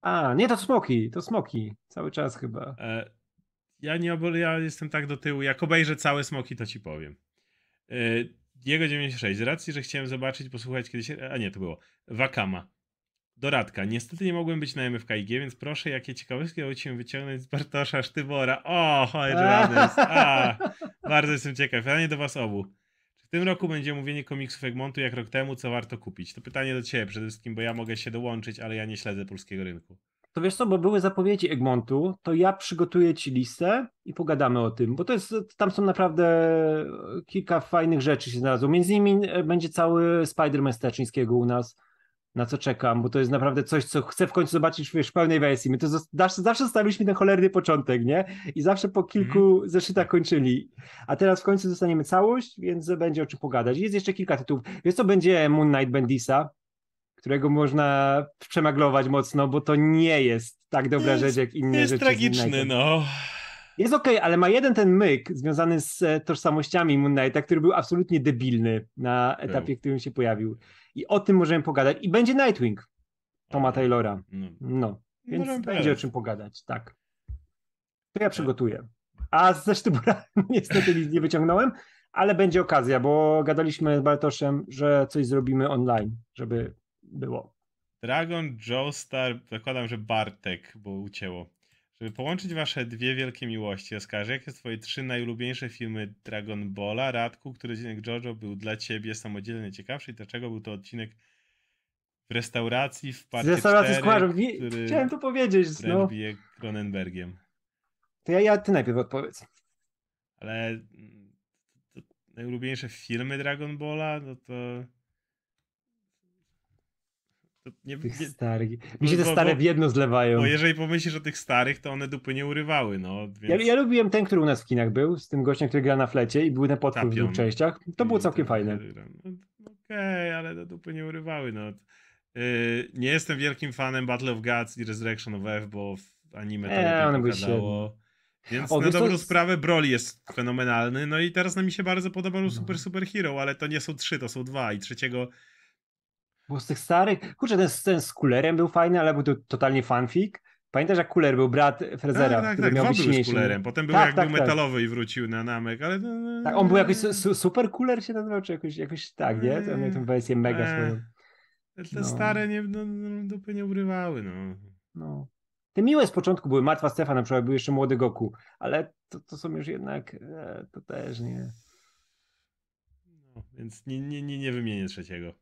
A, nie, to Smoki, to Smoki, cały czas chyba. E, ja nie obol, ja jestem tak do tyłu. Jak obejrzę całe Smoki, to ci powiem. E, Jego 96. Z racji, że chciałem zobaczyć, posłuchać kiedyś. A nie, to było. Wakama. Doradka. Niestety nie mogłem być na MFKIG, więc proszę, jakie ciekawostki udało się wyciągnąć z Bartosza Sztybora. O. A, bardzo jestem ciekaw. Pytanie do was obu. Czy w tym roku będzie mówienie komiksów Egmontu jak rok temu, co warto kupić? To pytanie do ciebie przede wszystkim, bo ja mogę się dołączyć, ale ja nie śledzę polskiego rynku. To wiesz co, bo były zapowiedzi Egmontu, to ja przygotuję ci listę i pogadamy o tym, bo to jest, tam są naprawdę kilka fajnych rzeczy się znalazło. Między innymi e, będzie cały Spider-Man Staczyńskiego u nas, na co czekam, bo to jest naprawdę coś, co chcę w końcu zobaczyć wiesz, w pełnej wersji. My to zawsze, zawsze stawiliśmy ten cholerny początek, nie? I zawsze po kilku mm. zeszytach kończyli. A teraz w końcu dostaniemy całość, więc będzie o czym pogadać. Jest jeszcze kilka tytułów. Wiesz co, będzie Moon Knight Bendisa, którego można przemaglować mocno, bo to nie jest tak dobra rzecz jak inne jest rzeczy. Jest tragiczny, no. Jest okej, okay, ale ma jeden ten myk związany z e, tożsamościami Moon Knighta, który był absolutnie debilny na etapie, w którym się pojawił. I o tym możemy pogadać. I będzie Nightwing Toma Taylora. No. no. Więc Możemy będzie o czym pogadać, tak. To ja tak. przygotuję. A ze Sztybora niestety nic nie wyciągnąłem, ale będzie okazja, bo gadaliśmy z Bartoszem, że coś zrobimy online, żeby było. Dragon, Joestar, zakładam, że Bartek, bo ucięło. Żeby połączyć wasze dwie wielkie miłości, Oskarze, jakie są twoje trzy najulubieńsze filmy Dragon Balla? Radku, który odcinek JoJo był dla ciebie samodzielnie ciekawszy i dlaczego był to odcinek w restauracji w partii Z restauracji 4, Chciałem to powiedzieć. No. Cronenbergiem. To ja, ja ty najpierw odpowiedz. Ale mm, najulubieńsze filmy Dragon Balla, no to nie, tych nie, starych. Mi się te stare w jedno zlewają. Bo jeżeli pomyślisz o tych starych, to one dupy nie urywały, no. Więc... Ja, ja lubiłem ten, który u nas w kinach był, z tym gościem, który gra na flecie i był na potwór w dwóch częściach. To było całkiem fajne. No, Okej, okay, ale te dupy nie urywały, no. Yy, nie jestem wielkim fanem Battle of Gods i Resurrection of F, bo w anime to eee, nie pokazało. Więc o, na dobrą to... sprawę Broly jest fenomenalny, no i teraz na mi się bardzo podobał no. Super Super Hero, ale to nie są trzy, to są dwa i trzeciego bo z tych starych, kurczę, ten, ten z Kulerem był fajny, ale był to totalnie fanfic. Pamiętasz, jak Kuler był brat Frezera, tak, tak, który tak, miał być był z Kulerem. Potem był tak, jak tak, był tak. metalowy i wrócił na namek, ale... Tak, on był jakoś su super Kuler się nazywał, czy jakoś, jakoś tak, nie? To miał tę wersję mega eee, swoją. Te no. stare nie, no, no, dupy nie urywały, no. no. Te miłe z początku były, Martwa Stefan na przykład, był jeszcze młody Goku, ale to, to są już jednak, e, to też nie... No, więc nie, nie, nie, nie wymienię trzeciego.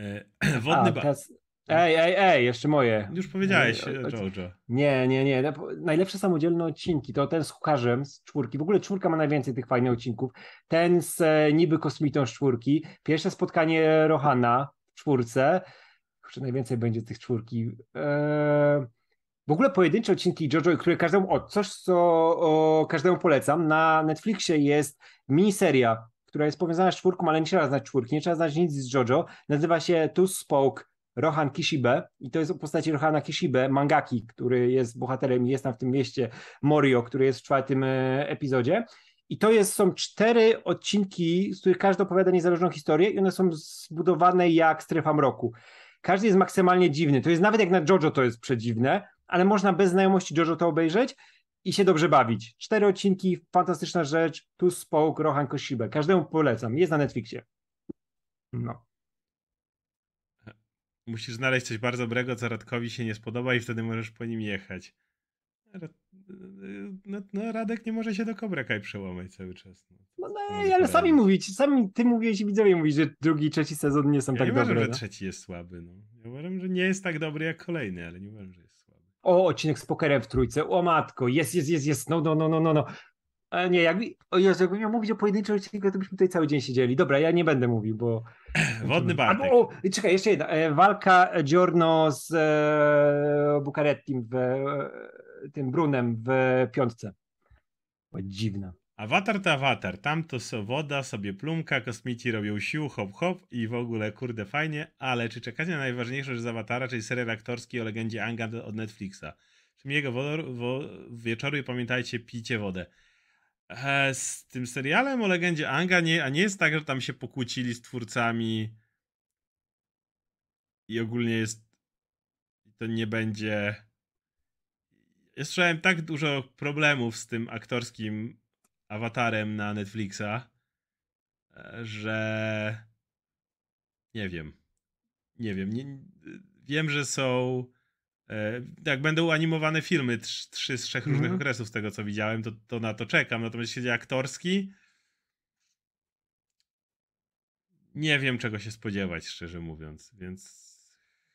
E, wodny A, teraz... Ej, ej, ej, jeszcze moje. Już powiedziałeś, e, Jojo. Nie, nie, nie. Najlepsze samodzielne odcinki to ten z Hukarzem z czwórki. W ogóle czwórka ma najwięcej tych fajnych odcinków. Ten z e, niby kosmitą z czwórki. Pierwsze spotkanie Rohana w czwórce. Kurczę, najwięcej będzie tych czwórki. Eee... W ogóle pojedyncze odcinki JoJo, które każdemu, o, coś co o, każdemu polecam, na Netflixie jest miniseria która jest powiązana z czwórką, ale nie trzeba znać czwórki, nie trzeba znać nic z JoJo. Nazywa się Tu Spoke Rohan Kishibe i to jest o postaci Rohana Kishibe, mangaki, który jest bohaterem i jest tam w tym mieście Morio, który jest w czwartym e, epizodzie. I to jest, są cztery odcinki, z których każdy opowiada niezależną historię i one są zbudowane jak strefa mroku. Każdy jest maksymalnie dziwny. To jest nawet jak na JoJo to jest przedziwne, ale można bez znajomości JoJo to obejrzeć i się dobrze bawić. Cztery odcinki, fantastyczna rzecz. Tu spoke Rohan Koshibe. Każdemu polecam. Jest na Netflixie. No. Musisz znaleźć coś bardzo dobrego, co Radkowi się nie spodoba i wtedy możesz po nim jechać. No, no Radek nie może się do Cobra Kai przełamać cały czas. No, no, no ale sami mówić, sami ty mówiłeś i widzowie mówić, że drugi i trzeci sezon nie są ja tak nie dobre. uważam, no? że trzeci jest słaby. No. Ja uważam, że nie jest tak dobry jak kolejny, ale nie uważam, że o, odcinek z pokerem w trójce, o matko, jest, jest, jest, jest, no, no, no, no, no, no. A nie, jak, o Jezu, jakbym miał mówić o pojedynczym odcinku, to byśmy tutaj cały dzień siedzieli. Dobra, ja nie będę mówił, bo... Wodny Bartek. Albo, o, czekaj, jeszcze jedna. E, walka Giorno z e, Bucarettim, w, e, tym Brunem w piątce. O, dziwna. Awatar to awatar, tam to so woda, sobie plumka, kosmici robią sił, hop hop i w ogóle kurde fajnie, ale czy czekacie na najważniejsze z Awatara, czyli serial aktorski o legendzie Anga od Netflixa? Czy jego wieczoru i pamiętajcie, pijcie wodę. E, z tym serialem o legendzie Anga, nie, a nie jest tak, że tam się pokłócili z twórcami i ogólnie jest to nie będzie ja słyszałem tak dużo problemów z tym aktorskim awatarem na Netflixa, e, że nie wiem. Nie wiem. Nie, wiem, że są. E, jak będą animowane filmy, trzy z trzech różnych mm. okresów, z tego co widziałem, to, to na to czekam. Natomiast jeśli aktorski, nie wiem czego się spodziewać, szczerze mówiąc, więc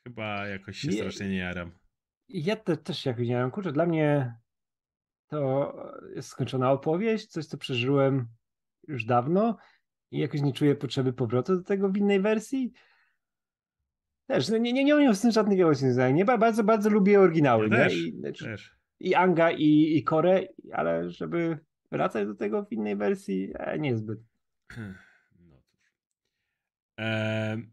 chyba jakoś się Nie. strasznie nie jaram. Ja te, też nie wiem, kurczę, dla mnie to jest skończona opowieść, coś co przeżyłem już dawno i jakoś nie czuję potrzeby powrotu do tego w innej wersji. Też, no nie, nie, nie mam z tym żadnych związanych. Nie, ba- bardzo, bardzo lubię oryginały, Ja też, I, znaczy, Też. I Anga, i, i Kore, ale żeby wracać do tego w innej wersji, e, niezbyt. No cóż. Ehm,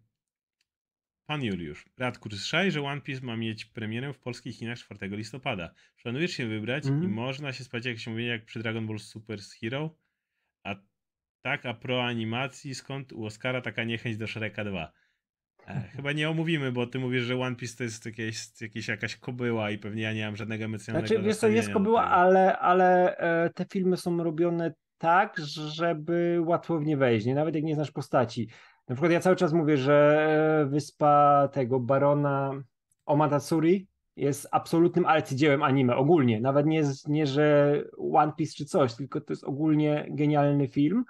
Pan Juliusz. Radku, czy słyszałeś, że One Piece ma mieć premierę w polskich kinach 4 listopada? Planujesz się wybrać i Mhm. można się spodziewać jakieś omówienia jak przy Dragon Ball Super Hero? A tak, a pro animacji, skąd u Oscara taka niechęć do Shreka 2? E, chyba nie omówimy, bo ty mówisz, że One Piece to jest jakieś, jakieś jakaś kobyła i pewnie ja nie mam żadnego emocjonalnego Znaczy, wiesz co, jest nastawienia do była, tego. ale, ale e, te filmy są robione tak, żeby łatwo w nie wejść, nie? Nawet jak nie znasz postaci. Na przykład ja cały czas mówię, że e, wyspa tego barona Omatatsuri jest absolutnym arcydziełem anime, ogólnie. Nawet nie, nie, że One Piece czy coś, tylko to jest ogólnie genialny film.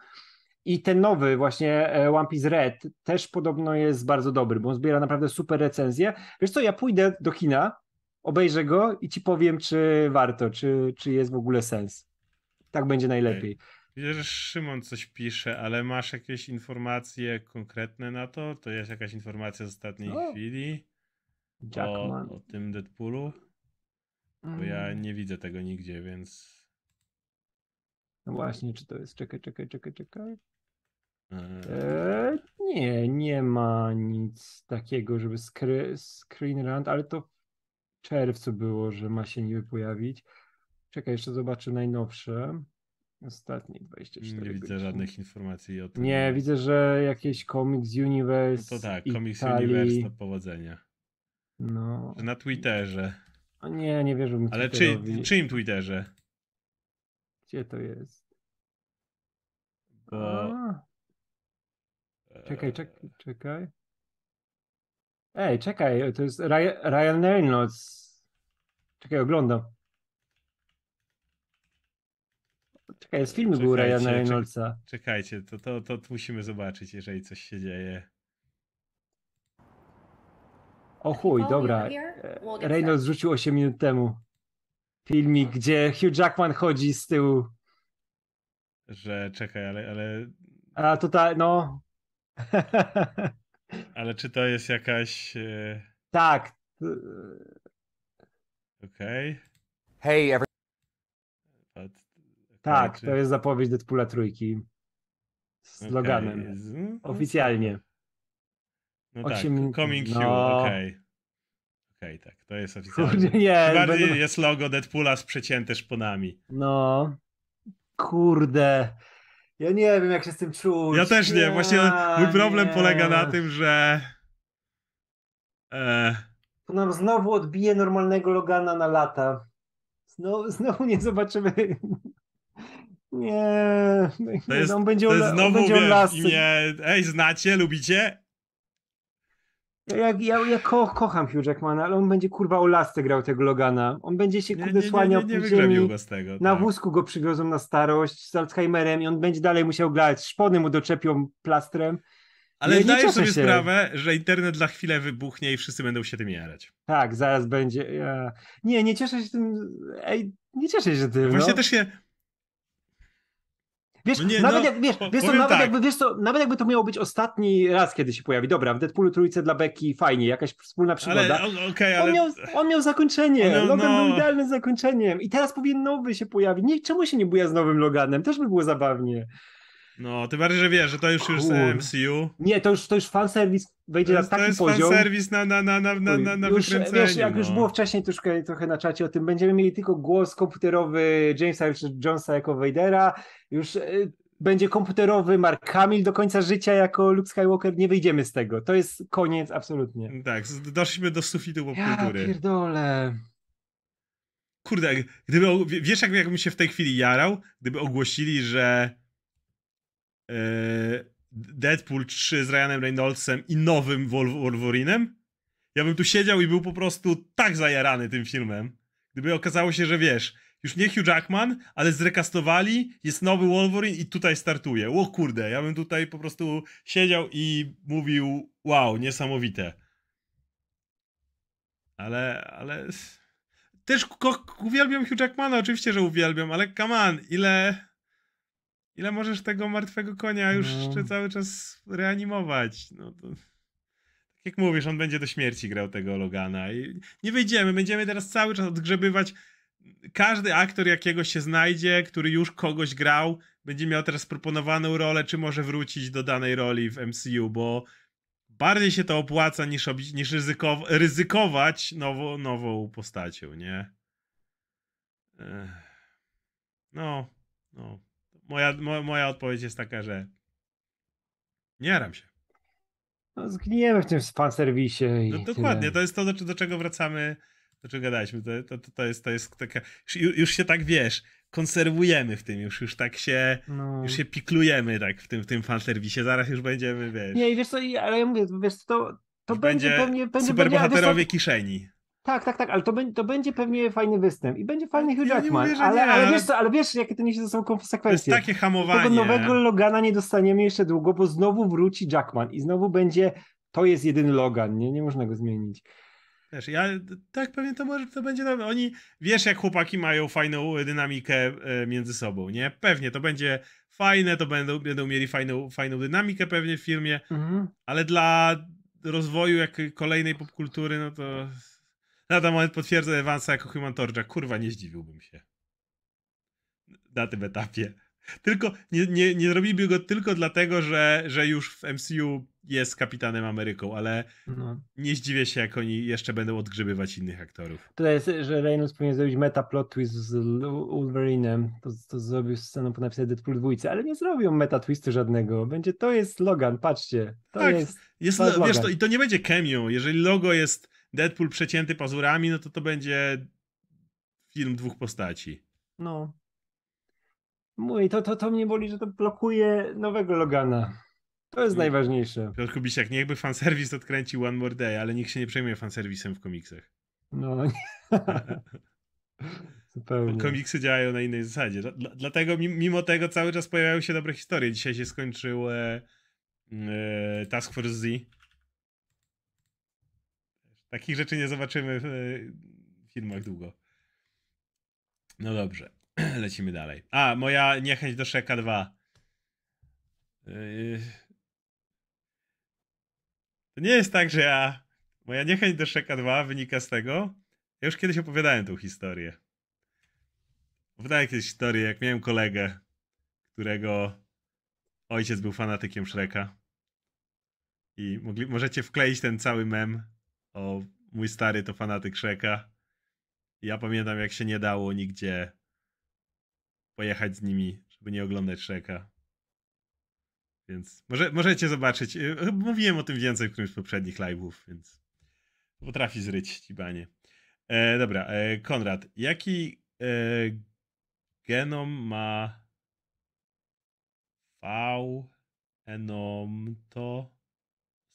I ten nowy właśnie e, One Piece Red też podobno jest bardzo dobry, bo on zbiera naprawdę super recenzje. Wiesz co, ja pójdę do kina, obejrzę go i ci powiem, czy warto, czy, czy jest w ogóle sens. Tak będzie najlepiej. Widzę, że Szymon coś pisze, ale masz jakieś informacje konkretne na to? To jest jakaś informacja z ostatniej No. chwili o, o tym Deadpoolu? Bo ja Mm. nie widzę tego nigdzie, więc... No właśnie, czy to jest. Czekaj, czekaj, czekaj, czekaj. Eee, nie, nie ma nic takiego, żeby skry, screen rant, ale to w czerwcu było, że ma się niby pojawić. Czekaj, jeszcze zobaczę najnowsze. Ostatnie 24 Nie widzę godziny. żadnych informacji o tym. Nie, widzę, że jakieś Comics No Universe. to tak, Italii, Comics Universe to powodzenia. No. Na Twitterze. O nie, nie wierzę. Ale czy, czyim Twitterze? Gdzie to jest? Bo... Czekaj, czekaj, czekaj. Ej, czekaj, to jest Ryan, Ryan Reynolds. Czekaj, oglądam. Czekaj, z filmu był czek- Reynoldsa. Czekajcie, to, to, to musimy zobaczyć, jeżeli coś się dzieje. O chuj, dobra. E, Reynolds rzucił 8 minut temu. Filmik, gdzie Hugh Jackman chodzi z tyłu. Że czekaj, ale, ale, A tutaj, no. ale czy to jest jakaś. E, tak. Okej. Hey, every- Okay. Tak, to jest zapowiedź Deadpoola trójki. Z okej, loganem. no, Oficjalnie. No tak, Coming no. okej. Okej, tak, to jest oficjalnie. Kurde, nie. Bardziej będą- jest logo Deadpoola z przecięte szponami. No. Kurde. Ja nie wiem, jak się z tym czuć. Ja też nie, właśnie mój problem nie. polega na tym, że. E, To nam znowu odbije normalnego Logana na lata. Znowu, znowu nie zobaczymy. Nie. to jest, on będzie to jest on znowu będzie o wiesz, imię. Ej, znacie, lubicie? Ja, ja, ja, ko, kocham Hugh Jackmana, ale on będzie kurwa o lasce grał tego Logana. On będzie się kurde nie, nie, słaniał nie, nie po wygrzebił ziemi. go z tego. Na tak. wózku go przywiozą na starość z Alzheimerem i on będzie dalej musiał grać. Szpony mu doczepią plastrem. Ale Nie, zdajesz sobie się. sprawę, że internet za chwilę wybuchnie i wszyscy będą się tym jarać. Tak, zaraz będzie. Ja... Nie, nie cieszę się tym. Ej, nie cieszę się tym. Właśnie no. też się. Wiesz, No nie, nawet, no, jak, wiesz, po- wiesz co, nawet, tak. jakby, wiesz co, nawet jakby to miało być ostatni raz, kiedy się pojawi. Dobra, w Deadpoolu trójce dla Becky fajnie, jakaś wspólna przygoda. Ale o- okej, On, ale. miał, on miał zakończenie. Logan no. był idealnym zakończeniem. I teraz powinien nowy się pojawić. Nie, czemu się nie buja z nowym Loganem? Też by było zabawnie. No, tym bardziej, że wiesz, że to już już Kur- MCU. Nie, to już, to już fanserwis wejdzie To na jest, to taki jest poziom. fanserwis na, na, na, na, na, na, na już, wiesz, jak już no. było wcześniej troszkę, trochę na czacie o tym, będziemy mieli tylko głos komputerowy Jamesa Jonesa jako Vadera, już y, będzie komputerowy Mark Hamill do końca życia jako Luke Skywalker, nie wyjdziemy z tego. To jest koniec absolutnie. Tak, doszliśmy do sufitu Ja popkultury. pierdolę. Kurde, gdyby, wiesz jak, jakbym się w tej chwili jarał, gdyby ogłosili, że e, Deadpool 3 z Ryanem Reynoldsem i nowym Wol- Wolverinem? Ja bym tu siedział i był po prostu tak zajarany tym filmem. Gdyby okazało się, że wiesz, już nie Hugh Jackman, ale zrekastowali, jest nowy Wolverine i tutaj startuje. O kurde, ja bym tutaj po prostu siedział i mówił wow, niesamowite. ale, ale też uwielbiam Hugh Jackmana, oczywiście, że uwielbiam, ale come on, ile ile możesz tego martwego konia już no. jeszcze cały czas reanimować? No to tak jak mówisz, on będzie do śmierci grał tego Logana i nie wyjdziemy, będziemy teraz cały czas odgrzebywać każdy aktor jakiego się znajdzie, który już kogoś grał, będzie miał teraz proponowaną rolę, czy może wrócić do danej roli w MCU, bo bardziej się to opłaca niż, niż ryzykow ryzykować nowo, nową postacią, nie? No, no. Moja, mo, moja odpowiedź jest taka, że nie jaram się. No, zgniemy w tym fanserwisie. I no, dokładnie, to jest to, do, do czego wracamy, do czego gadaliśmy. To, to, to, jest, to jest taka. Już, już się tak wiesz, konserwujemy w tym, już, już tak się, no. już się piklujemy tak w tym, w tym fanserwisie, zaraz już będziemy, wiesz. Nie, wiesz co, ale ja mówię, wiesz, to, to będzie, będzie pewnie... będzie superbohaterowie kieszeni. Tak, tak, tak, ale to, to będzie pewnie fajny występ i będzie fajny Hugh Jackman, mówię, ale, nie, ale, wiesz co, ale wiesz, jakie to niesie ze sobą konsekwencje. To jest takie hamowanie. Tego nowego Logana nie dostaniemy jeszcze długo, bo znowu wróci Jackman i znowu będzie, to jest jedyny Logan, nie, nie można go zmienić. Wiesz, ja tak pewnie to może to będzie dobre. Oni wiesz, jak chłopaki mają fajną dynamikę e, między sobą, nie? Pewnie to będzie fajne, to będą, będą mieli fajną, fajną dynamikę pewnie w filmie, mhm. ale dla rozwoju jakiej kolejnej popkultury, no to na ten moment potwierdzę Evansa jako Human Torcha. Kurwa, nie zdziwiłbym się. Na tym etapie. Tylko nie, nie, nie zrobiliby go tylko dlatego, że, że już w MCU jest Kapitanem Ameryką, ale no. nie zdziwię się, jak oni jeszcze będą odgrzebywać innych aktorów. To jest, że Reynolds powinien zrobić meta plot twist z Wolverinem. To, to zrobił sceną po napisach Deadpool 2, ale nie zrobią meta twistu żadnego. Będzie, to jest Logan, patrzcie. To tak, jest, jest, to wiesz, to, i to nie będzie cameo. Jeżeli logo jest Deadpool przecięty pazurami, no to to będzie film dwóch postaci. No. Mój, to, to, to mnie boli, że to blokuje nowego Logana. To jest najważniejsze. Piotr Kubisiak, niechby fanserwis odkręcił One More Day, ale nikt się nie przejmuje fanserwisem w komiksach. No, nie. Zupełnie. Komiksy działają na innej zasadzie. Dlatego mimo tego cały czas pojawiają się dobre historie. Dzisiaj się skończył e, e, Task Force Z Takich rzeczy nie zobaczymy w filmach długo. No dobrze, lecimy dalej. A, moja niechęć do Shreka 2. Yy, to nie jest tak, że ja. Moja niechęć do Shreka 2 wynika z tego. Ja już kiedyś opowiadałem tą historię. Opowiadałem kiedyś historię, jak miałem kolegę, którego ojciec był fanatykiem Shreka. I mogli, możecie wkleić ten cały mem o mój stary to fanatyk Shreka. Ja pamiętam, jak się nie dało nigdzie pojechać z nimi, żeby nie oglądać Shreka. Więc może, możecie zobaczyć. Y, mówiłem o tym więcej w którymś z poprzednich live'ów, więc potrafi zryć cibanie. E, dobra, e, Konrad, jaki e, genom ma V enom to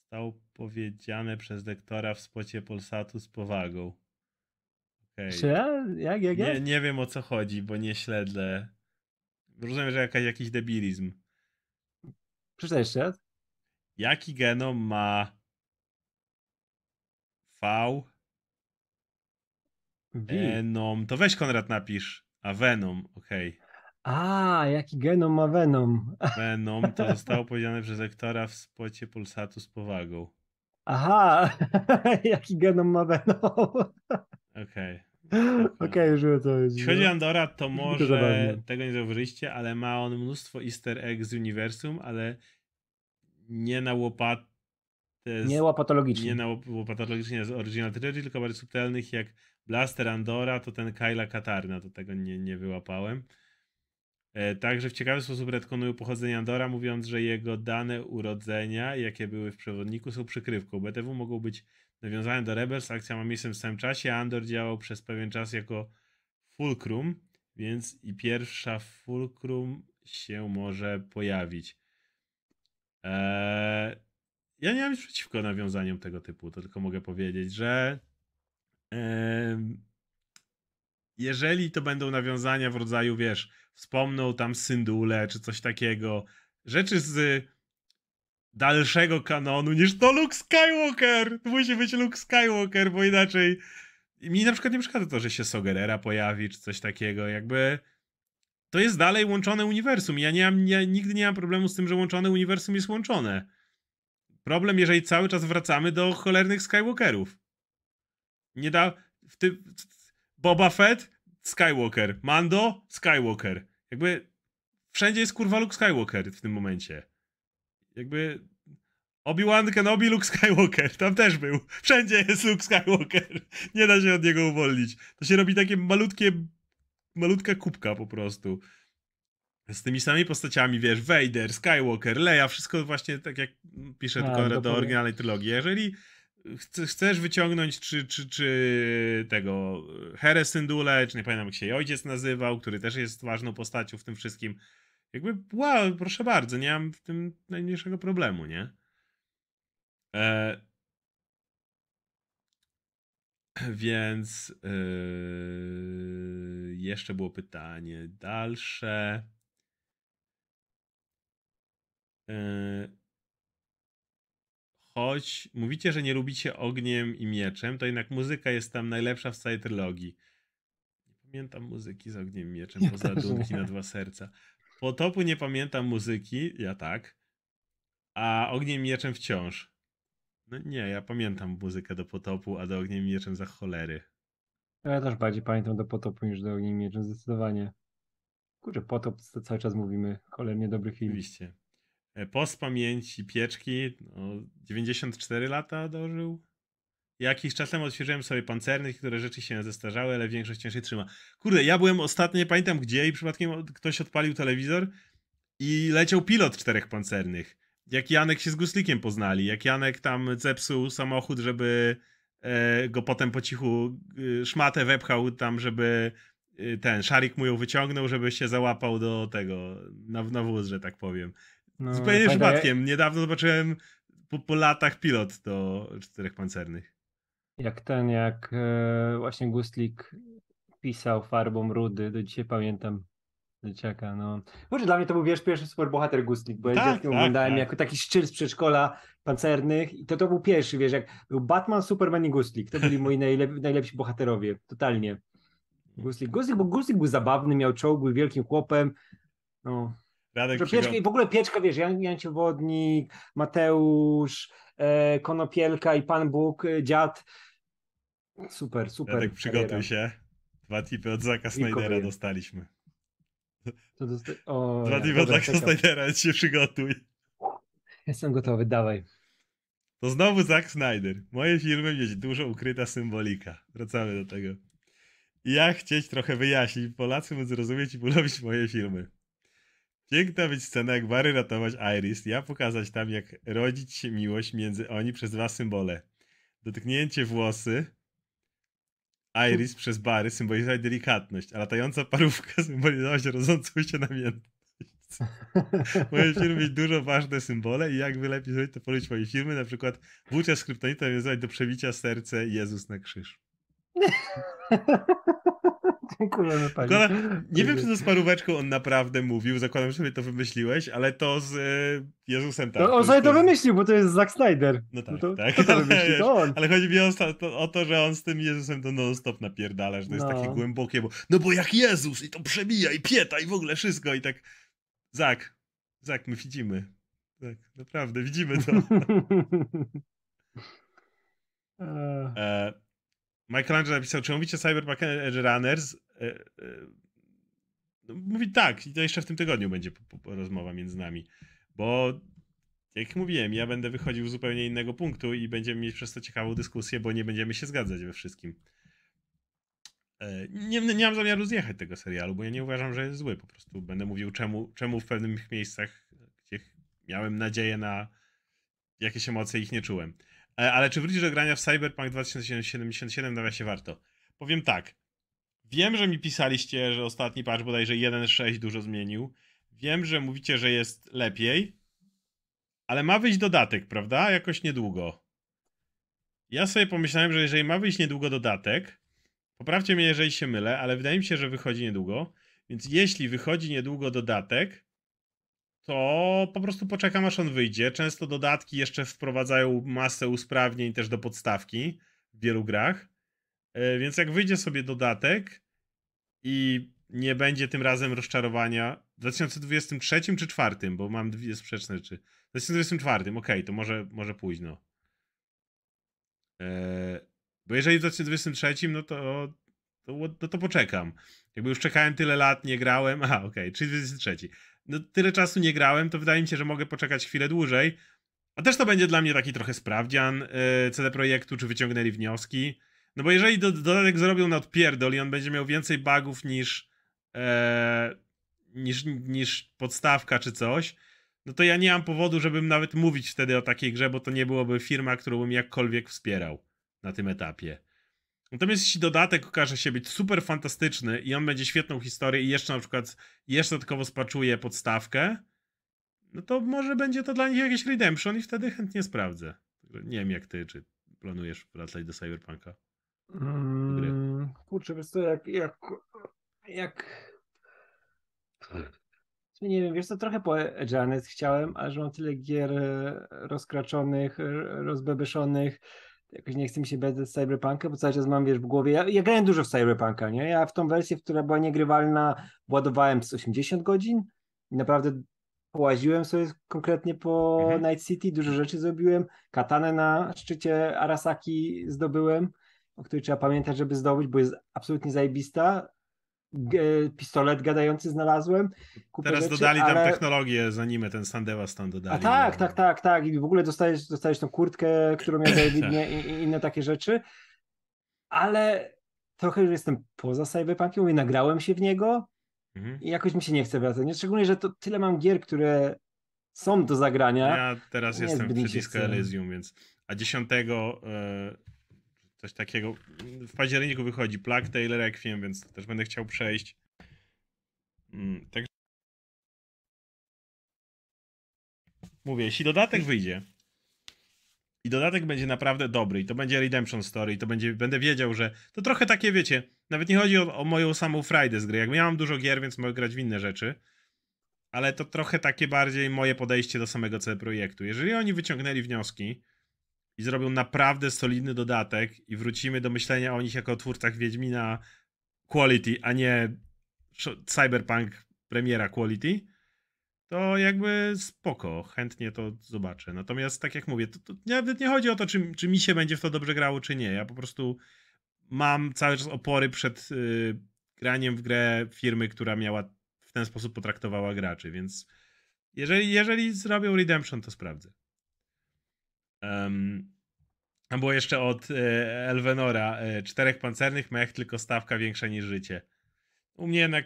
zostało powiedziane przez lektora w spocie Polsatu z powagą. Okay. Czy ja? Jak, jak, jak? Nie, nie wiem o co chodzi, bo nie śledzę. Rozumiem, że jakaś, jakiś debilizm. Przeczytaj jeszcze raz. Jaki genom ma V Venom? To weź Konrad napisz. A Venom, okej. Okay. A, jaki genom ma Venom. Venom to zostało powiedziane przez lektora w spocie Pulsatu z powagą. Aha, jaki genom ma Venom. Okej. Okay. Okej, okay, już wiem co Jeśli chodzi o Andora, to może to tego nie zauważyliście, ale ma on mnóstwo easter egg z uniwersum, ale nie na łopatę. Z, nie łopatologicznie. Nie na łopatologicznie z Original Trilogy, tylko bardziej subtelnych jak Blaster Andora, to ten Kyla Katarna, to tego nie, nie wyłapałem. E, także w ciekawy sposób retkonują pochodzenie Andora, mówiąc, że jego dane urodzenia, jakie były w przewodniku, są przykrywką. BTW mogą być nawiązane do Rebels, akcja ma miejsce w samym czasie, a Andor działał przez pewien czas jako Fulcrum, więc i pierwsza Fulcrum się może pojawić. Eee, ja nie mam nic przeciwko nawiązaniom tego typu, to tylko mogę powiedzieć, że jeżeli to będą nawiązania w rodzaju, wiesz, wspomną tam Syndule czy coś takiego, rzeczy z dalszego kanonu niż to Luke Skywalker. To musi być Luke Skywalker, bo inaczej mi na przykład nie przeszkadza to, że się Sogerera pojawi, czy coś takiego, jakby to jest dalej łączone uniwersum. Ja, nie mam, ja nigdy nie mam problemu z tym, że łączone uniwersum jest łączone. Problem, jeżeli cały czas wracamy do cholernych Skywalkerów. Nie da... W ty... Boba Fett? Skywalker. Mando? Skywalker. Jakby wszędzie jest kurwa Luke Skywalker w tym momencie. Jakby Obi-Wan Kenobi, Luke Skywalker. Tam też był. Wszędzie jest Luke Skywalker. Nie da się od niego uwolnić. To się robi takie malutkie, malutka kubka po prostu. Z tymi samymi postaciami, wiesz, Vader, Skywalker, Leia, wszystko właśnie tak jak pisze A, Konrad do oryginalnej trylogii. Jeżeli chcesz wyciągnąć czy, czy, czy tego Herę Syndule, czy nie pamiętam jak się jej ojciec nazywał, który też jest ważną postacią w tym wszystkim, jakby wow, proszę bardzo, nie mam w tym najmniejszego problemu, nie? E... Więc yy... jeszcze było pytanie dalsze. Yy... Choć mówicie, że nie lubicie ogniem i mieczem, to jednak muzyka jest tam najlepsza w całej trylogii. Nie pamiętam muzyki z ogniem i mieczem, ja poza Dunki na dwa serca. Po topu nie pamiętam muzyki, ja tak, a ogniem i mieczem wciąż. No nie, ja pamiętam muzykę do potopu, a do ogniem i mieczem za cholery. Ja też bardziej pamiętam do potopu niż do ogniem i mieczem, zdecydowanie. Kurczę, potop cały czas mówimy, cholernie dobry film. Oczywiście. E, post pamięci pieczki, no, 94 lata dożył. Jakiś czas temu odświeżyłem sobie pancernych, które rzeczy się zestarzały, ale większość się trzyma. Kurde, ja byłem ostatnio, pamiętam gdzie i przypadkiem ktoś odpalił telewizor i leciał pilot czterech pancernych. Jak Janek się z Guslikiem poznali, jak Janek tam zepsuł samochód, żeby e, go potem po cichu e, szmatę wepchał tam, żeby e, ten Szarik mu ją wyciągnął, żeby się załapał do tego, na, na wóz, że tak powiem. No, Zupełnie przypadkiem. Niedawno zobaczyłem po, po latach pilot do czterech pancernych. Jak ten, jak e, właśnie Gustlik pisał farbą rudy, do dzisiaj pamiętam. Dzieciaka, no. Może dla mnie to był, wiesz, pierwszy superbohater Gustlik, bo ja tak, dzieckiem tak, oglądałem tak. jako taki szczyl z przedszkola pancernych i to to był pierwszy, wiesz, jak był Batman, Superman i Gustlik. To byli moi najlep najlepsi bohaterowie, totalnie. Gustlik, Gustlik, bo Gustlik był zabawny, miał czołg, był wielkim chłopem, no. Radek pieczka, I w ogóle pieczka, wiesz, Jan, Jan Ciewodnik, Mateusz, e, Konopielka i Pan Bóg, e, dziad. Super, super. Radek, przygotuj kariera. się. Dwa tipy od Zaka Snydera dostaliśmy. Dosta... o, Dwa tipy od Zaka Snydera, więc się przygotuj. Jestem gotowy, dawaj. To znowu Zack Snyder. Moje filmy mieć dużo ukryta symbolika. Wracamy do tego. Ja chcieć trochę wyjaśnić, Polacy móc zrozumieć i polubić moje filmy. Piękna być scena, jak Bary ratować Iris, ja pokazać tam, jak rodzić się miłość między oni przez dwa symbole. Dotknięcie włosy Iris przez Bary symbolizować delikatność, a latająca parówka symbolizować rodzącą się namiętność. Moje filmy mieć dużo ważne symbole i jak lepiej zrobić to polubić moje filmy, na przykład włóczę skryptonita nawiązywać do przebicia serce Jezus na krzyż. Dziękujemy pani. nie wiem, czy to z paróweczką on naprawdę mówił, zakładam, że sobie to wymyśliłeś, ale to z y, Jezusem tak. No, on sobie to wymyślił, bo to jest Zack Snyder. No tak, no to, tak. To wymyślił, to on. Ale chodzi mi o to, o to, że on z tym Jezusem to non-stop napierdala, że to jest no. takie głębokie, bo no bo jak Jezus i to przebija i pieta i w ogóle wszystko i tak Zak, Zak, my widzimy. Tak, naprawdę, widzimy to. e, Michelangelo napisał, czy mówicie Cyberpunk Edge Runners? E, e, no, mówi tak, i to jeszcze w tym tygodniu będzie rozmowa między nami, bo jak mówiłem, ja będę wychodził z zupełnie innego punktu i będziemy mieć przez to ciekawą dyskusję, bo nie będziemy się zgadzać we wszystkim. E, nie, nie mam zamiaru zjechać tego serialu, bo ja nie uważam, że jest zły. Po prostu będę mówił, czemu, czemu w pewnych miejscach, gdzie miałem nadzieję na jakieś emocje, ich nie czułem. Ale czy wrócisz do grania w Cyberpunk 2077? Nawiasie warto. Powiem tak. Wiem, że mi pisaliście, że ostatni patch bodajże 1.6 dużo zmienił. Wiem, że mówicie, że jest lepiej, ale ma wyjść dodatek, prawda? Jakoś niedługo. Ja sobie pomyślałem, że jeżeli ma wyjść niedługo dodatek, poprawcie mnie, jeżeli się mylę, ale wydaje mi się, że wychodzi niedługo. Więc jeśli wychodzi niedługo dodatek, to po prostu poczekam aż on wyjdzie. Często dodatki jeszcze wprowadzają masę usprawnień też do podstawki w wielu grach. E, więc jak wyjdzie sobie dodatek i nie będzie tym razem rozczarowania w 2023 czy 2024, bo mam dwie sprzeczne rzeczy. W 2024, okej, okay, to może, może późno. Eee, bo jeżeli w 2023, no to, to, no to poczekam. Jakby już czekałem tyle lat, nie grałem. Aha, okej, okay, czyli 2023. No tyle czasu nie grałem, to wydaje mi się, że mogę poczekać chwilę dłużej. A też to będzie dla mnie taki trochę sprawdzian yy, CD Projektu, czy wyciągnęli wnioski. No bo jeżeli do, dodatek zrobią na odpierdol i on będzie miał więcej bugów niż, e, niż, niż podstawka czy coś, no to ja nie mam powodu, żebym nawet mówić wtedy o takiej grze, bo to nie byłoby firma, którą bym jakkolwiek wspierał na tym etapie. Natomiast jeśli dodatek okaże się być super fantastyczny i on będzie świetną historię i jeszcze na przykład jeszcze dodatkowo spaczuje podstawkę, no to może będzie to dla nich jakieś redemption i wtedy chętnie sprawdzę. Nie wiem jak ty, czy planujesz wracać do Cyberpunka? Mm, kurczę, wiesz co, jak, jak, jak... Nie wiem, wiesz co, trochę po Janet chciałem, ale że mam tyle gier e, rozkraczonych, rozbebeszonych, jakoś nie chce mi się bez Cyberpunka, bo cały czas mam, wiesz, w głowie, ja, ja grałem dużo w Cyberpunka, nie? Ja w tą wersję, która była niegrywalna, ładowałem z 80 godzin i naprawdę połaziłem sobie konkretnie po mhm. Night City, dużo rzeczy zrobiłem, katanę na szczycie Arasaki zdobyłem, o której trzeba pamiętać, żeby zdobyć, bo jest absolutnie zajebista. Pistolet gadający znalazłem. Teraz rzeczy, dodali ale... tam technologię z anime, ten Sandewas tam dodali. A tak, no. tak, tak, tak. I w ogóle dostajesz, dostajesz tą kurtkę, którą miał David i, i inne takie rzeczy. Ale trochę już jestem poza Cyberpunkiem i nagrałem się w niego mhm. i jakoś mi się nie chce wracać. Nie, szczególnie, że to tyle mam gier, które są do zagrania. Ja teraz jestem w Disco Elysium, więc a 10 coś takiego. W październiku wychodzi Plague Tale Requiem, więc też będę chciał przejść. Mm, także mówię, jeśli dodatek wyjdzie i dodatek będzie naprawdę dobry i to będzie Redemption Story i to będzie, będę wiedział, że to trochę takie, wiecie, nawet nie chodzi o, o moją samą Friday z gry. Jakby ja mam dużo gier, więc mogę grać w inne rzeczy, ale to trochę takie bardziej moje podejście do samego CD Projektu. Jeżeli oni wyciągnęli wnioski, i zrobią naprawdę solidny dodatek i wrócimy do myślenia o nich jako o twórcach Wiedźmina quality, a nie Cyberpunk premiera quality, to jakby spoko, chętnie to zobaczę. Natomiast tak jak mówię, to, to nawet nie chodzi o to, czy, czy mi się będzie w to dobrze grało, czy nie. Ja po prostu mam cały czas opory przed y, graniem w grę firmy, która miała w ten sposób potraktowała graczy, więc jeżeli, jeżeli zrobią Redemption, to sprawdzę. Um, a było jeszcze od e, Elvenora. E, czterech pancernych mech, tylko stawka większa niż życie. U mnie jednak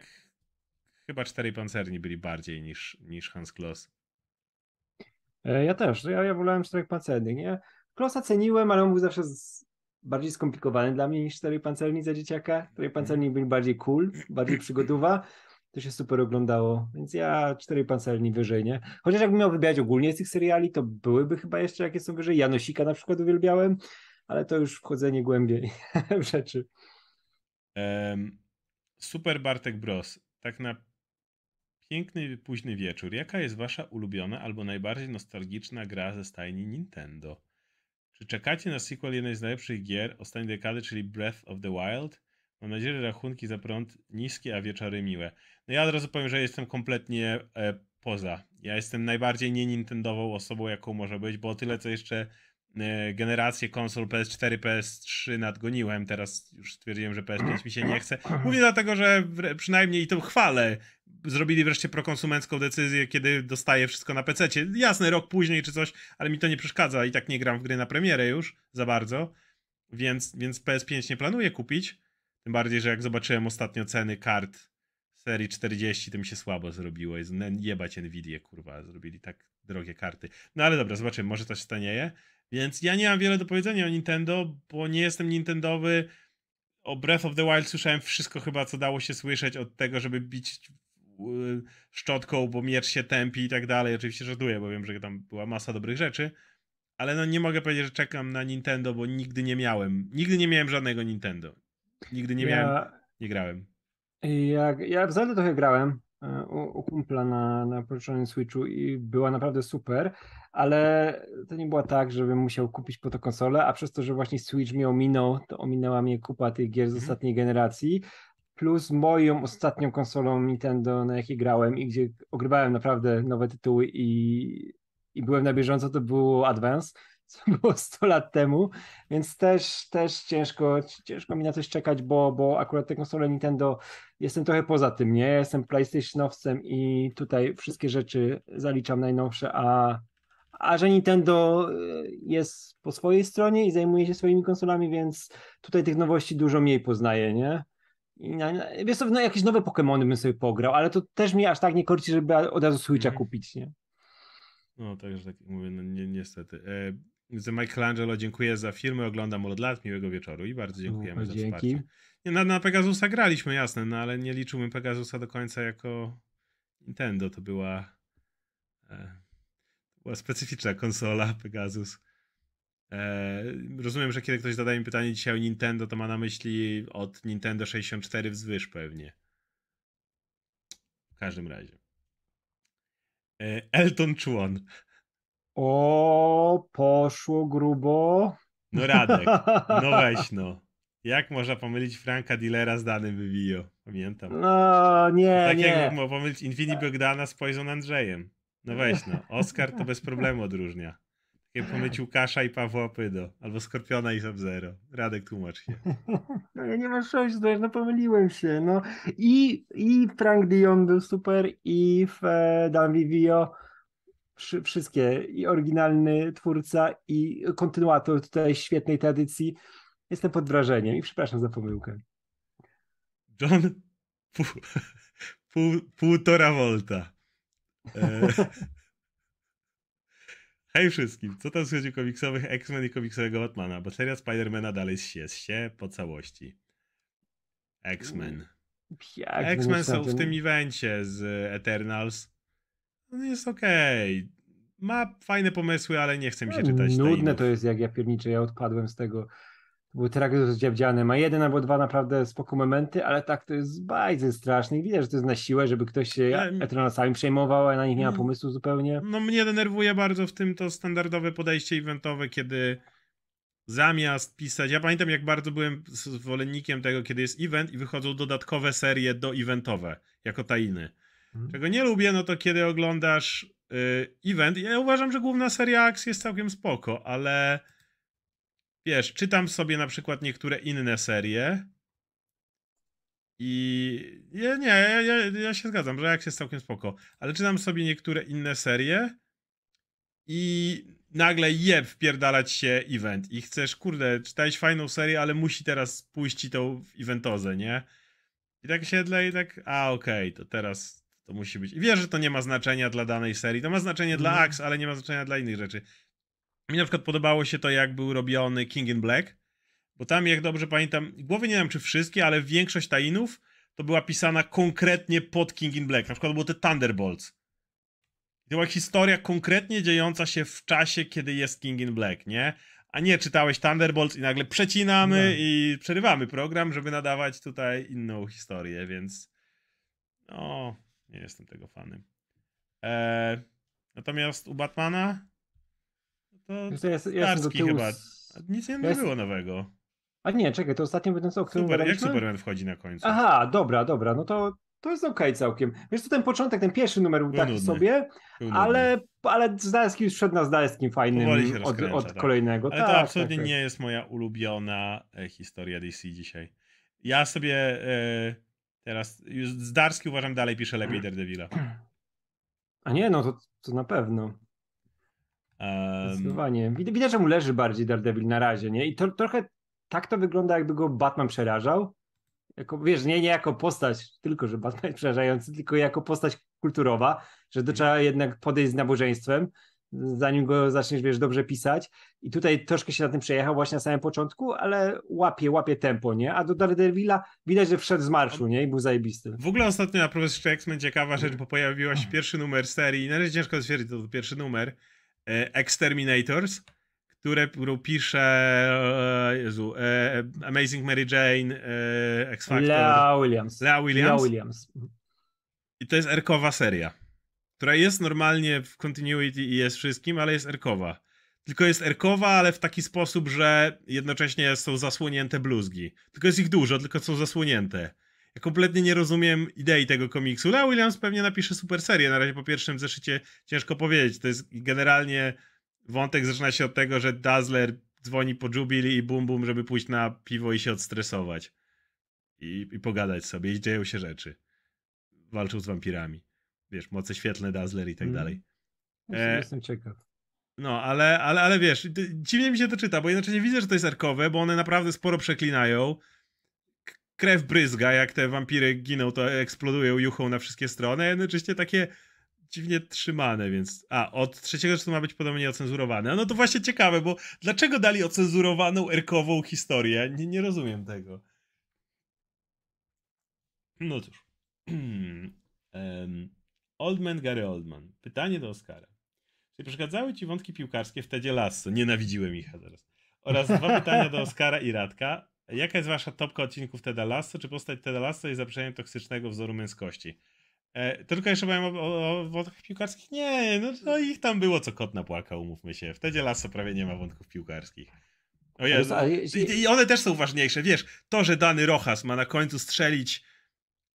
chyba czterej pancerni byli bardziej niż, niż Hans Kloss. E, ja też. Ja, ja wolałem czterech pancernych. Nie? Klossa ceniłem, ale on był zawsze z... bardziej skomplikowany dla mnie niż czterej pancerni za dzieciaka. Czterej pancerni byli bardziej cool, bardziej przygotowa to się super oglądało, więc ja cztery pancerni wyżej, nie? Chociaż jakbym miał wybierać ogólnie z tych seriali, to byłyby chyba jeszcze jakie są wyżej. Janosika na przykład uwielbiałem, ale to już wchodzenie głębiej w rzeczy. Um, super Bartek Bros. Tak na piękny, późny wieczór. Jaka jest wasza ulubiona albo najbardziej nostalgiczna gra ze stajni Nintendo? Czy czekacie na sequel jednej z najlepszych gier ostatniej dekady, czyli Breath of the Wild? Mam nadzieję, że rachunki za prąd niskie, a wieczory miłe. No ja od razu powiem, że jestem kompletnie e, poza. Ja jestem najbardziej nie Nintendową osobą, jaką może być, bo tyle co jeszcze e, generację konsol PS4, PS3 nadgoniłem. Teraz już stwierdziłem, że PS5 mi się nie chce. Mówię dlatego, że przynajmniej i to chwalę. Zrobili wreszcie prokonsumencką decyzję, kiedy dostaję wszystko na PC. Jasne, rok później czy coś, ale mi to nie przeszkadza i tak nie gram w gry na premierę już za bardzo. Więc, więc PS5 nie planuję kupić. Tym bardziej, że jak zobaczyłem ostatnio ceny kart serii 40, to mi się słabo zrobiło. Jebać Nvidia, kurwa, zrobili tak drogie karty. No ale dobra, zobaczymy, może coś stanieje. Więc ja nie mam wiele do powiedzenia o Nintendo, bo nie jestem Nintendowy. O Breath of the Wild słyszałem wszystko chyba, co dało się słyszeć od tego, żeby bić szczotką, bo miecz się tępi i tak dalej. Oczywiście żartuję, bo wiem, że tam była masa dobrych rzeczy. Ale no nie mogę powiedzieć, że czekam na Nintendo, bo nigdy nie miałem. Nigdy nie miałem żadnego Nintendo. Nigdy nie miałem, ja, nie grałem. Ja, ja w Zelda trochę grałem, e, u, u kumpla na, na pożyczonym Switchu i była naprawdę super, ale to nie było tak, żebym musiał kupić po to konsolę, a przez to, że właśnie Switch mi ominął, to ominęła mnie kupa tych gier z mhm. ostatniej generacji, plus moją ostatnią konsolą Nintendo, na jakiej grałem i gdzie ogrywałem naprawdę nowe tytuły i, i byłem na bieżąco, to było Advance, co było 100 lat temu, więc też, też ciężko, ciężko mi na coś czekać, bo, bo akurat te konsole Nintendo jestem trochę poza tym, nie? Jestem PlayStationowcem i tutaj wszystkie rzeczy zaliczam najnowsze, a, a że Nintendo y, jest po swojej stronie i zajmuje się swoimi konsolami, więc tutaj tych nowości dużo mniej poznaję, nie? I na, wiesz co, no jakieś nowe Pokémony bym sobie pograł, ale to też mi aż tak nie korci, żeby od razu Switcha mm. kupić, nie? No, także tak mówię, no ni niestety. E, Michelangelo, dziękuję za filmy, oglądam od lat, miłego wieczoru i bardzo dziękujemy no, za dzięki. wsparcie. Nie, na, na Pegasusa graliśmy, jasne, no ale nie liczyłbym Pegasusa do końca jako Nintendo, to była, e, była specyficzna konsola Pegasus. E, rozumiem, że kiedy ktoś zadaje mi pytanie dzisiaj o Nintendo, to ma na myśli od Nintendo 64 wzwyż pewnie. W każdym razie. E, Elton Chuan. O, poszło grubo. No Radek, no weź no. Jak można pomylić Franka Dillera z danym Vivio? Pamiętam. No, nie, tak nie. jak można pomylić Infinity Bogdana z Poison Andrzejem. No weź no. Oscar to bez problemu odróżnia. Jak pomylić Łukasza i Pawła Pydo. Albo Skorpiona i Sub-Zero. Radek, tłumacz się. No ja nie mam szans, no pomyliłem się. No. I, I Frank Dion był super i e, Dan Vivio wszystkie i oryginalny twórca i kontynuator tutaj świetnej tradycji. Jestem pod wrażeniem i przepraszam za pomyłkę. John pół, pół, półtora volta. E... Hej wszystkim, co tam słychać komiksowych X-Men i komiksowego Batmana? Bo seria Spidermana dalej się, się po całości. X-Men. X-Men są w tym evencie z Eternals jest okej. Okay. Ma fajne pomysły, ale nie chce mi się no, czytać. Nudne to jest, jak ja pierniczę, ja odpadłem z tego. Był tragedii rozdziawdziany. Ma jeden albo dwa naprawdę spoko momenty, ale tak to jest bardzo straszny. I widać, że to jest na siłę, żeby ktoś się. Eternalsami przejmował, a na nich nie ma mm. pomysłu zupełnie. No mnie denerwuje bardzo w tym to standardowe podejście eventowe, kiedy zamiast pisać. Ja pamiętam, jak bardzo byłem zwolennikiem tego, kiedy jest event i wychodzą dodatkowe serie do eventowe, jako tajny. Mhm. Czego nie lubię, no to kiedy oglądasz y, event, ja uważam, że główna seria Axe jest całkiem spoko, ale wiesz, czytam sobie na przykład niektóre inne serie i ja, nie, ja, ja, ja się zgadzam, że Axe jest całkiem spoko, ale czytam sobie niektóre inne serie i nagle je wpierdalać się event i chcesz, kurde, czytałeś fajną serię, ale musi teraz pójść tą eventozę, nie? I tak się dla tak, a okej, okay, to teraz to musi być. I wiesz, że to nie ma znaczenia dla danej serii. To ma znaczenie dla mhm. Axe, ale nie ma znaczenia dla innych rzeczy. Mi na przykład podobało się to, jak był robiony King in Black, bo tam, jak dobrze pamiętam, głowy nie wiem czy wszystkie, ale większość tainów to była pisana konkretnie pod King in Black. Na przykład było te Thunderbolts. To była historia konkretnie dziejąca się w czasie, kiedy jest King in Black, nie? A nie czytałeś Thunderbolts i nagle przecinamy no. i przerywamy program, żeby nadawać tutaj inną historię, więc no, nie jestem tego fanem. Eee, natomiast u Batmana to ja, ja Starski chyba. Nic nie, ja było nowego. A nie, czekaj, to ostatnio będę o którym Super, Jak Superman wchodzi na końcu? Aha, dobra, dobra, no to, to jest okej okay całkiem. Wiesz, to ten początek, ten pierwszy numer był, był taki nudny. sobie, był ale, ale Zdalski już szedł na Zdalskim fajnym od, od tak. kolejnego. Ale tak, to absolutnie tak, nie jest moja ulubiona e, historia DC dzisiaj. Ja sobie... E, Teraz już Zdarski uważam dalej pisze lepiej Daredevila. A nie, no to, to na pewno. Um... Zdecydowanie. Widać, że mu leży bardziej Daredevil na razie, nie? I to trochę tak to wygląda, jakby go Batman przerażał. Jako, wiesz, nie, nie jako postać, tylko że Batman jest przerażający, tylko jako postać kulturowa, że to mhm. trzeba jednak podejść z nabożeństwem zanim go zaczniesz, wiesz, dobrze pisać. I tutaj troszkę się na tym przejechał właśnie na samym początku, ale łapie, łapie tempo, nie? A do Daredevila widać, że wszedł z marszu, nie? I był zajebisty. W ogóle ostatnio na Profesor X-Men ciekawa rzecz, bo pojawiła się pierwszy numer serii, na razie ciężko stwierdzić, to, to pierwszy numer, e, Exterminators, które, pisze e, Jezu, e, Amazing Mary Jane, X-Factor. Lea Williams. Lea Williams. Lea Williams. I to jest erkowa seria, która jest normalnie w continuity i jest wszystkim, ale jest erkowa. Tylko jest erkowa, ale w taki sposób, że jednocześnie są zasłonięte bluzgi. Tylko jest ich dużo, tylko są zasłonięte. Ja kompletnie nie rozumiem idei tego komiksu. Lea Williams pewnie napisze super serię. Na razie po pierwszym zeszycie ciężko powiedzieć. To jest generalnie wątek zaczyna się od tego, że Dazzler dzwoni po Jubilee i bum bum, żeby pójść na piwo i się odstresować. I, i pogadać sobie. I dzieją się rzeczy. Walczą z wampirami. Wiesz, moce świetlne Dazzler i tak Mm. dalej. Jestem, E, jestem ciekaw. No, ale, ale, ale wiesz, dziwnie mi się to czyta, bo jednocześnie widzę, że to jest erkowe, bo one naprawdę sporo przeklinają. Krew bryzga, jak te wampiry giną, to eksplodują juchą na wszystkie strony, a jednocześnie takie dziwnie trzymane, więc... A, od trzeciego zresztą ma być podobnie ocenzurowane. No to właśnie ciekawe, bo dlaczego dali ocenzurowaną erkową historię? Nie, nie rozumiem tego. No cóż. Em, Oldman Gary Oldman. Pytanie do Oscara. Czy przeszkadzały ci wątki piłkarskie w Tedzie Lasso? Nienawidziłem ich teraz. Oraz dwa pytania do Oscara i Radka. Jaka jest wasza topka odcinków Teda Lasso? Czy postać Teda Lasso jest zaprzeczeniem toksycznego wzoru męskości? E, to tylko jeszcze powiem o, o, o wątkach piłkarskich? Nie, no, no ich tam było co kot napłakał, umówmy się. W Tedzie Lasso prawie nie ma wątków piłkarskich. O Jezu. I, I one też są ważniejsze. Wiesz, to, że dany Rojas ma na końcu strzelić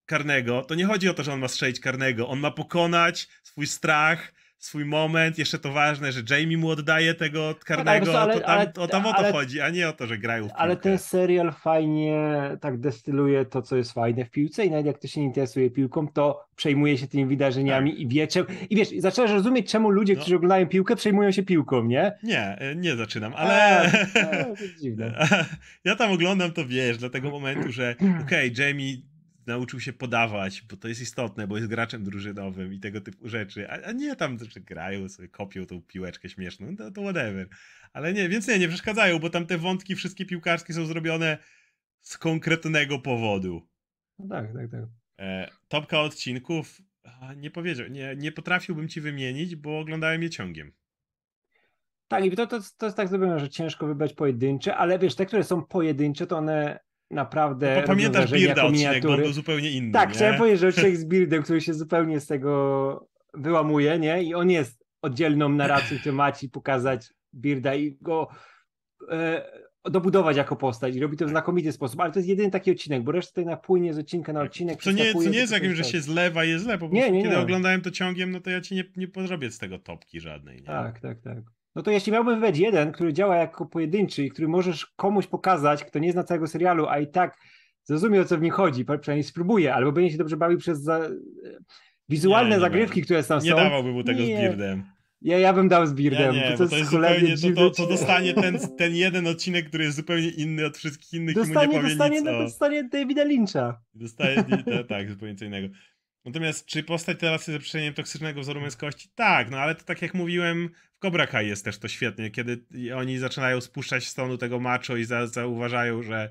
karnego, to nie chodzi o to, że on ma strzelić karnego. On ma pokonać swój strach, swój moment. Jeszcze to ważne, że Jamie mu oddaje tego karnego. wiesz co, ale- to tam, ale- o, tam o to ale- chodzi, a nie o to, że grają w Ale piłkę. ten serial fajnie tak destyluje to, co jest fajne w piłce i nawet jak ktoś się nie interesuje piłką, to przejmuje się tymi wydarzeniami i wie czemu... I wiesz, zaczynasz rozumieć, czemu ludzie, No. którzy oglądają piłkę, przejmują się piłką, nie? Nie, nie zaczynam, ale... A, to jest dziwne. ja tam oglądam to, wiesz, dla tego momentu, że okej, Jamie nauczył się podawać, bo to jest istotne, bo jest graczem drużynowym i tego typu rzeczy, a, a nie tam, że grają sobie, kopią tą piłeczkę śmieszną, to, to whatever. Ale nie, więc nie, nie przeszkadzają, bo tam te wątki wszystkie piłkarskie są zrobione z konkretnego powodu. No tak, tak, tak. E, topka odcinków, nie powiedział, nie, nie potrafiłbym ci wymienić, bo oglądałem je ciągiem. Tak, i to, to, to jest tak zrobione, że ciężko wybrać pojedyncze, ale wiesz, te, które są pojedyncze, to one naprawdę. Bo robią pamiętasz jako odcinek, bo on był zupełnie inny, Tak, nie? chciałem powiedzieć, że odcinek z Beardem, który się zupełnie z tego wyłamuje, nie? I on jest oddzielną narracją, który ma ci pokazać Bearda i go e, dobudować jako postać. I robi to w znakomity sposób, ale to jest jedyny taki odcinek, bo reszta tutaj napłynie z odcinka na odcinek. Co nie, przeskakuje, nie jest to jakimś, że się zlewa i jest źle, po Nie, prostu nie, kiedy nie. oglądałem to ciągiem, no to ja ci nie, nie podrobię z tego topki żadnej, nie? Tak, tak, tak. No to jeśli miałbym wybrać jeden, który działa jako pojedynczy i który możesz komuś pokazać, kto nie zna całego serialu, a i tak zrozumie o co w nim chodzi, przynajmniej spróbuje, albo będzie się dobrze bawił przez za... wizualne Nie, nie zagrywki, które tam Nie są. dawałbym mu tego Nie. z Beardem. Ja, ja bym dał z Nie, Beardem. nie, to, to jest zupełnie, to, to, to dostanie ten, ten jeden odcinek, który jest zupełnie inny od wszystkich innych i mu nie Dostanie, powie dostanie, nic o... dostanie Davida Lyncha. Dostaje, to, tak, zupełnie co innego. Natomiast czy postać teraz jest zaprzeczeniem toksycznego wzoru męskości? Tak, no ale to tak jak mówiłem, w Cobra Kai jest też to świetnie, kiedy oni zaczynają spuszczać z tonu tego macho i za, zauważają, że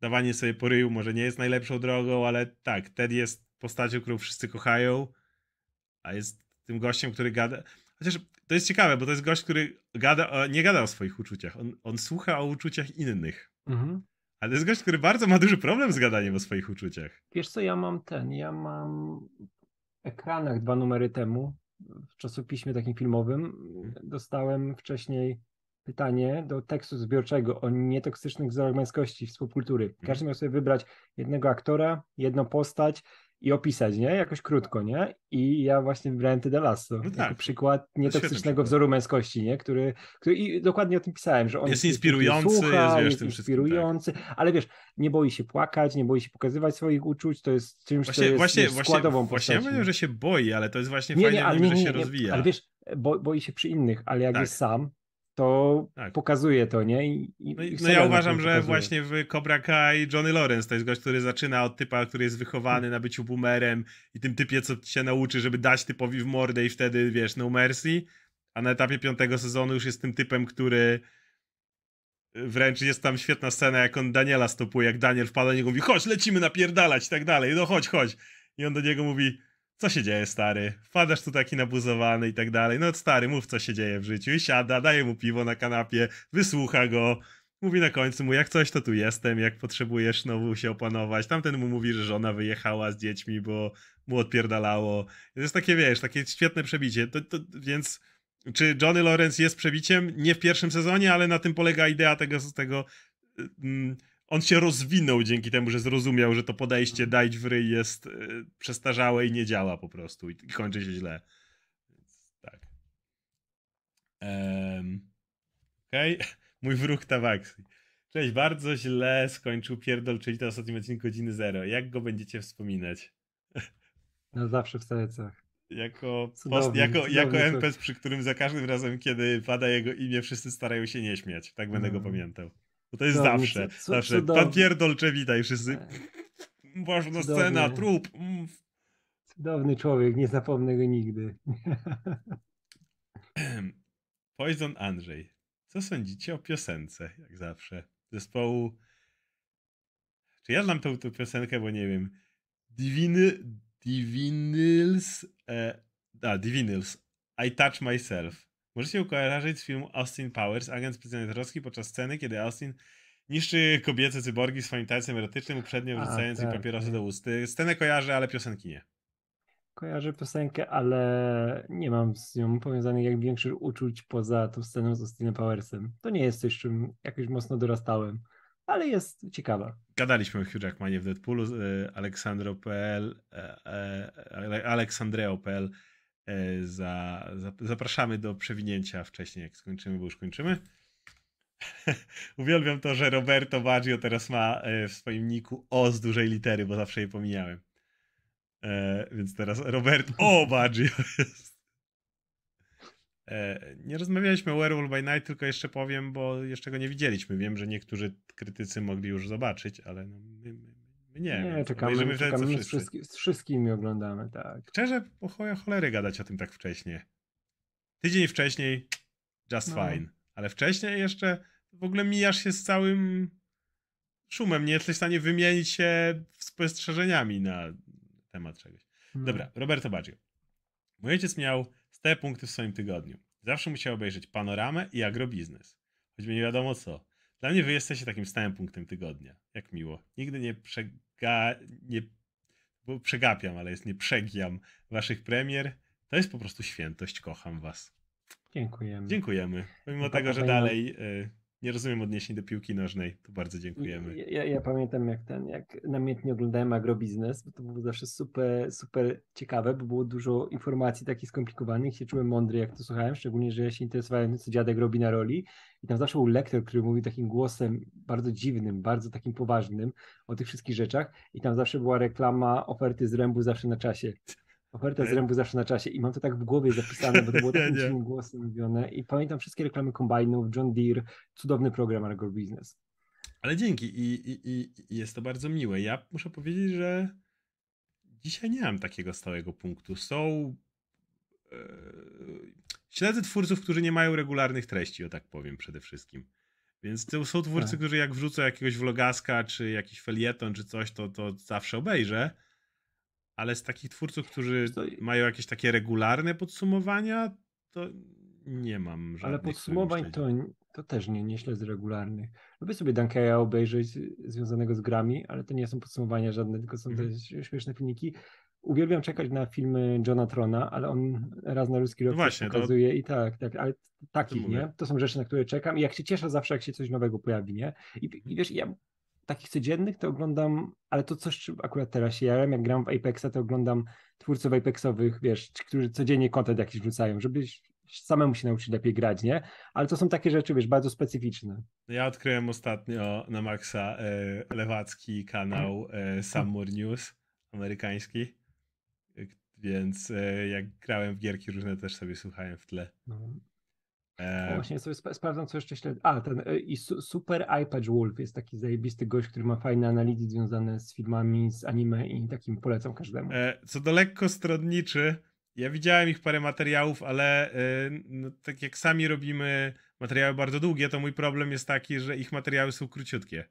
dawanie sobie po ryju może nie jest najlepszą drogą, ale tak, Ted jest postacią, którą wszyscy kochają, a jest tym gościem, który gada... Chociaż to jest ciekawe, bo to jest gość, który gada, nie gada o swoich uczuciach, on, on słucha o uczuciach innych. Mhm. Ale to jest gość, który bardzo ma duży problem z gadaniem o swoich uczuciach. Wiesz co, ja mam ten, ja mam w ekranach dwa numery temu, w czasopiśmie takim filmowym, dostałem wcześniej pytanie do tekstu zbiorczego o nietoksycznych wzorach męskości w subkultury. Każdy miał sobie wybrać jednego aktora, jedną postać i opisać, nie? Jakoś krótko, nie? I ja właśnie wybrałem Teda Lasso No tak. przykład nietoksycznego wzoru męskości, nie? Który, który i dokładnie o tym pisałem, że on Jest się inspirujący, słucha, jest, wiesz, jest wszystkim, tak. inspirujący, ale wiesz, nie boi się płakać, nie boi się pokazywać swoich uczuć, to jest czymś, co Właśnie, jest właśnie, wiesz, właśnie, składową właśnie ja postaci. mówię, że się boi, ale to jest właśnie nie, fajnie, nie, ale nie, że się nie, rozwija. ale wiesz, bo, boi się przy innych, ale jak Tak. jest sam, to Tak. pokazuje to, nie? I, i, No, no ja uważam, że właśnie w Cobra Kai Johnny Lawrence to jest gość, który zaczyna od typa, który jest wychowany na byciu boomerem i tym typie, co się nauczy, żeby dać typowi w mordę i wtedy, wiesz, no mercy, a na etapie piątego sezonu już jest tym typem, który wręcz jest tam świetna scena, jak on Daniela stopuje, jak Daniel wpada do niego i mówi, chodź, lecimy napierdalać i tak dalej, no chodź, chodź. I on do niego mówi, co się dzieje, stary? Wpadasz tu taki nabuzowany i tak dalej. No stary, mów, co się dzieje w życiu. I siada, daje mu piwo na kanapie, wysłucha go. Mówi na końcu mu, jak coś, to tu jestem, jak potrzebujesz znowu się opanować. Tamten mu mówi, że żona wyjechała z dziećmi, bo mu odpierdalało. To jest takie, wiesz, takie świetne przebicie. To, to, więc czy Johnny Lawrence jest przebiciem? Nie w pierwszym sezonie, ale na tym polega idea tego, tego mm, on się rozwinął dzięki temu, że zrozumiał, że to podejście Mhm. dajć w ryj jest y, przestarzałe i nie działa po prostu i, i kończy się źle. Więc tak. Um, Okej. Okay. Mój wróg Tawaksi. Cześć, bardzo źle skończył pierdol, czyli to ostatni odcinek godziny zero. Jak go będziecie wspominać? No zawsze w sercach. Jako, Cudowny, post, jako, cudowny jako. NPC, przy którym za każdym razem, kiedy pada jego imię, wszyscy starają się nie śmiać. Tak będę go No. pamiętał. To jest zawsze. cu- zawsze. Pan cudowny. pierdolcze, witaj wszyscy. E, Ważna scena, trup. Mm. Cudowny człowiek, nie zapomnę go nigdy. Poison Andrzej. Co sądzicie o piosence, jak zawsze? Zespołu. Czy ja znam tą, tą piosenkę, bo nie wiem. Diviny, Divinyls. E, a, Divinyls. I Touch Myself. Możecie ją kojarzyć z filmu Austin Powers, agent specjalny troski, podczas sceny, kiedy Austin niszczy kobiece cyborgi swoim tańcem erotycznym, uprzednio A, wrzucając im tak, papierosy tak. do ust. Scenę kojarzę, ale piosenki nie. Kojarzę piosenkę, ale nie mam z nią powiązanych jak większych uczuć poza tą sceną z Austinem Powersem. To nie jest coś, czym jakoś mocno dorastałem, ale jest ciekawa. Gadaliśmy o Hugh Jackmanie w Deadpoolu, e, Aleksandro.pl, e, e, Aleksandreo.pl za, za, zapraszamy do przewinięcia wcześniej, jak skończymy, bo już kończymy. Uwielbiam to, że Roberto Baggio teraz ma e, w swoim niku O z dużej litery, bo zawsze je pomijałem. E, więc teraz Robert O Baggio jest. E, nie rozmawialiśmy o Werewolf by Night, tylko jeszcze powiem, bo jeszcze go nie widzieliśmy. Wiem, że niektórzy krytycy mogli już zobaczyć, ale no, my nie. Nie, czekamy, czekamy z, wszyscy. wszystki, z wszystkimi oglądamy, tak. Szczerze, po cholery gadać o tym tak wcześnie. Tydzień wcześniej, just No. fine. Ale wcześniej jeszcze w ogóle mijasz się z całym szumem. Nie jesteś w stanie wymienić się spostrzeżeniami na temat czegoś. No. Dobra, Roberto Baggio. Mój ojciec miał te punkty w swoim tygodniu. Zawsze musiał obejrzeć panoramę i agrobiznes. Choćby nie wiadomo co. Dla mnie wy jesteście takim stałym punktem tygodnia. Jak miło. Nigdy nie przega... nie... Bo przegapiam, ale jest nie przegiam waszych premier. To jest po prostu świętość. Kocham was. Dziękujemy. Dziękujemy. Pomimo No, tego, że dalej y, nie rozumiem odniesień do piłki nożnej, to bardzo dziękujemy. Ja, ja, pamiętam jak ten, jak namiętnie oglądałem agrobiznes, bo to było zawsze super, super ciekawe, bo było dużo informacji takich skomplikowanych, się czułem mądry jak to słuchałem, szczególnie, że ja się interesowałem co dziadek robi na roli i tam zawsze był lektor, który mówił takim głosem bardzo dziwnym, bardzo takim poważnym o tych wszystkich rzeczach i tam zawsze była reklama oferty z rębu zawsze na czasie. Oferta z rębu zawsze na czasie i mam to tak w głowie zapisane, bo to było takim dziwnym głosem mówione i pamiętam wszystkie reklamy kombajnów, John Deere, cudowny program agrobiznes. Ale dzięki i, i, i i jest to bardzo miłe. Ja muszę powiedzieć, że dzisiaj nie mam takiego stałego punktu. Są. E, śledzę twórców, którzy nie mają regularnych treści, o tak powiem przede wszystkim. Więc to są twórcy, Tak. którzy jak wrzucą jakiegoś vlogaska, czy jakiś felieton, czy coś, to, to zawsze obejrzę. Ale z takich twórców, którzy co, mają jakieś takie regularne podsumowania, to nie mam żadnych. Ale podsumowań to, to też nie, nie śledzę regularnych. Lubię sobie Dunkeya obejrzeć związanego z grami, ale to nie są podsumowania żadne, tylko są Mhm. te śmieszne filmiki. Uwielbiam czekać na filmy Johna Trona, ale on raz na ludzki rok No właśnie, to- pokazuje i tak, tak, ale takich, nie? To są rzeczy, na które czekam i jak się cieszę zawsze, jak się coś nowego pojawi, nie? I, i wiesz, ja takich codziennych to oglądam, ale to coś, czym akurat teraz się jarem, jak gram w Apexa, to oglądam twórców Apexowych, wiesz, którzy codziennie content jakiś wrzucają, żeby samemu się nauczyć lepiej grać, nie? Ale to są takie rzeczy, wiesz, bardzo specyficzne. Ja odkryłem ostatnio na Maxa e, lewacki kanał e, News amerykański, więc e, jak grałem w gierki różne też sobie słuchałem w tle. No. E, właśnie sobie sp- sprawdzam, co jeszcze śledzę. A, ten y, i su, Super iPad Wolf jest taki zajebisty gość, który ma fajne analizy związane z filmami, z anime i takim polecam każdemu. e, co do lekko stronniczy, ja widziałem ich parę materiałów, ale e, no, tak jak sami robimy materiały bardzo długie, to mój problem jest taki, że ich materiały są króciutkie.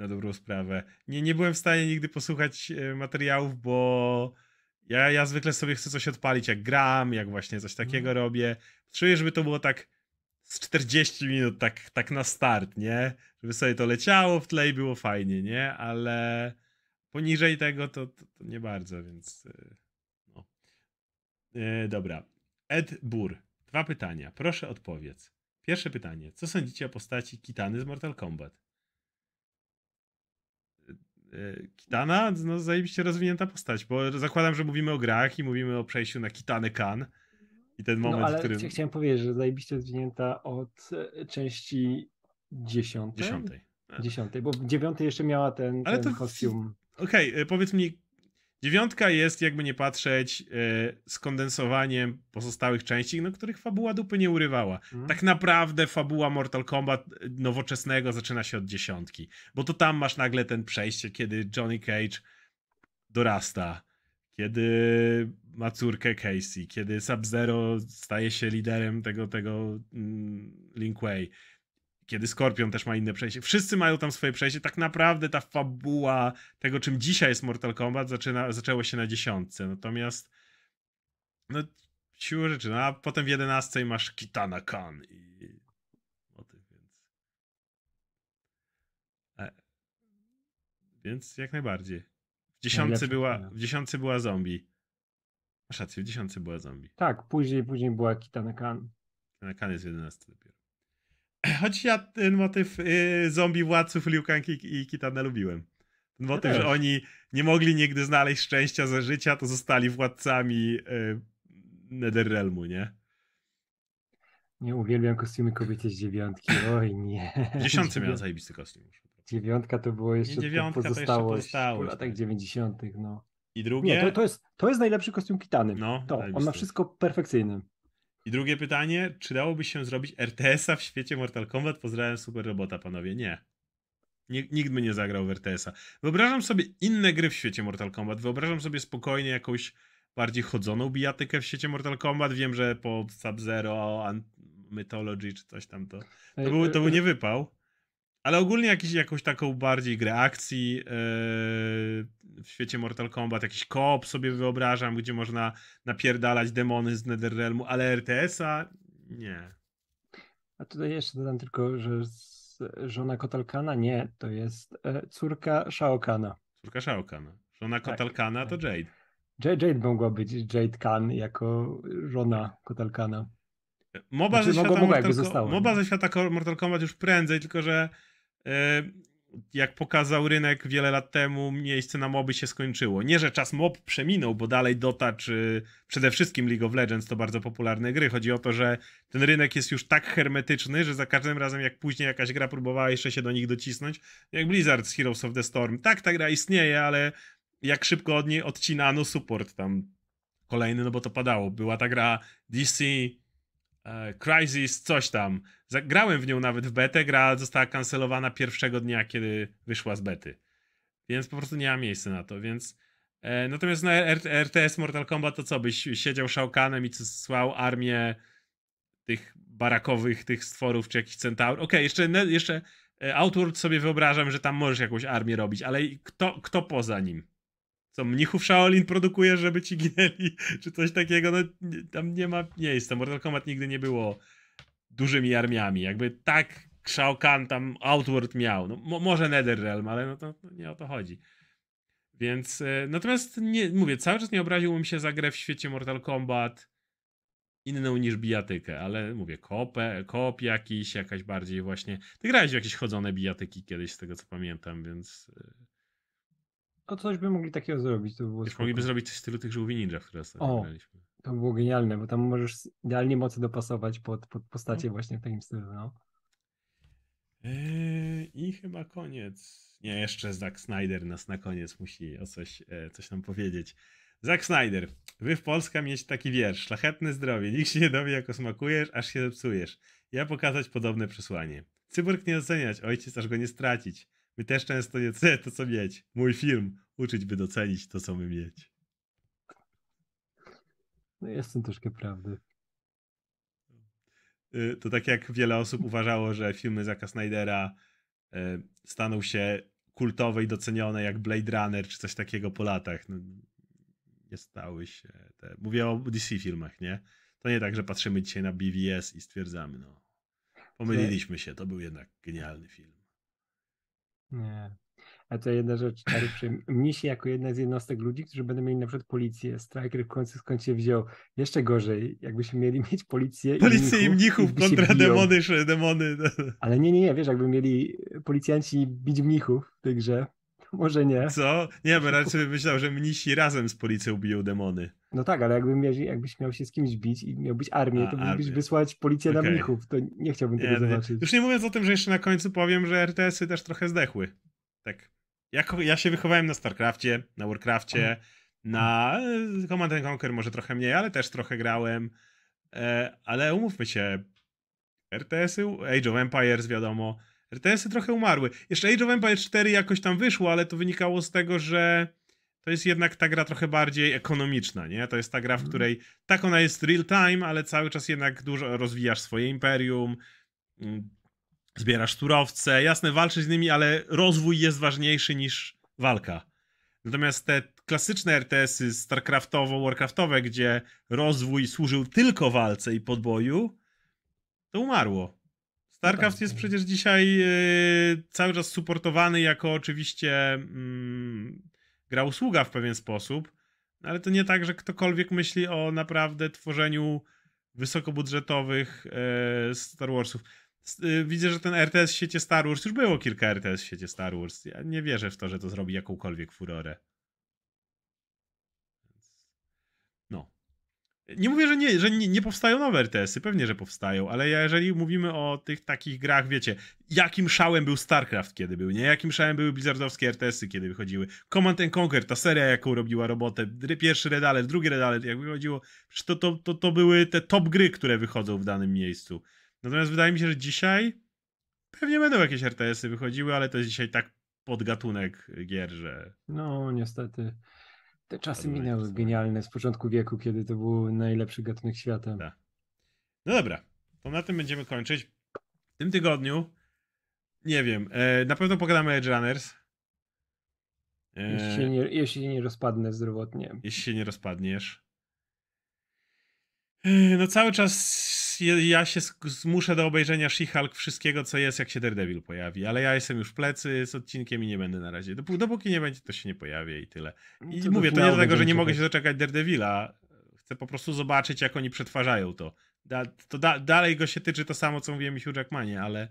Na dobrą sprawę. Nie, nie byłem w stanie nigdy posłuchać e, materiałów, bo ja, ja zwykle sobie chcę coś odpalić, jak gram, jak właśnie coś takiego robię. Czuję, żeby to było tak z 40 minut tak, tak na start, nie? Żeby sobie to leciało w tle i było fajnie, nie? Ale poniżej tego to, to, to nie bardzo, więc y, no. E, dobra. Ed Bur. Dwa pytania. Proszę odpowiedz. Pierwsze pytanie. Co sądzicie o postaci Kitany z Mortal Kombat? E, Kitana? No zajebiście rozwinięta postać, bo zakładam, że mówimy o grach i mówimy o przejściu na Kitany Kan. I ten moment, no, ale w którym... chciałem powiedzieć, że zajebiście rozwinięta od e, części dziesiątej. Dziesiątej. Dziesiątej, bo dziewiątej jeszcze miała ten, ale ten to... kostium. Okej, okay, powiedz mi, dziewiątka jest, jakby nie patrzeć, yy, skondensowaniem pozostałych części, no których fabuła dupy nie urywała. Hmm. Tak naprawdę fabuła Mortal Kombat nowoczesnego zaczyna się od dziesiątki, bo to tam masz nagle ten przejście, kiedy Johnny Cage dorasta, kiedy ma córkę Casey, kiedy Sub-Zero staje się liderem tego, tego mm, Linkway, kiedy Scorpion też ma inne przejście. Wszyscy mają tam swoje przejście. Tak naprawdę ta fabuła tego, czym dzisiaj jest Mortal Kombat, zaczyna, zaczęło się na dziesiątce. Natomiast no, siłą rzeczy, no, a potem w jedenastce masz Kitana Khan i więc e, więc jak najbardziej. W dziesiątce, była, w dziesiątce była zombie. Masz rację, w dziesiątce była zombie. Tak, później, później była Kitana Khan. Kitana Khan jest 11 dopiero. Choć ja ten motyw y, zombie władców Liu Kang i, i Kitana lubiłem. Ten motyw, ja że oni nie mogli nigdy znaleźć szczęścia za życia, to zostali władcami y, Netherrealmu, nie? Nie uwielbiam kostiumy kobiety z dziewiątki. Oj nie. W dziesiątce miała zajebisty kostium. Dziewiątka to było jeszcze nie, dziewiątka pozostałość, to jeszcze po latach tak. 90. No. I drugie? Nie, to, to, jest, to jest najlepszy kostium Kitany. No, to, on ma wszystko perfekcyjne. I drugie pytanie, czy dałoby się zrobić RTS-a w świecie Mortal Kombat? Pozdrawiam super robota, panowie. Nie. Nikt by nie zagrał w RTS-a. Wyobrażam sobie inne gry w świecie Mortal Kombat. Wyobrażam sobie spokojnie jakąś bardziej chodzoną bijatykę w świecie Mortal Kombat. Wiem, że po Sub-Zero, Mythology czy coś tam to. To był, to był nie wypał. Ale ogólnie jakiś, jakąś taką bardziej grę akcji yy, w świecie Mortal Kombat, jakiś koop sobie wyobrażam, gdzie można napierdalać demony z Netherrealmu, ale RTS-a nie. A tutaj jeszcze dodam tylko, że żona Kotalkana nie, to jest e, córka Shaokana. Córka Shaokana. Żona tak, Kotalkana to Jade. Jade mogła być Jade Khan jako żona Kotalkana. Moba, znaczy, ze, świata Mortal, Moba ze świata Mortal Kombat już prędzej, tylko że jak pokazał rynek wiele lat temu, miejsce na moby się skończyło. Nie, że czas mob przeminął, bo dalej Dota czy przede wszystkim League of Legends to bardzo popularne gry. Chodzi o to, że ten rynek jest już tak hermetyczny, że za każdym razem, jak później jakaś gra próbowała jeszcze się do nich docisnąć, jak Blizzard z Heroes of the Storm. Tak, ta gra istnieje, ale jak szybko od niej odcinano support tam kolejny, no bo to padało. Była ta gra DC e, Crisis, coś tam. Grałem w nią nawet w betę, gra została kancelowana pierwszego dnia, kiedy wyszła z bety. Więc po prostu nie ma miejsca na to, więc... E, natomiast na RTS Mortal Kombat to co, byś siedział szałkanem i słał armię tych barakowych, tych stworów, czy jakichś centaur. Okej, okay, jeszcze, jeszcze e, Outward sobie wyobrażam, że tam możesz jakąś armię robić, ale kto, kto poza nim? Co, mnichów Shaolin produkuje, żeby ci ginęli, czy coś takiego? No, tam nie ma miejsca. Mortal Kombat nigdy nie było dużymi armiami. Jakby tak Shao Kahn tam Outward miał. No, mo może Netherrealm, ale no to, to, nie o to chodzi. Więc e, natomiast nie, mówię, cały czas nie obraziłbym się za grę w świecie Mortal Kombat inną niż bijatykę, ale mówię, kopę, kop jakiś, jakaś bardziej właśnie. Ty grałeś w jakieś chodzone bijatyki kiedyś, z tego co pamiętam, więc. No coś by mogli takiego zrobić, to było Wiesz, mogliby zrobić coś w stylu tych żółwi ninja, które ostatnio graliśmy. To było genialne, bo tam możesz idealnie mocy dopasować pod, pod postacie no. właśnie w takim stylu. No. Eee, I chyba koniec. Nie, jeszcze Zack Snyder nas na koniec musi o coś, e, coś nam powiedzieć. Zack Snyder, wy w Polsce mieć taki wiersz. Szlachetne zdrowie. Nikt się nie dowie, jako smakujesz, aż się zepsujesz. Ja pokazać podobne przesłanie. Cyborg nie oceniać, ojciec aż go nie stracić. My też często nie cenię to, co mieć. Mój film. Uczyć, by docenić to, co my mieć. No jest tym troszkę prawdy. Y, to tak jak wiele osób uważało, że filmy Zacka Snydera y, staną się kultowe i docenione jak Blade Runner czy coś takiego po latach. No, nie stały się. Te... Mówię o DC filmach, nie? To nie tak, że patrzymy dzisiaj na BVS i stwierdzamy, no Pomyliliśmy się, to był jednak genialny film. Nie. A to jedna rzecz, Czary, mnisi jako jedna z jednostek ludzi, którzy będą mieli na przykład policję, Striker w końcu skąd się wziął. Jeszcze gorzej, jakbyśmy mieli mieć policję Policję i mnichów, i mnichów kontra demony, demony. Ale nie, nie, nie, wiesz, jakby mieli policjanci bić mnichów w tej grze, może nie. Co? Nie, bo raczej myślał, że mnisi razem z policją biją demony. No tak, ale jakby miał, jakbyś miał się z kimś bić i miał być armię, to mógłbyś wysłać policję okay. na mnichów. To nie chciałbym tego nie, zobaczyć. Już nie mówiąc o tym, że jeszcze na końcu powiem, że RTS-y też trochę zdechły. Tak. Ja, ja się wychowałem na StarCraftie, na Warcraftie, na e, Command Conquer może trochę mniej, ale też trochę grałem. E, ale umówmy się, RTS-y, Age of Empires wiadomo, RTS-y trochę umarły. Jeszcze Age of Empires 4 jakoś tam wyszło, ale to wynikało z tego, że to jest jednak ta gra trochę bardziej ekonomiczna, nie? To jest ta gra, w mhm. której tak ona jest real time, ale cały czas jednak dużo rozwijasz swoje imperium, mm, zbierasz surowce, jasne, walczysz z nimi, ale rozwój jest ważniejszy niż walka. Natomiast te klasyczne RTS-y StarCraftowo-Warcraftowe, gdzie rozwój służył tylko walce i podboju, to umarło. StarCraft jest przecież dzisiaj yy, cały czas supportowany jako oczywiście yy, gra usługa w pewien sposób, ale to nie tak, że ktokolwiek myśli o naprawdę tworzeniu wysokobudżetowych yy, Star Warsów. Y, widzę, że ten RTS w świecie Star Wars, już było kilka RTS w świecie Star Wars. Ja nie wierzę w to, że to zrobi jakąkolwiek furorę. Nie mówię, że nie, że nie, nie powstają nowe RTS-y, pewnie, że powstają, ale jeżeli mówimy o tych takich grach, wiecie, jakim szałem był StarCraft, kiedy był, nie? Jakim szałem były blizzardowskie RTS-y, kiedy wychodziły. Command Conquer, ta seria, jaką robiła robotę, pierwszy Red Alert, drugi Red Alert, jak wychodziło, to, to, to, to były te top gry, które wychodzą w danym miejscu. Natomiast wydaje mi się, że dzisiaj pewnie będą jakieś RTS-y wychodziły, ale to jest dzisiaj tak podgatunek gier, że... No, niestety. Te czasy minęły genialne z początku wieku, kiedy to był najlepszy gatunek świata. Tak. No dobra, to na tym będziemy kończyć. W tym tygodniu, nie wiem, e, na pewno pogadamy Edge Runners. E, jeśli, się nie, jeśli się nie rozpadnę zdrowotnie. Jeśli się nie rozpadniesz. E, no cały czas ja się zmuszę do obejrzenia She-Hulk wszystkiego, co jest, jak się Daredevil pojawi, ale ja jestem już w plecy z odcinkiem i nie będę na razie. Dopóki nie będzie, to się nie pojawi i tyle. I to mówię, to nie dlatego, że nie mogę się doczekać Daredevila. Chcę po prostu zobaczyć, jak oni przetwarzają to. Da, to da, dalej go się tyczy to samo, co mówiłem Hugh Jackmanie, ale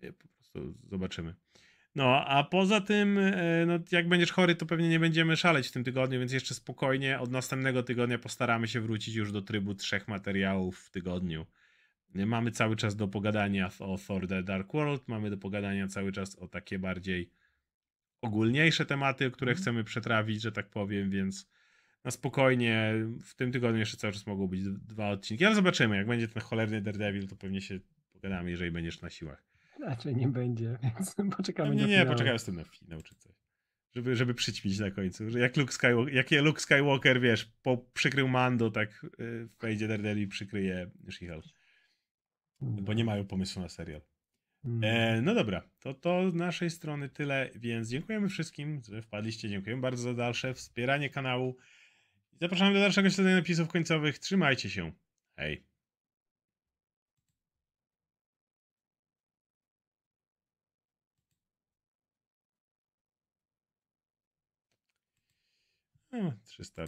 po prostu zobaczymy. No, a poza tym, e, no, jak będziesz chory, to pewnie nie będziemy szaleć w tym tygodniu, więc jeszcze spokojnie od następnego tygodnia postaramy się wrócić już do trybu trzech materiałów w tygodniu. Mamy cały czas do pogadania o Thor The Dark World, mamy do pogadania cały czas o takie bardziej ogólniejsze tematy, które mm. chcemy przetrawić, że tak powiem, więc na spokojnie w tym tygodniu jeszcze cały czas mogą być dwa odcinki, ale zobaczymy, jak będzie ten cholerny Daredevil, to pewnie się pogadamy, jeżeli będziesz na siłach. Raczej nie będzie, więc poczekamy nie, na Nie, nie, poczekamy z tym na finał czy coś. Żeby, żeby przyćmić na końcu. Że jak Luke Skywalker, jak Luke Skywalker, wiesz, po, przykrył Mando, tak yy, wejdzie Daredevil i przykryje She-Hulk. Bo nie mają pomysłu na serial. Hmm. E, no dobra, to to z naszej strony tyle, więc dziękujemy wszystkim, że wpadliście. Dziękujemy bardzo za dalsze wspieranie kanału. Zapraszamy do dalszego śledzenia napisów końcowych. Trzymajcie się. Hej. No, 300